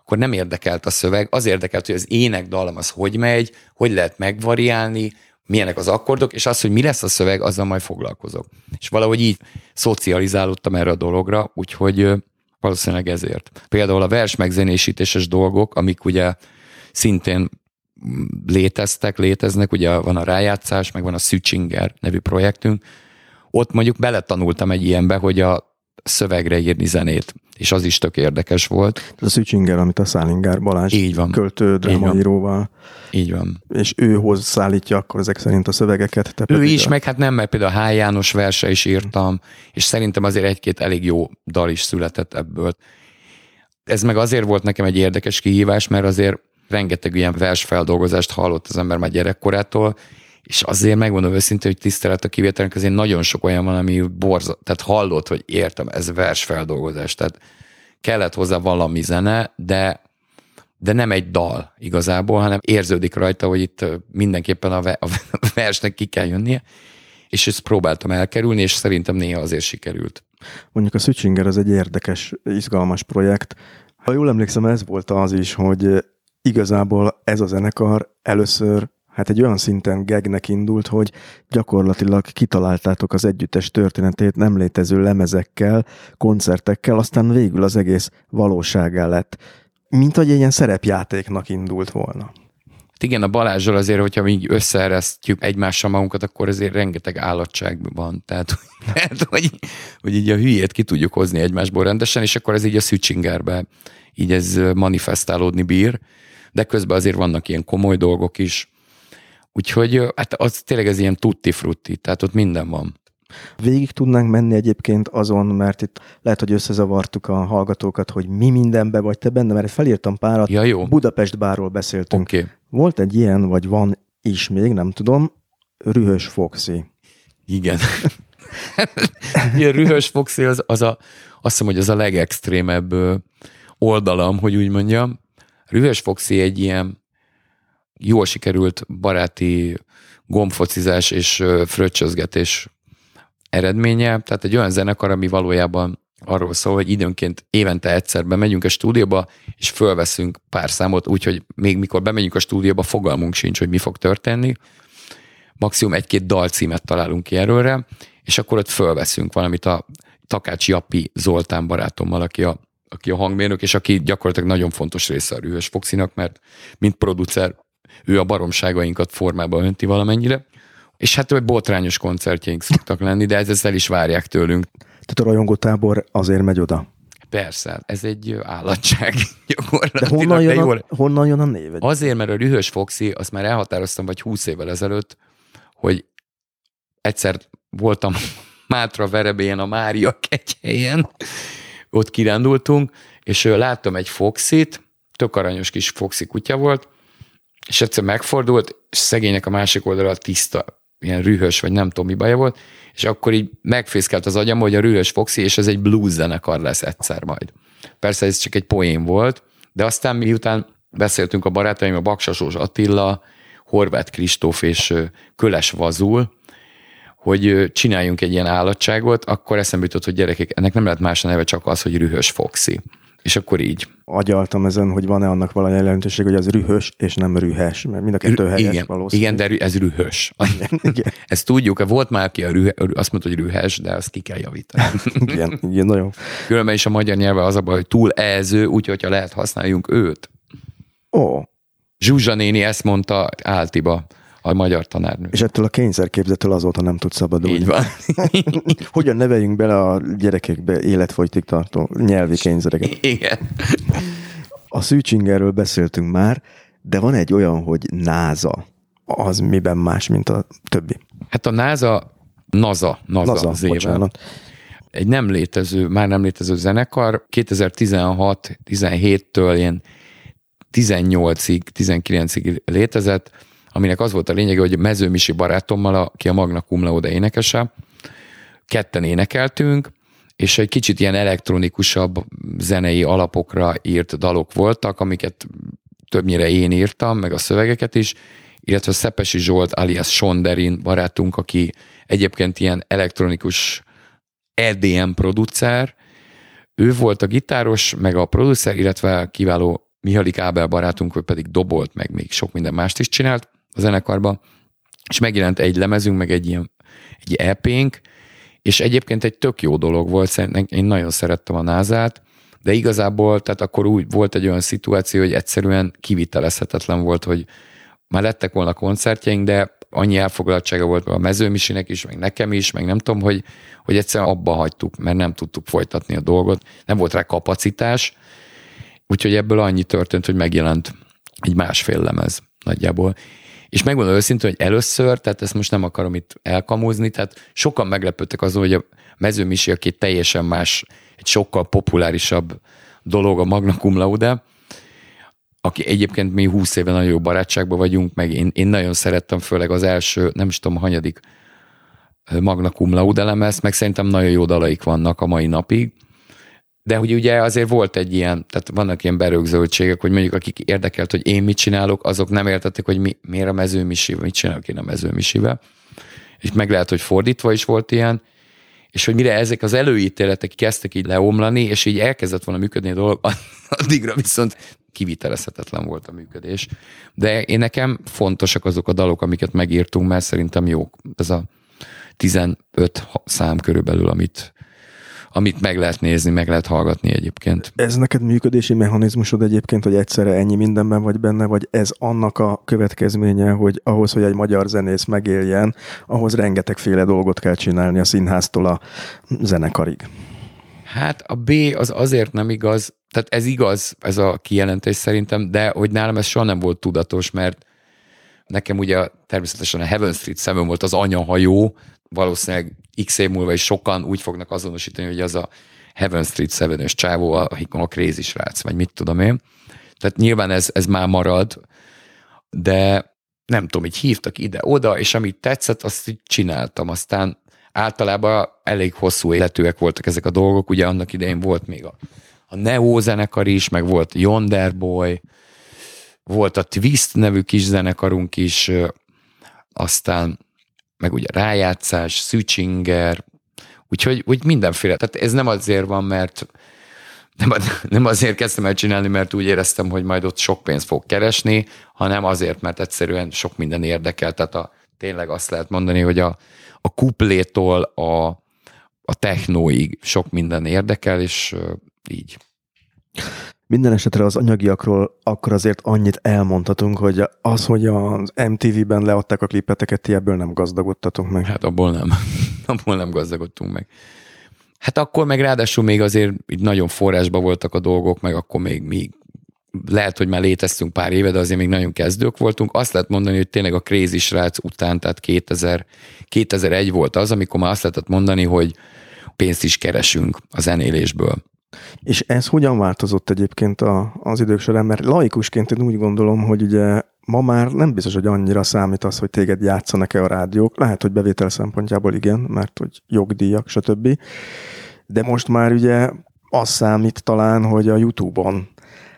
akkor nem érdekelt a szöveg, az érdekelt, hogy az ének dalam az hogy megy, hogy lehet megvariálni, milyenek az akkordok, és az, hogy mi lesz a szöveg, azzal majd foglalkozok. És valahogy így szocializálódtam erre a dologra, úgyhogy valószínűleg ezért. Például a vers megzenésítéses dolgok, amik ugye szintén léteztek, léteznek, ugye van a rájátszás, meg van a Szücsinger nevű projektünk, ott mondjuk beletanultam egy ilyenbe, hogy a szövegre írni zenét, és az is tök érdekes volt. Ez a Szücsinger, amit a Szálingár Balázs Így van. költő drámaíróval. Így van. És ő hoz szállítja akkor ezek szerint a szövegeket. Te ő is, a... meg hát nem, mert például a H. János verse is írtam, és szerintem azért egy-két elég jó dal is született ebből. Ez meg azért volt nekem egy érdekes kihívás, mert azért rengeteg ilyen versfeldolgozást hallott az ember már gyerekkorától, és azért megmondom őszintén, hogy tisztelet a kivételnek, azért nagyon sok olyan van, ami borza, tehát hallott, hogy értem, ez versfeldolgozás, tehát kellett hozzá valami zene, de de nem egy dal igazából, hanem érződik rajta, hogy itt mindenképpen a, a versnek ki kell jönnie, és ezt próbáltam elkerülni, és szerintem néha azért sikerült. Mondjuk a Switchinger az egy érdekes, izgalmas projekt. Ha jól emlékszem, ez volt az is, hogy igazából ez a zenekar először hát egy olyan szinten gegnek indult, hogy gyakorlatilag kitaláltátok az együttes történetét nem létező lemezekkel, koncertekkel, aztán végül az egész valóságá lett. Mint hogy egy ilyen szerepjátéknak indult volna. Hát igen, a Balázsral azért, hogyha mi összeeresztjük egymással magunkat, akkor azért rengeteg állatság van. Tehát, tehát hogy, hogy így a hülyét ki tudjuk hozni egymásból rendesen, és akkor ez így a szücsingerbe így ez manifestálódni bír, de közben azért vannak ilyen komoly dolgok is. Úgyhogy hát az tényleg ez ilyen tutti frutti, tehát ott minden van. Végig tudnánk menni egyébként azon, mert itt lehet, hogy összezavartuk a hallgatókat, hogy mi mindenbe vagy te benne, mert felírtam párat. Ja, jó. Budapest bárról beszéltünk. Okay. Volt egy ilyen, vagy van is még, nem tudom, Rühös Foxy. Igen. Ilyen Rühös Foxy az, az a, azt hiszem, hogy az a legextrémebb oldalam, hogy úgy mondjam. Rühös Foxy egy ilyen jól sikerült baráti gombfocizás és fröccsözgetés eredménye, tehát egy olyan zenekar, ami valójában arról szól, hogy időnként évente egyszer bemegyünk a stúdióba, és fölveszünk pár számot, úgyhogy még mikor bemegyünk a stúdióba, fogalmunk sincs, hogy mi fog történni. Maximum egy-két dalcímet találunk ki erőre, és akkor ott fölveszünk valamit a Takács Jappi Zoltán barátommal, aki a, aki a hangmérnök, és aki gyakorlatilag nagyon fontos része a Rühös Foxinak, mert mint producer ő a baromságainkat formába önti valamennyire. És hát hogy botrányos koncertjeink szoktak lenni, de ez el is várják tőlünk. Tehát a rajongótábor azért megy oda. Persze, ez egy állatság De honnan jön, a, honnan jön a név? Azért, mert a Rühös Foxy, azt már elhatároztam vagy húsz évvel ezelőtt, hogy egyszer voltam Mátra Verebélyen a Mária kegyhelyen, ott kirándultunk, és láttam egy Foxit, tök aranyos kis Foxy kutya volt, és egyszer megfordult, és szegénynek a másik oldalra tiszta ilyen rühös, vagy nem tudom mi baja volt, és akkor így megfészkelt az agyam, hogy a rühös Foxy, és ez egy blues zenekar lesz egyszer majd. Persze ez csak egy poén volt, de aztán miután beszéltünk a barátaim, a Baksasós Attila, Horváth Kristóf és Köles Vazul, hogy csináljunk egy ilyen állatságot, akkor eszembe jutott, hogy gyerekek, ennek nem lehet más a neve, csak az, hogy Rühös Foxy. És akkor így. Agyaltam ezen, hogy van-e annak valami jelentőség, hogy az rühös és nem rühes, mert mind a kettő helyes igen, valószínű. Igen, de ez rühös. Igen, igen. Ezt tudjuk, volt már, aki a rühe, azt mondta, hogy rühes, de azt ki kell javítani. igen, igen, nagyon. Különben is a magyar nyelve az a baj, hogy túl elző, úgyhogy ha lehet használjunk őt. Ó. Zsuzsa néni ezt mondta Áltiba a magyar tanárnő. És ettől a kényszerképzettől azóta nem tud szabadulni. Így van. Hogyan neveljünk bele a gyerekekbe életfolytig tartó nyelvi kényszereket? Igen. A Szűcsingerről beszéltünk már, de van egy olyan, hogy náza. Az miben más, mint a többi? Hát a náza, NASA, NASA, NASA az bocsánat. Egy nem létező, már nem létező zenekar. 2016-17-től ilyen 18-ig, 19-ig létezett aminek az volt a lényege, hogy Mező Misi barátommal, aki a Magna Cum Laude énekese, ketten énekeltünk, és egy kicsit ilyen elektronikusabb zenei alapokra írt dalok voltak, amiket többnyire én írtam, meg a szövegeket is, illetve Szepesi Zsolt alias Sonderin barátunk, aki egyébként ilyen elektronikus EDM producer, ő volt a gitáros, meg a producer, illetve kiváló Mihalik Ábel barátunk, ő pedig dobolt, meg még sok minden mást is csinált a zenekarban, és megjelent egy lemezünk, meg egy ilyen egy EP-nk, és egyébként egy tök jó dolog volt, szerintem én nagyon szerettem a názát, de igazából, tehát akkor úgy volt egy olyan szituáció, hogy egyszerűen kivitelezhetetlen volt, hogy már lettek volna koncertjeink, de annyi elfoglaltsága volt a mezőmisinek is, meg nekem is, meg nem tudom, hogy, hogy egyszerűen abba hagytuk, mert nem tudtuk folytatni a dolgot, nem volt rá kapacitás, úgyhogy ebből annyi történt, hogy megjelent egy másfél lemez nagyjából. És megmondom őszintén, hogy először, tehát ezt most nem akarom itt elkamúzni, tehát sokan meglepődtek azon, hogy a mezőmisi, aki teljesen más, egy sokkal populárisabb dolog a Magna Cum Laude, aki egyébként mi 20 éve nagyon jó barátságban vagyunk, meg én, én nagyon szerettem, főleg az első, nem is tudom, hanyadik Magna Cum Laude lemez, meg szerintem nagyon jó dalaik vannak a mai napig, de hogy ugye azért volt egy ilyen, tehát vannak ilyen berögzöltségek, hogy mondjuk akik érdekelt, hogy én mit csinálok, azok nem értették, hogy mi, miért a mezőmisivel, mit csinálok én a mezőmisivel. És meg lehet, hogy fordítva is volt ilyen, és hogy mire ezek az előítéletek kezdtek így leomlani, és így elkezdett volna működni a dolog, addigra viszont kivitelezhetetlen volt a működés. De én nekem fontosak azok a dalok, amiket megírtunk, mert szerintem jók. Ez a 15 szám körülbelül, amit amit meg lehet nézni, meg lehet hallgatni egyébként. Ez neked működési mechanizmusod egyébként, hogy egyszerre ennyi mindenben vagy benne, vagy ez annak a következménye, hogy ahhoz, hogy egy magyar zenész megéljen, ahhoz rengetegféle dolgot kell csinálni a színháztól a zenekarig? Hát a B az azért nem igaz, tehát ez igaz, ez a kijelentés szerintem, de hogy nálam ez soha nem volt tudatos, mert nekem ugye természetesen a Heaven Street 7 volt az anyahajó, valószínűleg x év múlva is sokan úgy fognak azonosítani, hogy az a Heaven Street 7-ös csávó, a, a crazy srác, vagy mit tudom én. Tehát nyilván ez, ez már marad, de nem tudom, így hívtak ide-oda, és amit tetszett, azt így csináltam. Aztán általában elég hosszú életűek voltak ezek a dolgok, ugye annak idején volt még a, a Neo zenekar is, meg volt Yonder Boy, volt a Twist nevű kis zenekarunk is, aztán meg ugye rájátszás, Szücsinger, úgyhogy úgy mindenféle. Tehát ez nem azért van, mert nem, nem azért kezdtem el csinálni, mert úgy éreztem, hogy majd ott sok pénzt fog keresni, hanem azért, mert egyszerűen sok minden érdekel. Tehát a, tényleg azt lehet mondani, hogy a, a kuplétól a, a technóig sok minden érdekel, és így. Minden esetre az anyagiakról akkor azért annyit elmondhatunk, hogy az, hogy az MTV-ben leadták a klipeteket, ti ebből nem gazdagodtatunk meg. Hát abból nem. abból nem gazdagodtunk meg. Hát akkor meg ráadásul még azért így nagyon forrásba voltak a dolgok, meg akkor még, még lehet, hogy már léteztünk pár éve, de azért még nagyon kezdők voltunk. Azt lehet mondani, hogy tényleg a Crazy srác után, tehát 2000, 2001 volt az, amikor már azt lehetett mondani, hogy pénzt is keresünk a zenélésből. És ez hogyan változott egyébként a, az idők során? Mert laikusként én úgy gondolom, hogy ugye ma már nem biztos, hogy annyira számít az, hogy téged játszanak-e a rádiók. Lehet, hogy bevétel szempontjából igen, mert hogy jogdíjak, stb. De most már ugye az számít talán, hogy a YouTube-on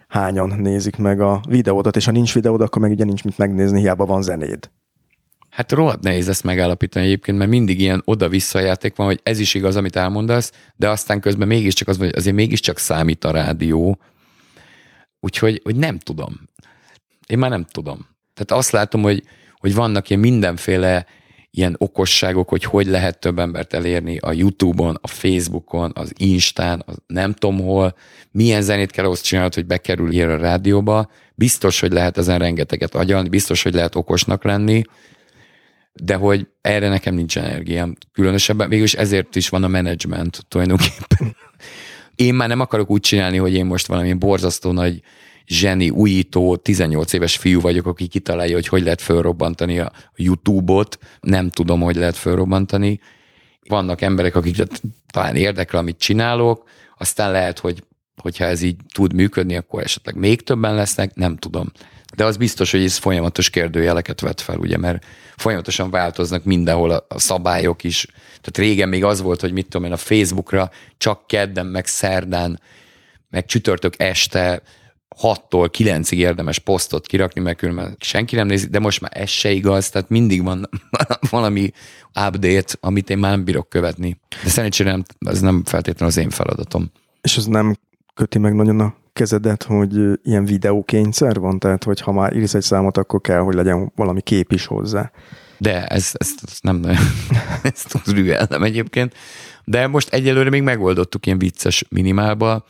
hányan nézik meg a videódat, és ha nincs videód, akkor meg ugye nincs mit megnézni, hiába van zenéd. Hát rohadt nehéz ezt megállapítani egyébként, mert mindig ilyen oda-vissza játék van, hogy ez is igaz, amit elmondasz, de aztán közben mégiscsak az, hogy azért mégiscsak számít a rádió. Úgyhogy hogy nem tudom. Én már nem tudom. Tehát azt látom, hogy, hogy vannak ilyen mindenféle ilyen okosságok, hogy hogy lehet több embert elérni a YouTube-on, a Facebookon, az Instán, az nem tudom hol, milyen zenét kell ahhoz csinálni, hogy bekerül ilyen a rádióba. Biztos, hogy lehet ezen rengeteget agyalni, biztos, hogy lehet okosnak lenni, de hogy erre nekem nincs energiám különösebben, végülis ezért is van a menedzsment tulajdonképpen. Én már nem akarok úgy csinálni, hogy én most valami borzasztó nagy zseni, újító, 18 éves fiú vagyok, aki kitalálja, hogy hogy lehet fölrobbantani a YouTube-ot. Nem tudom, hogy lehet fölrobbantani. Vannak emberek, akik talán érdekel, amit csinálok, aztán lehet, hogy hogyha ez így tud működni, akkor esetleg még többen lesznek, nem tudom. De az biztos, hogy ez folyamatos kérdőjeleket vet fel, ugye, mert folyamatosan változnak mindenhol a, a szabályok is. Tehát régen még az volt, hogy mit tudom én, a Facebookra csak kedden, meg szerdán, meg csütörtök este 6-tól 9-ig érdemes posztot kirakni, mert különben senki nem nézi, de most már ez se igaz, tehát mindig van valami update, amit én már nem bírok követni. De szerencsére nem, ez nem feltétlenül az én feladatom. És ez nem köti meg nagyon a kezedet, hogy ilyen videókényszer van? Tehát, hogy ha már írsz egy számot, akkor kell, hogy legyen valami kép is hozzá. De ez, ez, ez nem ezt rügelnem egyébként. De most egyelőre még megoldottuk ilyen vicces minimálba,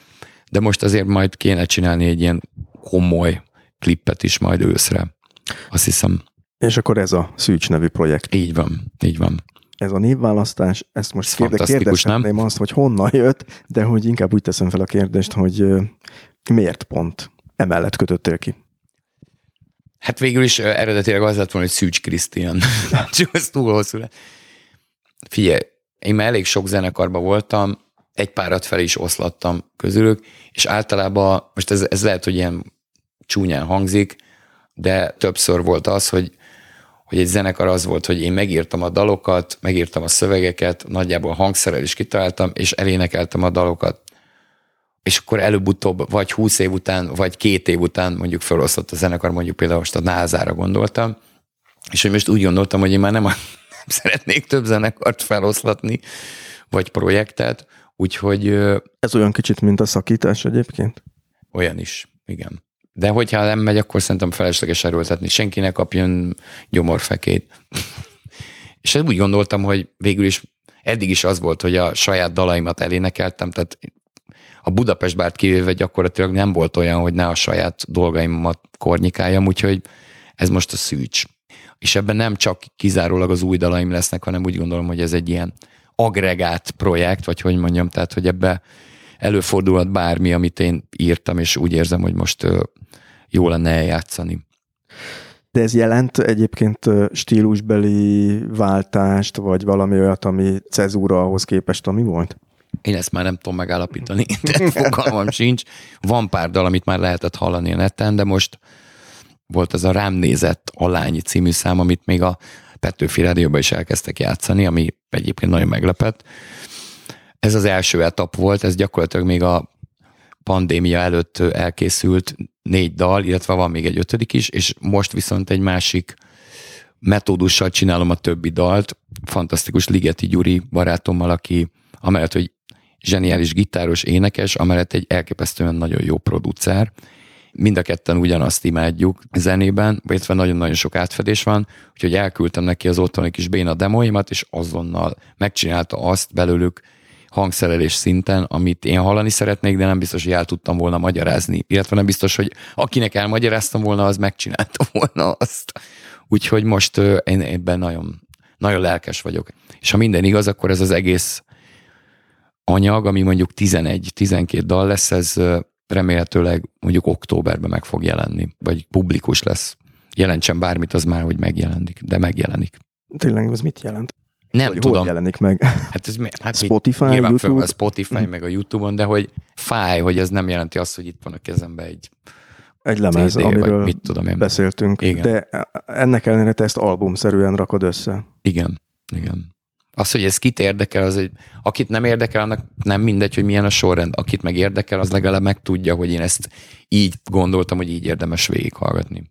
de most azért majd kéne csinálni egy ilyen komoly klippet is majd őszre. Azt hiszem. És akkor ez a Szűcs nevű projekt. Így van, így van. Ez a névválasztás, ezt most kérde, kérdezhetném azt, hogy honnan jött, de hogy inkább úgy teszem fel a kérdést, hogy miért pont emellett kötöttél ki? Hát végül is eredetileg az lett volna, hogy Szűcs Krisztián. Csak az túl hosszú Figyelj, én már elég sok zenekarban voltam, egy párat fel is oszlattam közülük, és általában, most ez, ez lehet, hogy ilyen csúnyán hangzik, de többször volt az, hogy, hogy egy zenekar az volt, hogy én megírtam a dalokat, megírtam a szövegeket, nagyjából hangszerrel is kitaláltam, és elénekeltem a dalokat. És akkor előbb-utóbb, vagy húsz év után, vagy két év után mondjuk felosztott a zenekar, mondjuk például most a názára gondoltam, és hogy most úgy gondoltam, hogy én már nem, a, nem szeretnék több zenekart feloszlatni, vagy projektet, Úgyhogy... Ez olyan kicsit, mint a szakítás egyébként? Olyan is, igen. De hogyha nem megy, akkor szerintem felesleges erőltetni. Senki ne kapjon gyomorfekét. és úgy gondoltam, hogy végül is eddig is az volt, hogy a saját dalaimat elénekeltem, tehát a Budapest bárt kivéve gyakorlatilag nem volt olyan, hogy ne a saját dolgaimat kornyikáljam, úgyhogy ez most a szűcs. És ebben nem csak kizárólag az új dalaim lesznek, hanem úgy gondolom, hogy ez egy ilyen agregát projekt, vagy hogy mondjam, tehát hogy ebbe előfordulhat bármi, amit én írtam, és úgy érzem, hogy most jó lenne eljátszani. De ez jelent egyébként stílusbeli váltást, vagy valami olyat, ami cezúra ahhoz képest, ami volt? Én ezt már nem tudom megállapítani, de fogalmam sincs. Van pár dal, amit már lehetett hallani a neten, de most volt ez a Rám nézett Alányi című szám, amit még a Petőfi Rádióban is elkezdtek játszani, ami egyébként nagyon meglepett. Ez az első etap volt, ez gyakorlatilag még a pandémia előtt elkészült négy dal, illetve van még egy ötödik is, és most viszont egy másik metódussal csinálom a többi dalt. Fantasztikus Ligeti Gyuri barátommal, aki amellett, hogy zseniális gitáros, énekes, amellett egy elképesztően nagyon jó producer. Mind a ketten ugyanazt imádjuk zenében, illetve nagyon-nagyon sok átfedés van, úgyhogy elküldtem neki az otthoni kis béna demoimat, és azonnal megcsinálta azt belőlük hangszerelés szinten, amit én hallani szeretnék, de nem biztos, hogy el tudtam volna magyarázni. Illetve nem biztos, hogy akinek elmagyaráztam volna, az megcsinálta volna azt. Úgyhogy most én ebben nagyon, nagyon lelkes vagyok. És ha minden igaz, akkor ez az egész anyag, ami mondjuk 11-12 dal lesz, ez remélhetőleg mondjuk októberben meg fog jelenni, vagy publikus lesz. Jelentsen bármit, az már, hogy megjelenik, de megjelenik. Tényleg, ez mit jelent? Nem hogy tudom. Hol jelenik meg? Hát ez hát Spotify, YouTube? A Spotify, meg a YouTube-on, de hogy fáj, hogy ez nem jelenti azt, hogy itt van a kezembe egy egy lemez, CD, amiről mit tudom én. beszéltünk. Igen. De ennek ellenére te ezt albumszerűen rakod össze. Igen, igen. Az, hogy ez kit érdekel, az egy, akit nem érdekel, annak nem mindegy, hogy milyen a sorrend. Akit meg érdekel, az legalább meg tudja, hogy én ezt így gondoltam, hogy így érdemes végighallgatni.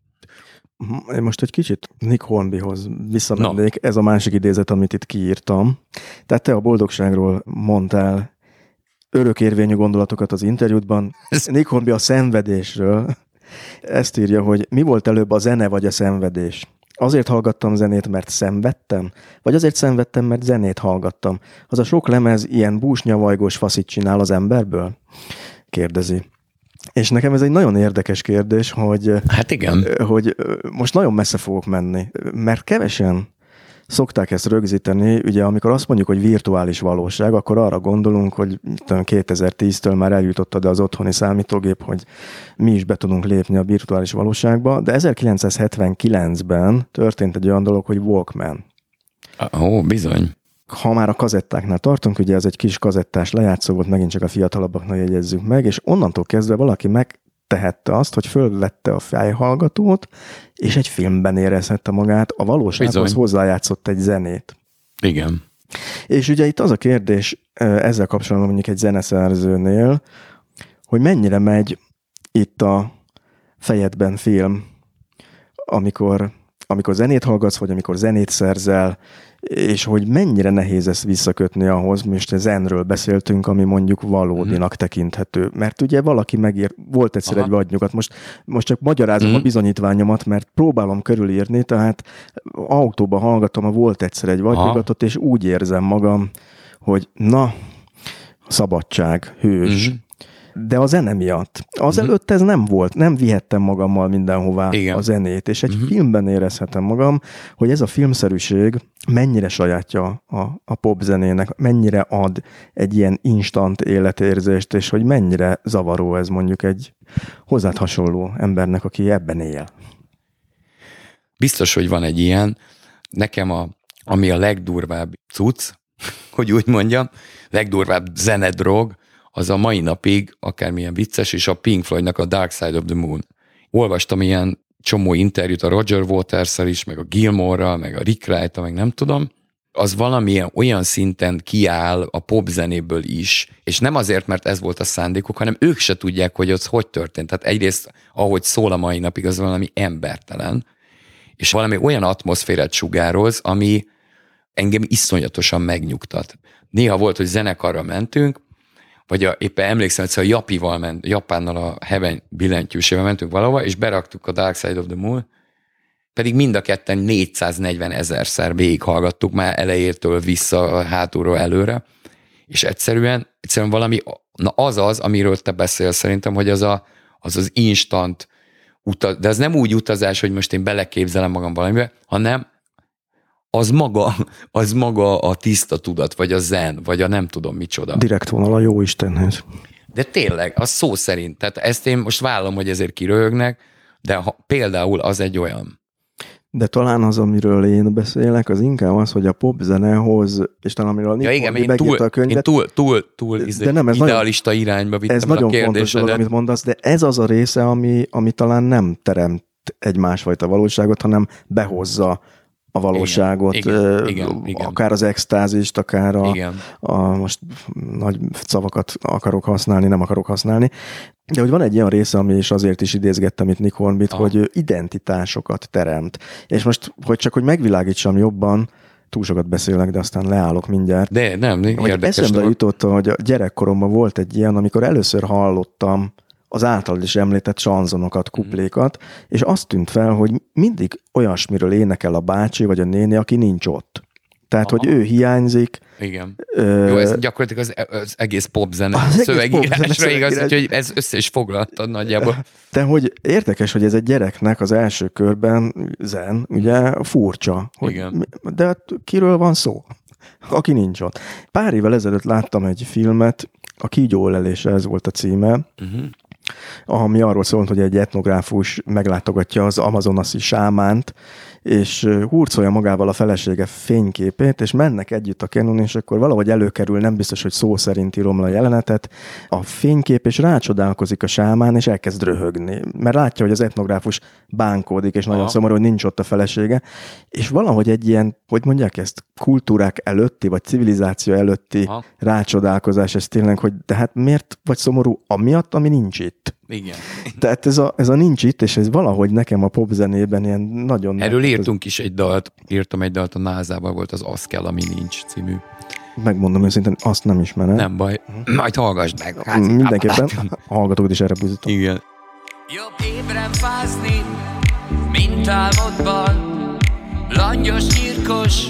Én most egy kicsit Nick Hornbyhoz visszamennék. No. Ez a másik idézet, amit itt kiírtam. Tehát te a boldogságról mondtál örökérvényű gondolatokat az interjútban. Nick Hornby a szenvedésről ezt írja, hogy mi volt előbb a zene vagy a szenvedés? Azért hallgattam zenét, mert szenvedtem? Vagy azért szenvedtem, mert zenét hallgattam? Az a sok lemez ilyen búsnyavajgós faszit csinál az emberből? Kérdezi. És nekem ez egy nagyon érdekes kérdés, hogy, hát igen. hogy most nagyon messze fogok menni, mert kevesen szokták ezt rögzíteni, ugye amikor azt mondjuk, hogy virtuális valóság, akkor arra gondolunk, hogy 2010-től már eljutottad az otthoni számítógép, hogy mi is be tudunk lépni a virtuális valóságba, de 1979-ben történt egy olyan dolog, hogy Walkman. Ó, bizony. Ha már a kazettáknál tartunk, ugye ez egy kis kazettás lejátszó volt, megint csak a fiatalabbaknak jegyezzük meg, és onnantól kezdve valaki meg tehette azt, hogy fölvette a fejhallgatót, és egy filmben érezhette magát, a valósághoz Bizony. hozzájátszott egy zenét. Igen. És ugye itt az a kérdés ezzel kapcsolatban mondjuk egy zeneszerzőnél, hogy mennyire megy itt a fejedben film, amikor, amikor zenét hallgatsz, vagy amikor zenét szerzel, és hogy mennyire nehéz ezt visszakötni ahhoz, most zenről beszéltünk, ami mondjuk valódinak hmm. tekinthető. Mert ugye valaki megír, volt egyszer Aha. egy vadnyugat, most, most csak magyarázom hmm. a bizonyítványomat, mert próbálom körülírni, tehát autóban hallgatom a volt egyszer egy vadnyugatot, és úgy érzem magam, hogy na, szabadság, hős, hmm de a zene miatt. Az uh-huh. előtt ez nem volt, nem vihettem magammal mindenhová Igen. a zenét, és egy uh-huh. filmben érezhetem magam, hogy ez a filmszerűség mennyire sajátja a, a pop zenének, mennyire ad egy ilyen instant életérzést, és hogy mennyire zavaró ez mondjuk egy hozzád hasonló embernek, aki ebben él. Biztos, hogy van egy ilyen. Nekem a, ami a legdurvább cucc, hogy úgy mondjam, legdurvább zenedrog, az a mai napig akármilyen vicces, és a Pink Floydnak a Dark Side of the Moon. Olvastam ilyen csomó interjút a Roger waters is, meg a Gilmore-ral, meg a Rick wright meg nem tudom, az valamilyen olyan szinten kiáll a popzenéből is, és nem azért, mert ez volt a szándékuk, hanem ők se tudják, hogy az hogy történt. Tehát egyrészt, ahogy szól a mai napig, az valami embertelen, és valami olyan atmoszférát sugároz, ami engem iszonyatosan megnyugtat. Néha volt, hogy zenekarra mentünk, vagy a, éppen emlékszem, hogy a Japival ment, Japánnal a Heaven billentyűsével mentünk valahova, és beraktuk a Dark Side of the Moon, pedig mind a ketten 440 ezerszer végighallgattuk már elejétől vissza, hátulról előre, és egyszerűen, egyszerűen valami, na az az, amiről te beszélsz szerintem, hogy az a, az, az instant utaz, de az nem úgy utazás, hogy most én beleképzelem magam valamibe, hanem az maga, az maga a tiszta tudat, vagy a zen, vagy a nem tudom micsoda. Direkt vonal a jó Istenhez. De tényleg, az szó szerint. Tehát ezt én most vállalom, hogy ezért kiröhögnek, de ha, például az egy olyan. De talán az, amiről én beszélek, az inkább az, hogy a popzenehoz, és talán amiről ja, igen, én túl, a könyvet, én túl, túl, túl de izé nem, ez idealista nagyon, irányba vittem Ez nagyon fontos dolog, amit mondasz, de ez az a része, ami, ami talán nem teremt egy másfajta valóságot, hanem behozza a valóságot, igen, igen, igen, akár az extázist, akár a, igen. a, most nagy szavakat akarok használni, nem akarok használni, de hogy van egy olyan része, ami is azért is idézgettem itt Nick Hornbit, ah. hogy ő identitásokat teremt. És most, hogy csak hogy megvilágítsam jobban, túl sokat beszélek, de aztán leállok mindjárt. De nem, nem érdekes. Eszembe jutott, hogy a gyerekkoromban volt egy ilyen, amikor először hallottam az általad is említett sanzonokat, mhm. kuplékat, és azt tűnt fel, hogy mindig olyasmiről énekel a bácsi vagy a néni, aki nincs ott. Tehát, Aha. hogy ő hiányzik. Igen. Ö... Jó, ez gyakorlatilag az, az egész popzene az szövegírásra igaz, hogy ez össze is foglaltad nagyjából. De hogy érdekes, hogy ez egy gyereknek az első körben zen, ugye furcsa. Hogy, Igen. De hát kiről van szó? Aki nincs ott. Pár évvel ezelőtt láttam egy filmet, a kígyó ez volt a címe, uh-huh ami arról szólt, hogy egy etnográfus meglátogatja az amazonasi sámánt, és hurcolja magával a felesége fényképét, és mennek együtt a kenun, és akkor valahogy előkerül, nem biztos, hogy szó szerint írom le a jelenetet, a fénykép, és rácsodálkozik a sámán, és elkezd röhögni, mert látja, hogy az etnográfus bánkódik, és nagyon Aha. szomorú, hogy nincs ott a felesége, és valahogy egy ilyen, hogy mondják ezt, kultúrák előtti, vagy civilizáció előtti Aha. rácsodálkozás, ez tényleg, hogy de hát miért vagy szomorú amiatt, ami nincs itt? Igen. Tehát ez a, ez a nincs itt, és ez valahogy nekem a popzenében ilyen nagyon... Erről írtunk is egy dalt, írtam egy dalt a názával, volt az Az kell, ami nincs című. Megmondom őszintén, azt nem ismerem. Nem baj, majd hallgassd meg. Hát, Mindenképpen hallgatók is erre buzdítom. Igen. Jobb ébren fázni, mint álmodban, langyos, nyírkos,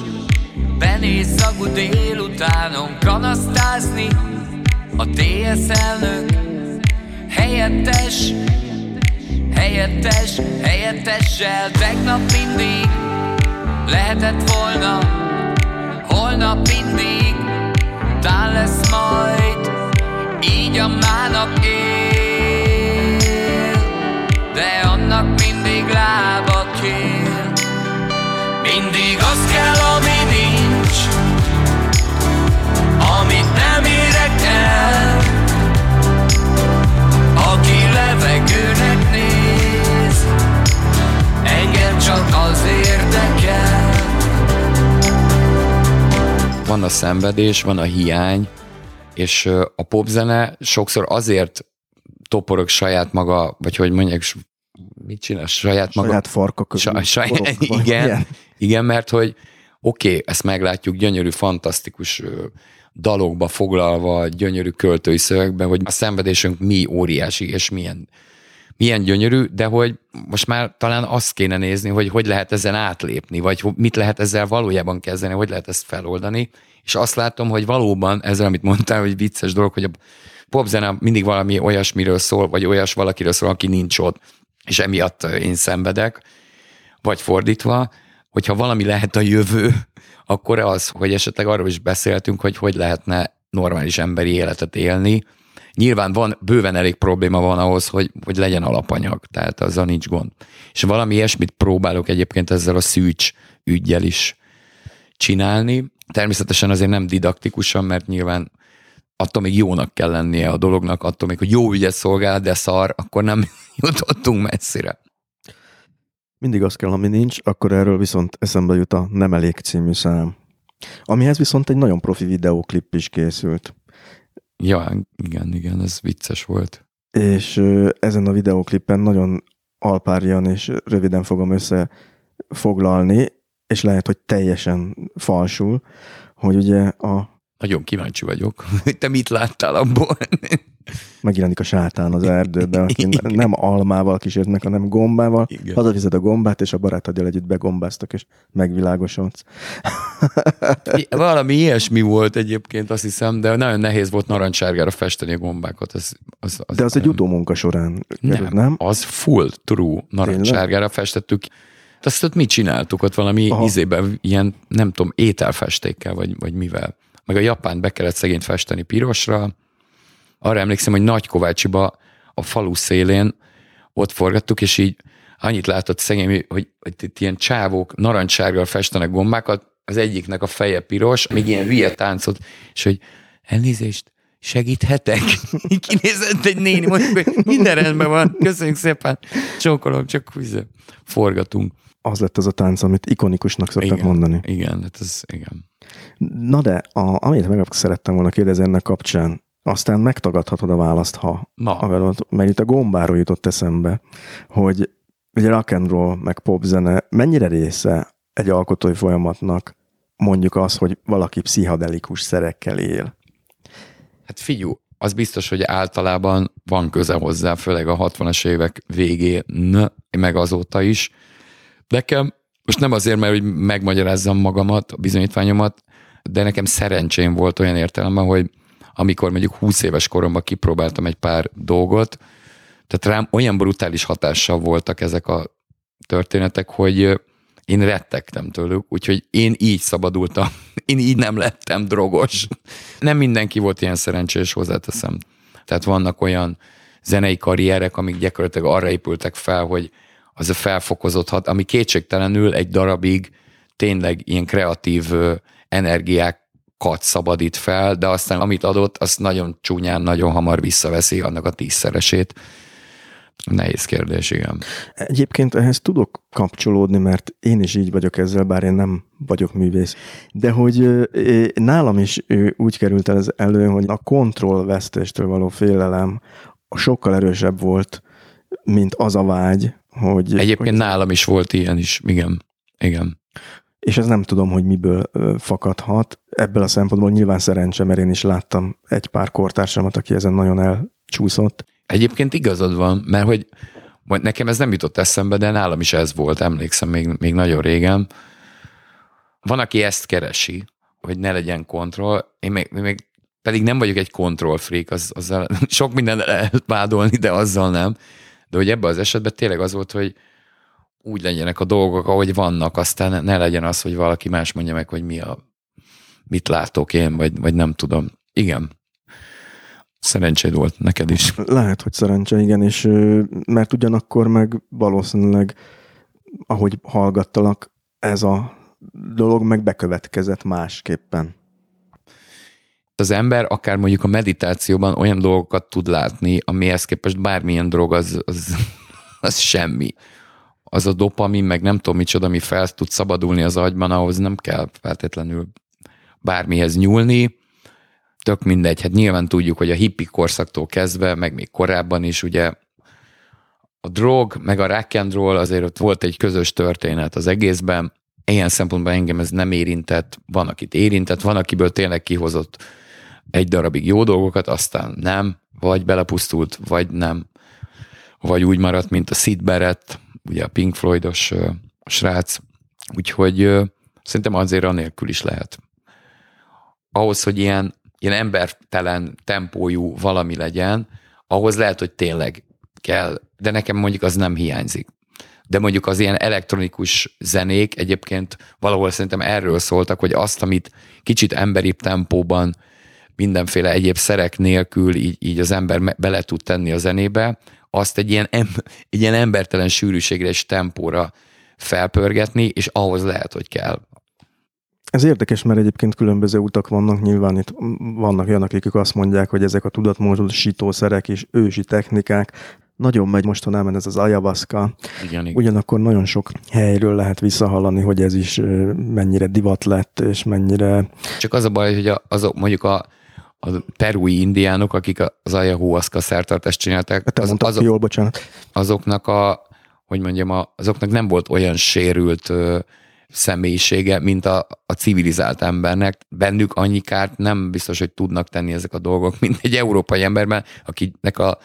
benéz szagú délutánon kanasztázni, a TSZ elnök Helyettes, helyettes, helyettessel Tegnap mindig lehetett volna. Holnap mindig tán lesz majd Így a mánap él. De annak mindig lába kér. Mindig az kell, ami csak az érdekel Van a szenvedés, van a hiány, és a popzene sokszor azért toporog saját maga, vagy hogy mondják, mit csinál, saját maga? Saját farka közül. Saj, saját, igen, igen, mert hogy oké, okay, ezt meglátjuk, gyönyörű, fantasztikus dalokba foglalva, gyönyörű költői szövegbe, hogy a szenvedésünk mi óriási, és milyen, milyen gyönyörű, de hogy most már talán azt kéne nézni, hogy hogy lehet ezen átlépni, vagy mit lehet ezzel valójában kezdeni, hogy lehet ezt feloldani, és azt látom, hogy valóban ezzel, amit mondtál, hogy vicces dolog, hogy a popzene mindig valami olyasmiről szól, vagy olyas valakiről szól, aki nincs ott, és emiatt én szenvedek, vagy fordítva, hogyha valami lehet a jövő, akkor az, hogy esetleg arról is beszéltünk, hogy hogy lehetne normális emberi életet élni. Nyilván van, bőven elég probléma van ahhoz, hogy, hogy legyen alapanyag, tehát azzal nincs gond. És valami ilyesmit próbálok egyébként ezzel a szűcs ügyjel is csinálni. Természetesen azért nem didaktikusan, mert nyilván attól még jónak kell lennie a dolognak, attól még, hogy jó ügyet szolgál, de szar, akkor nem jutottunk messzire mindig az kell, ami nincs, akkor erről viszont eszembe jut a Nem elég című szám. Amihez viszont egy nagyon profi videóklip is készült. Ja, igen, igen, ez vicces volt. És ezen a videóklippen nagyon alpárjan és röviden fogom összefoglalni, és lehet, hogy teljesen falsul, hogy ugye a... Nagyon kíváncsi vagyok, hogy te mit láttál abból. Megjelenik a sátán az erdőben, aki nem almával kísért meg, hanem gombával. Igen. Hazavized a gombát, és a barátoddal együtt begombáztak, és megvilágosodsz. Valami ilyesmi volt egyébként, azt hiszem, de nagyon nehéz volt narancsárgára festeni a gombákat. Az, az, az De az egy utómunka során nem, nem? az full true narancsárgára festettük. Azt ott mit csináltuk ott valami Aha. izében, ilyen, nem tudom, ételfestékkel, vagy, vagy mivel. Meg a japán be kellett szegényt festeni pirosra. Arra emlékszem, hogy Nagykovácsiba a falu szélén ott forgattuk, és így annyit látott szegény, hogy, hogy itt ilyen csávók narancsárgal festenek gombákat, az egyiknek a feje piros, még ilyen hülye táncot, és hogy elnézést, segíthetek? Kinézett egy néni, mondjuk, hogy minden rendben van, köszönjük szépen, csókolom, csak ugye, forgatunk. Az lett az a tánc, amit ikonikusnak szoktak Igen, mondani. Igen, hát ez, igen. Na de, a, amit meg szerettem volna kérdezni ennek kapcsán, aztán megtagadhatod a választ, ha Na. akarod, mert itt a gombáról jutott eszembe, hogy ugye rock and roll, meg popzene mennyire része egy alkotói folyamatnak mondjuk az, hogy valaki pszichadelikus szerekkel él. Hát figyú, az biztos, hogy általában van köze hozzá, főleg a 60-as évek végén, meg azóta is. Nekem, most nem azért, mert hogy megmagyarázzam magamat, a bizonyítványomat, de nekem szerencsém volt olyan értelemben, hogy amikor mondjuk 20 éves koromban kipróbáltam egy pár dolgot, tehát rám olyan brutális hatással voltak ezek a történetek, hogy én rettegtem tőlük, úgyhogy én így szabadultam, én így nem lettem drogos. Nem mindenki volt ilyen szerencsés, hozzáteszem. Tehát vannak olyan zenei karrierek, amik gyakorlatilag arra épültek fel, hogy az a felfokozott hat, ami kétségtelenül egy darabig tényleg ilyen kreatív ö, energiákat szabadít fel, de aztán amit adott, azt nagyon csúnyán, nagyon hamar visszaveszi annak a tízszeresét. Nehéz kérdés, igen. Egyébként ehhez tudok kapcsolódni, mert én is így vagyok ezzel, bár én nem vagyok művész. De hogy nálam is úgy került el ez elő, hogy a kontrollvesztéstől való félelem sokkal erősebb volt, mint az a vágy, hogy... Egyébként hogy, nálam is volt ilyen is, igen. Igen. És ez nem tudom, hogy miből fakadhat. Ebből a szempontból nyilván szerencse, mert én is láttam egy pár kortársamat, aki ezen nagyon elcsúszott. Egyébként igazad van, mert hogy majd nekem ez nem jutott eszembe, de nálam is ez volt, emlékszem még, még nagyon régen. Van, aki ezt keresi, hogy ne legyen kontroll, én még, még pedig nem vagyok egy control freak, az, azzal sok minden lehet vádolni, de azzal nem. De hogy ebben az esetben tényleg az volt, hogy úgy legyenek a dolgok, ahogy vannak, aztán ne legyen az, hogy valaki más mondja meg, hogy mi a, mit látok én, vagy, vagy nem tudom. Igen. Szerencséd volt neked is. Lehet, hogy szerencse, igen, és mert ugyanakkor meg valószínűleg, ahogy hallgattalak, ez a dolog meg bekövetkezett másképpen. Az ember akár mondjuk a meditációban olyan dolgokat tud látni, amihez képest bármilyen drog az, az, az semmi. Az a dopamin, meg nem tudom micsoda, ami fel tud szabadulni az agyban, ahhoz nem kell feltétlenül bármihez nyúlni. Tök mindegy, hát nyilván tudjuk, hogy a hippi korszaktól kezdve, meg még korábban is ugye a drog, meg a rock and roll azért ott volt egy közös történet az egészben. Ilyen szempontból engem ez nem érintett, van, akit érintett, van, akiből tényleg kihozott egy darabig jó dolgokat, aztán nem, vagy belepusztult, vagy nem, vagy úgy maradt, mint a Sid Barrett, ugye a Pink Floydos srác, úgyhogy szerintem azért anélkül is lehet. Ahhoz, hogy ilyen, ilyen embertelen tempójú valami legyen, ahhoz lehet, hogy tényleg kell, de nekem mondjuk az nem hiányzik. De mondjuk az ilyen elektronikus zenék egyébként valahol szerintem erről szóltak, hogy azt, amit kicsit emberi tempóban mindenféle egyéb szerek nélkül így, így az ember bele tud tenni a zenébe, azt egy ilyen, em, egy ilyen embertelen sűrűségre és tempóra felpörgetni, és ahhoz lehet, hogy kell. Ez érdekes, mert egyébként különböző utak vannak, nyilván itt vannak olyanok, akik azt mondják, hogy ezek a tudatmódosítószerek és ősi technikák, nagyon megy mostanában ez az ayahuasca, Igen, igen. ugyanakkor nagyon sok helyről lehet visszahallani, hogy ez is mennyire divat lett, és mennyire Csak az a baj, hogy a, azok mondjuk a, a perui indiánok, akik az ayahuasca szertartást csinálták, Hát az, azok, jól, bocsánat. azoknak a, hogy mondjam, a, azoknak nem volt olyan sérült ö, személyisége, mint a, a civilizált embernek. Bennük annyi kárt nem biztos, hogy tudnak tenni ezek a dolgok, mint egy európai emberben, akinek a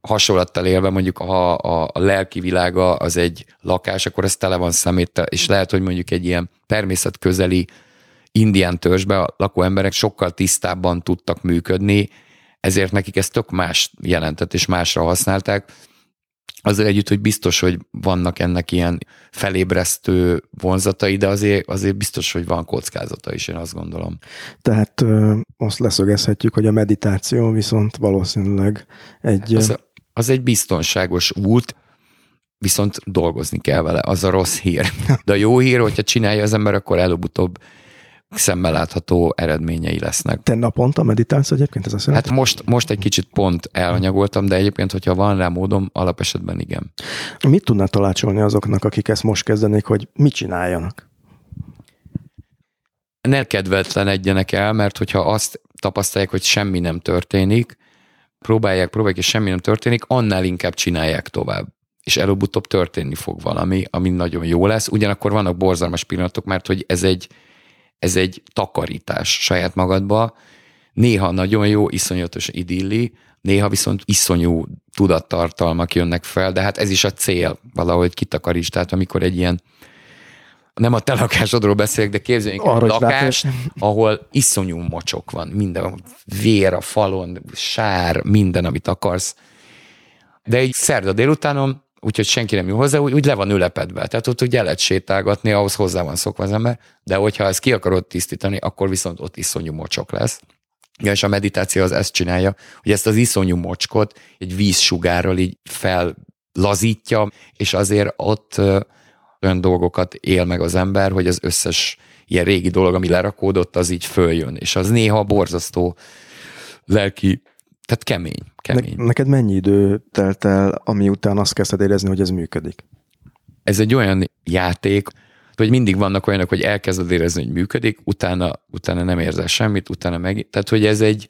hasonlattal élve mondjuk ha a, a lelki világa az egy lakás, akkor ez tele van szeméttel, és lehet, hogy mondjuk egy ilyen természetközeli indián törzsbe a lakó emberek sokkal tisztábban tudtak működni, ezért nekik ez tök más jelentett, és másra használták. Azzal együtt, hogy biztos, hogy vannak ennek ilyen felébresztő vonzatai, de azért, azért biztos, hogy van kockázata is, én azt gondolom. Tehát ö, azt leszögezhetjük, hogy a meditáció viszont valószínűleg egy... Az, az egy biztonságos út, viszont dolgozni kell vele, az a rossz hír. De a jó hír, hogyha csinálja az ember, akkor előbb-utóbb szemmel látható eredményei lesznek. Te naponta meditálsz egyébként ez a? Hát most, most egy kicsit pont elhanyagoltam, de egyébként, hogyha van rá módom, alapesetben igen. Mit tudnál talácsolni azoknak, akik ezt most kezdenék, hogy mit csináljanak? Ne kedvetlenedjenek el, mert hogyha azt tapasztalják, hogy semmi nem történik, próbálják, próbálják, és semmi nem történik, annál inkább csinálják tovább. És előbb-utóbb történni fog valami, ami nagyon jó lesz. Ugyanakkor vannak borzalmas pillanatok, mert hogy ez egy, ez egy takarítás saját magadba. Néha nagyon jó, iszonyatos idilli, néha viszont iszonyú tudattartalmak jönnek fel, de hát ez is a cél, valahogy kitakaríts. Tehát amikor egy ilyen nem a te lakásodról beszélek, de képzeljünk egy lakást, ahol iszonyú mocsok van, minden vér a falon, sár, minden, amit akarsz. De egy szerda délutánon, úgyhogy senki nem jön hozzá, úgy, úgy le van ülepedve. Tehát ott úgy el lehet sétálgatni, ahhoz hozzá van szokva az ember, de hogyha ezt ki akarod tisztítani, akkor viszont ott iszonyú mocsok lesz. Ja, és a meditáció az ezt csinálja, hogy ezt az iszonyú mocskot egy vízsugárral így fellazítja, és azért ott olyan dolgokat él meg az ember, hogy az összes ilyen régi dolog, ami lerakódott, az így följön, és az néha borzasztó lelki, tehát kemény. kemény. Ne, neked mennyi idő telt el, ami után azt kezdted érezni, hogy ez működik? Ez egy olyan játék, hogy mindig vannak olyanok, hogy elkezded érezni, hogy működik, utána, utána nem érzel semmit, utána meg... Tehát, hogy ez egy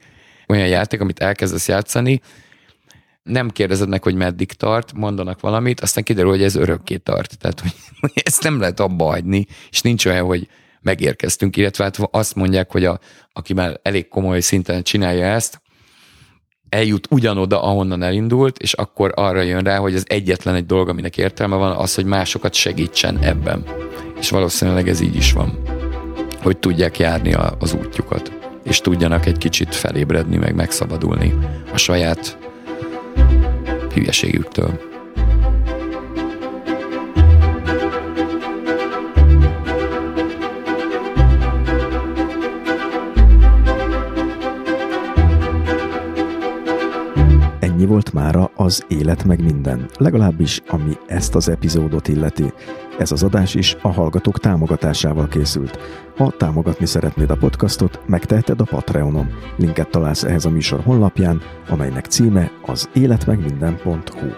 olyan játék, amit elkezdesz játszani, nem kérdezed meg, hogy meddig tart, mondanak valamit, aztán kiderül, hogy ez örökké tart. Tehát, hogy ezt nem lehet abba hagyni, és nincs olyan, hogy megérkeztünk, illetve hát azt mondják, hogy a, aki már elég komoly szinten csinálja ezt, eljut ugyanoda, ahonnan elindult, és akkor arra jön rá, hogy az egyetlen egy dolog, aminek értelme van, az, hogy másokat segítsen ebben. És valószínűleg ez így is van. Hogy tudják járni a, az útjukat, és tudjanak egy kicsit felébredni, meg megszabadulni a saját hülyeségüktől. Ennyi volt mára az Élet meg minden, legalábbis ami ezt az epizódot illeti. Ez az adás is a hallgatók támogatásával készült. Ha támogatni szeretnéd a podcastot, megteheted a Patreonon. Linket találsz ehhez a műsor honlapján, amelynek címe az életmegminden.hu.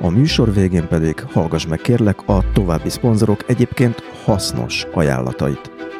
A műsor végén pedig hallgass meg kérlek a további szponzorok egyébként hasznos ajánlatait.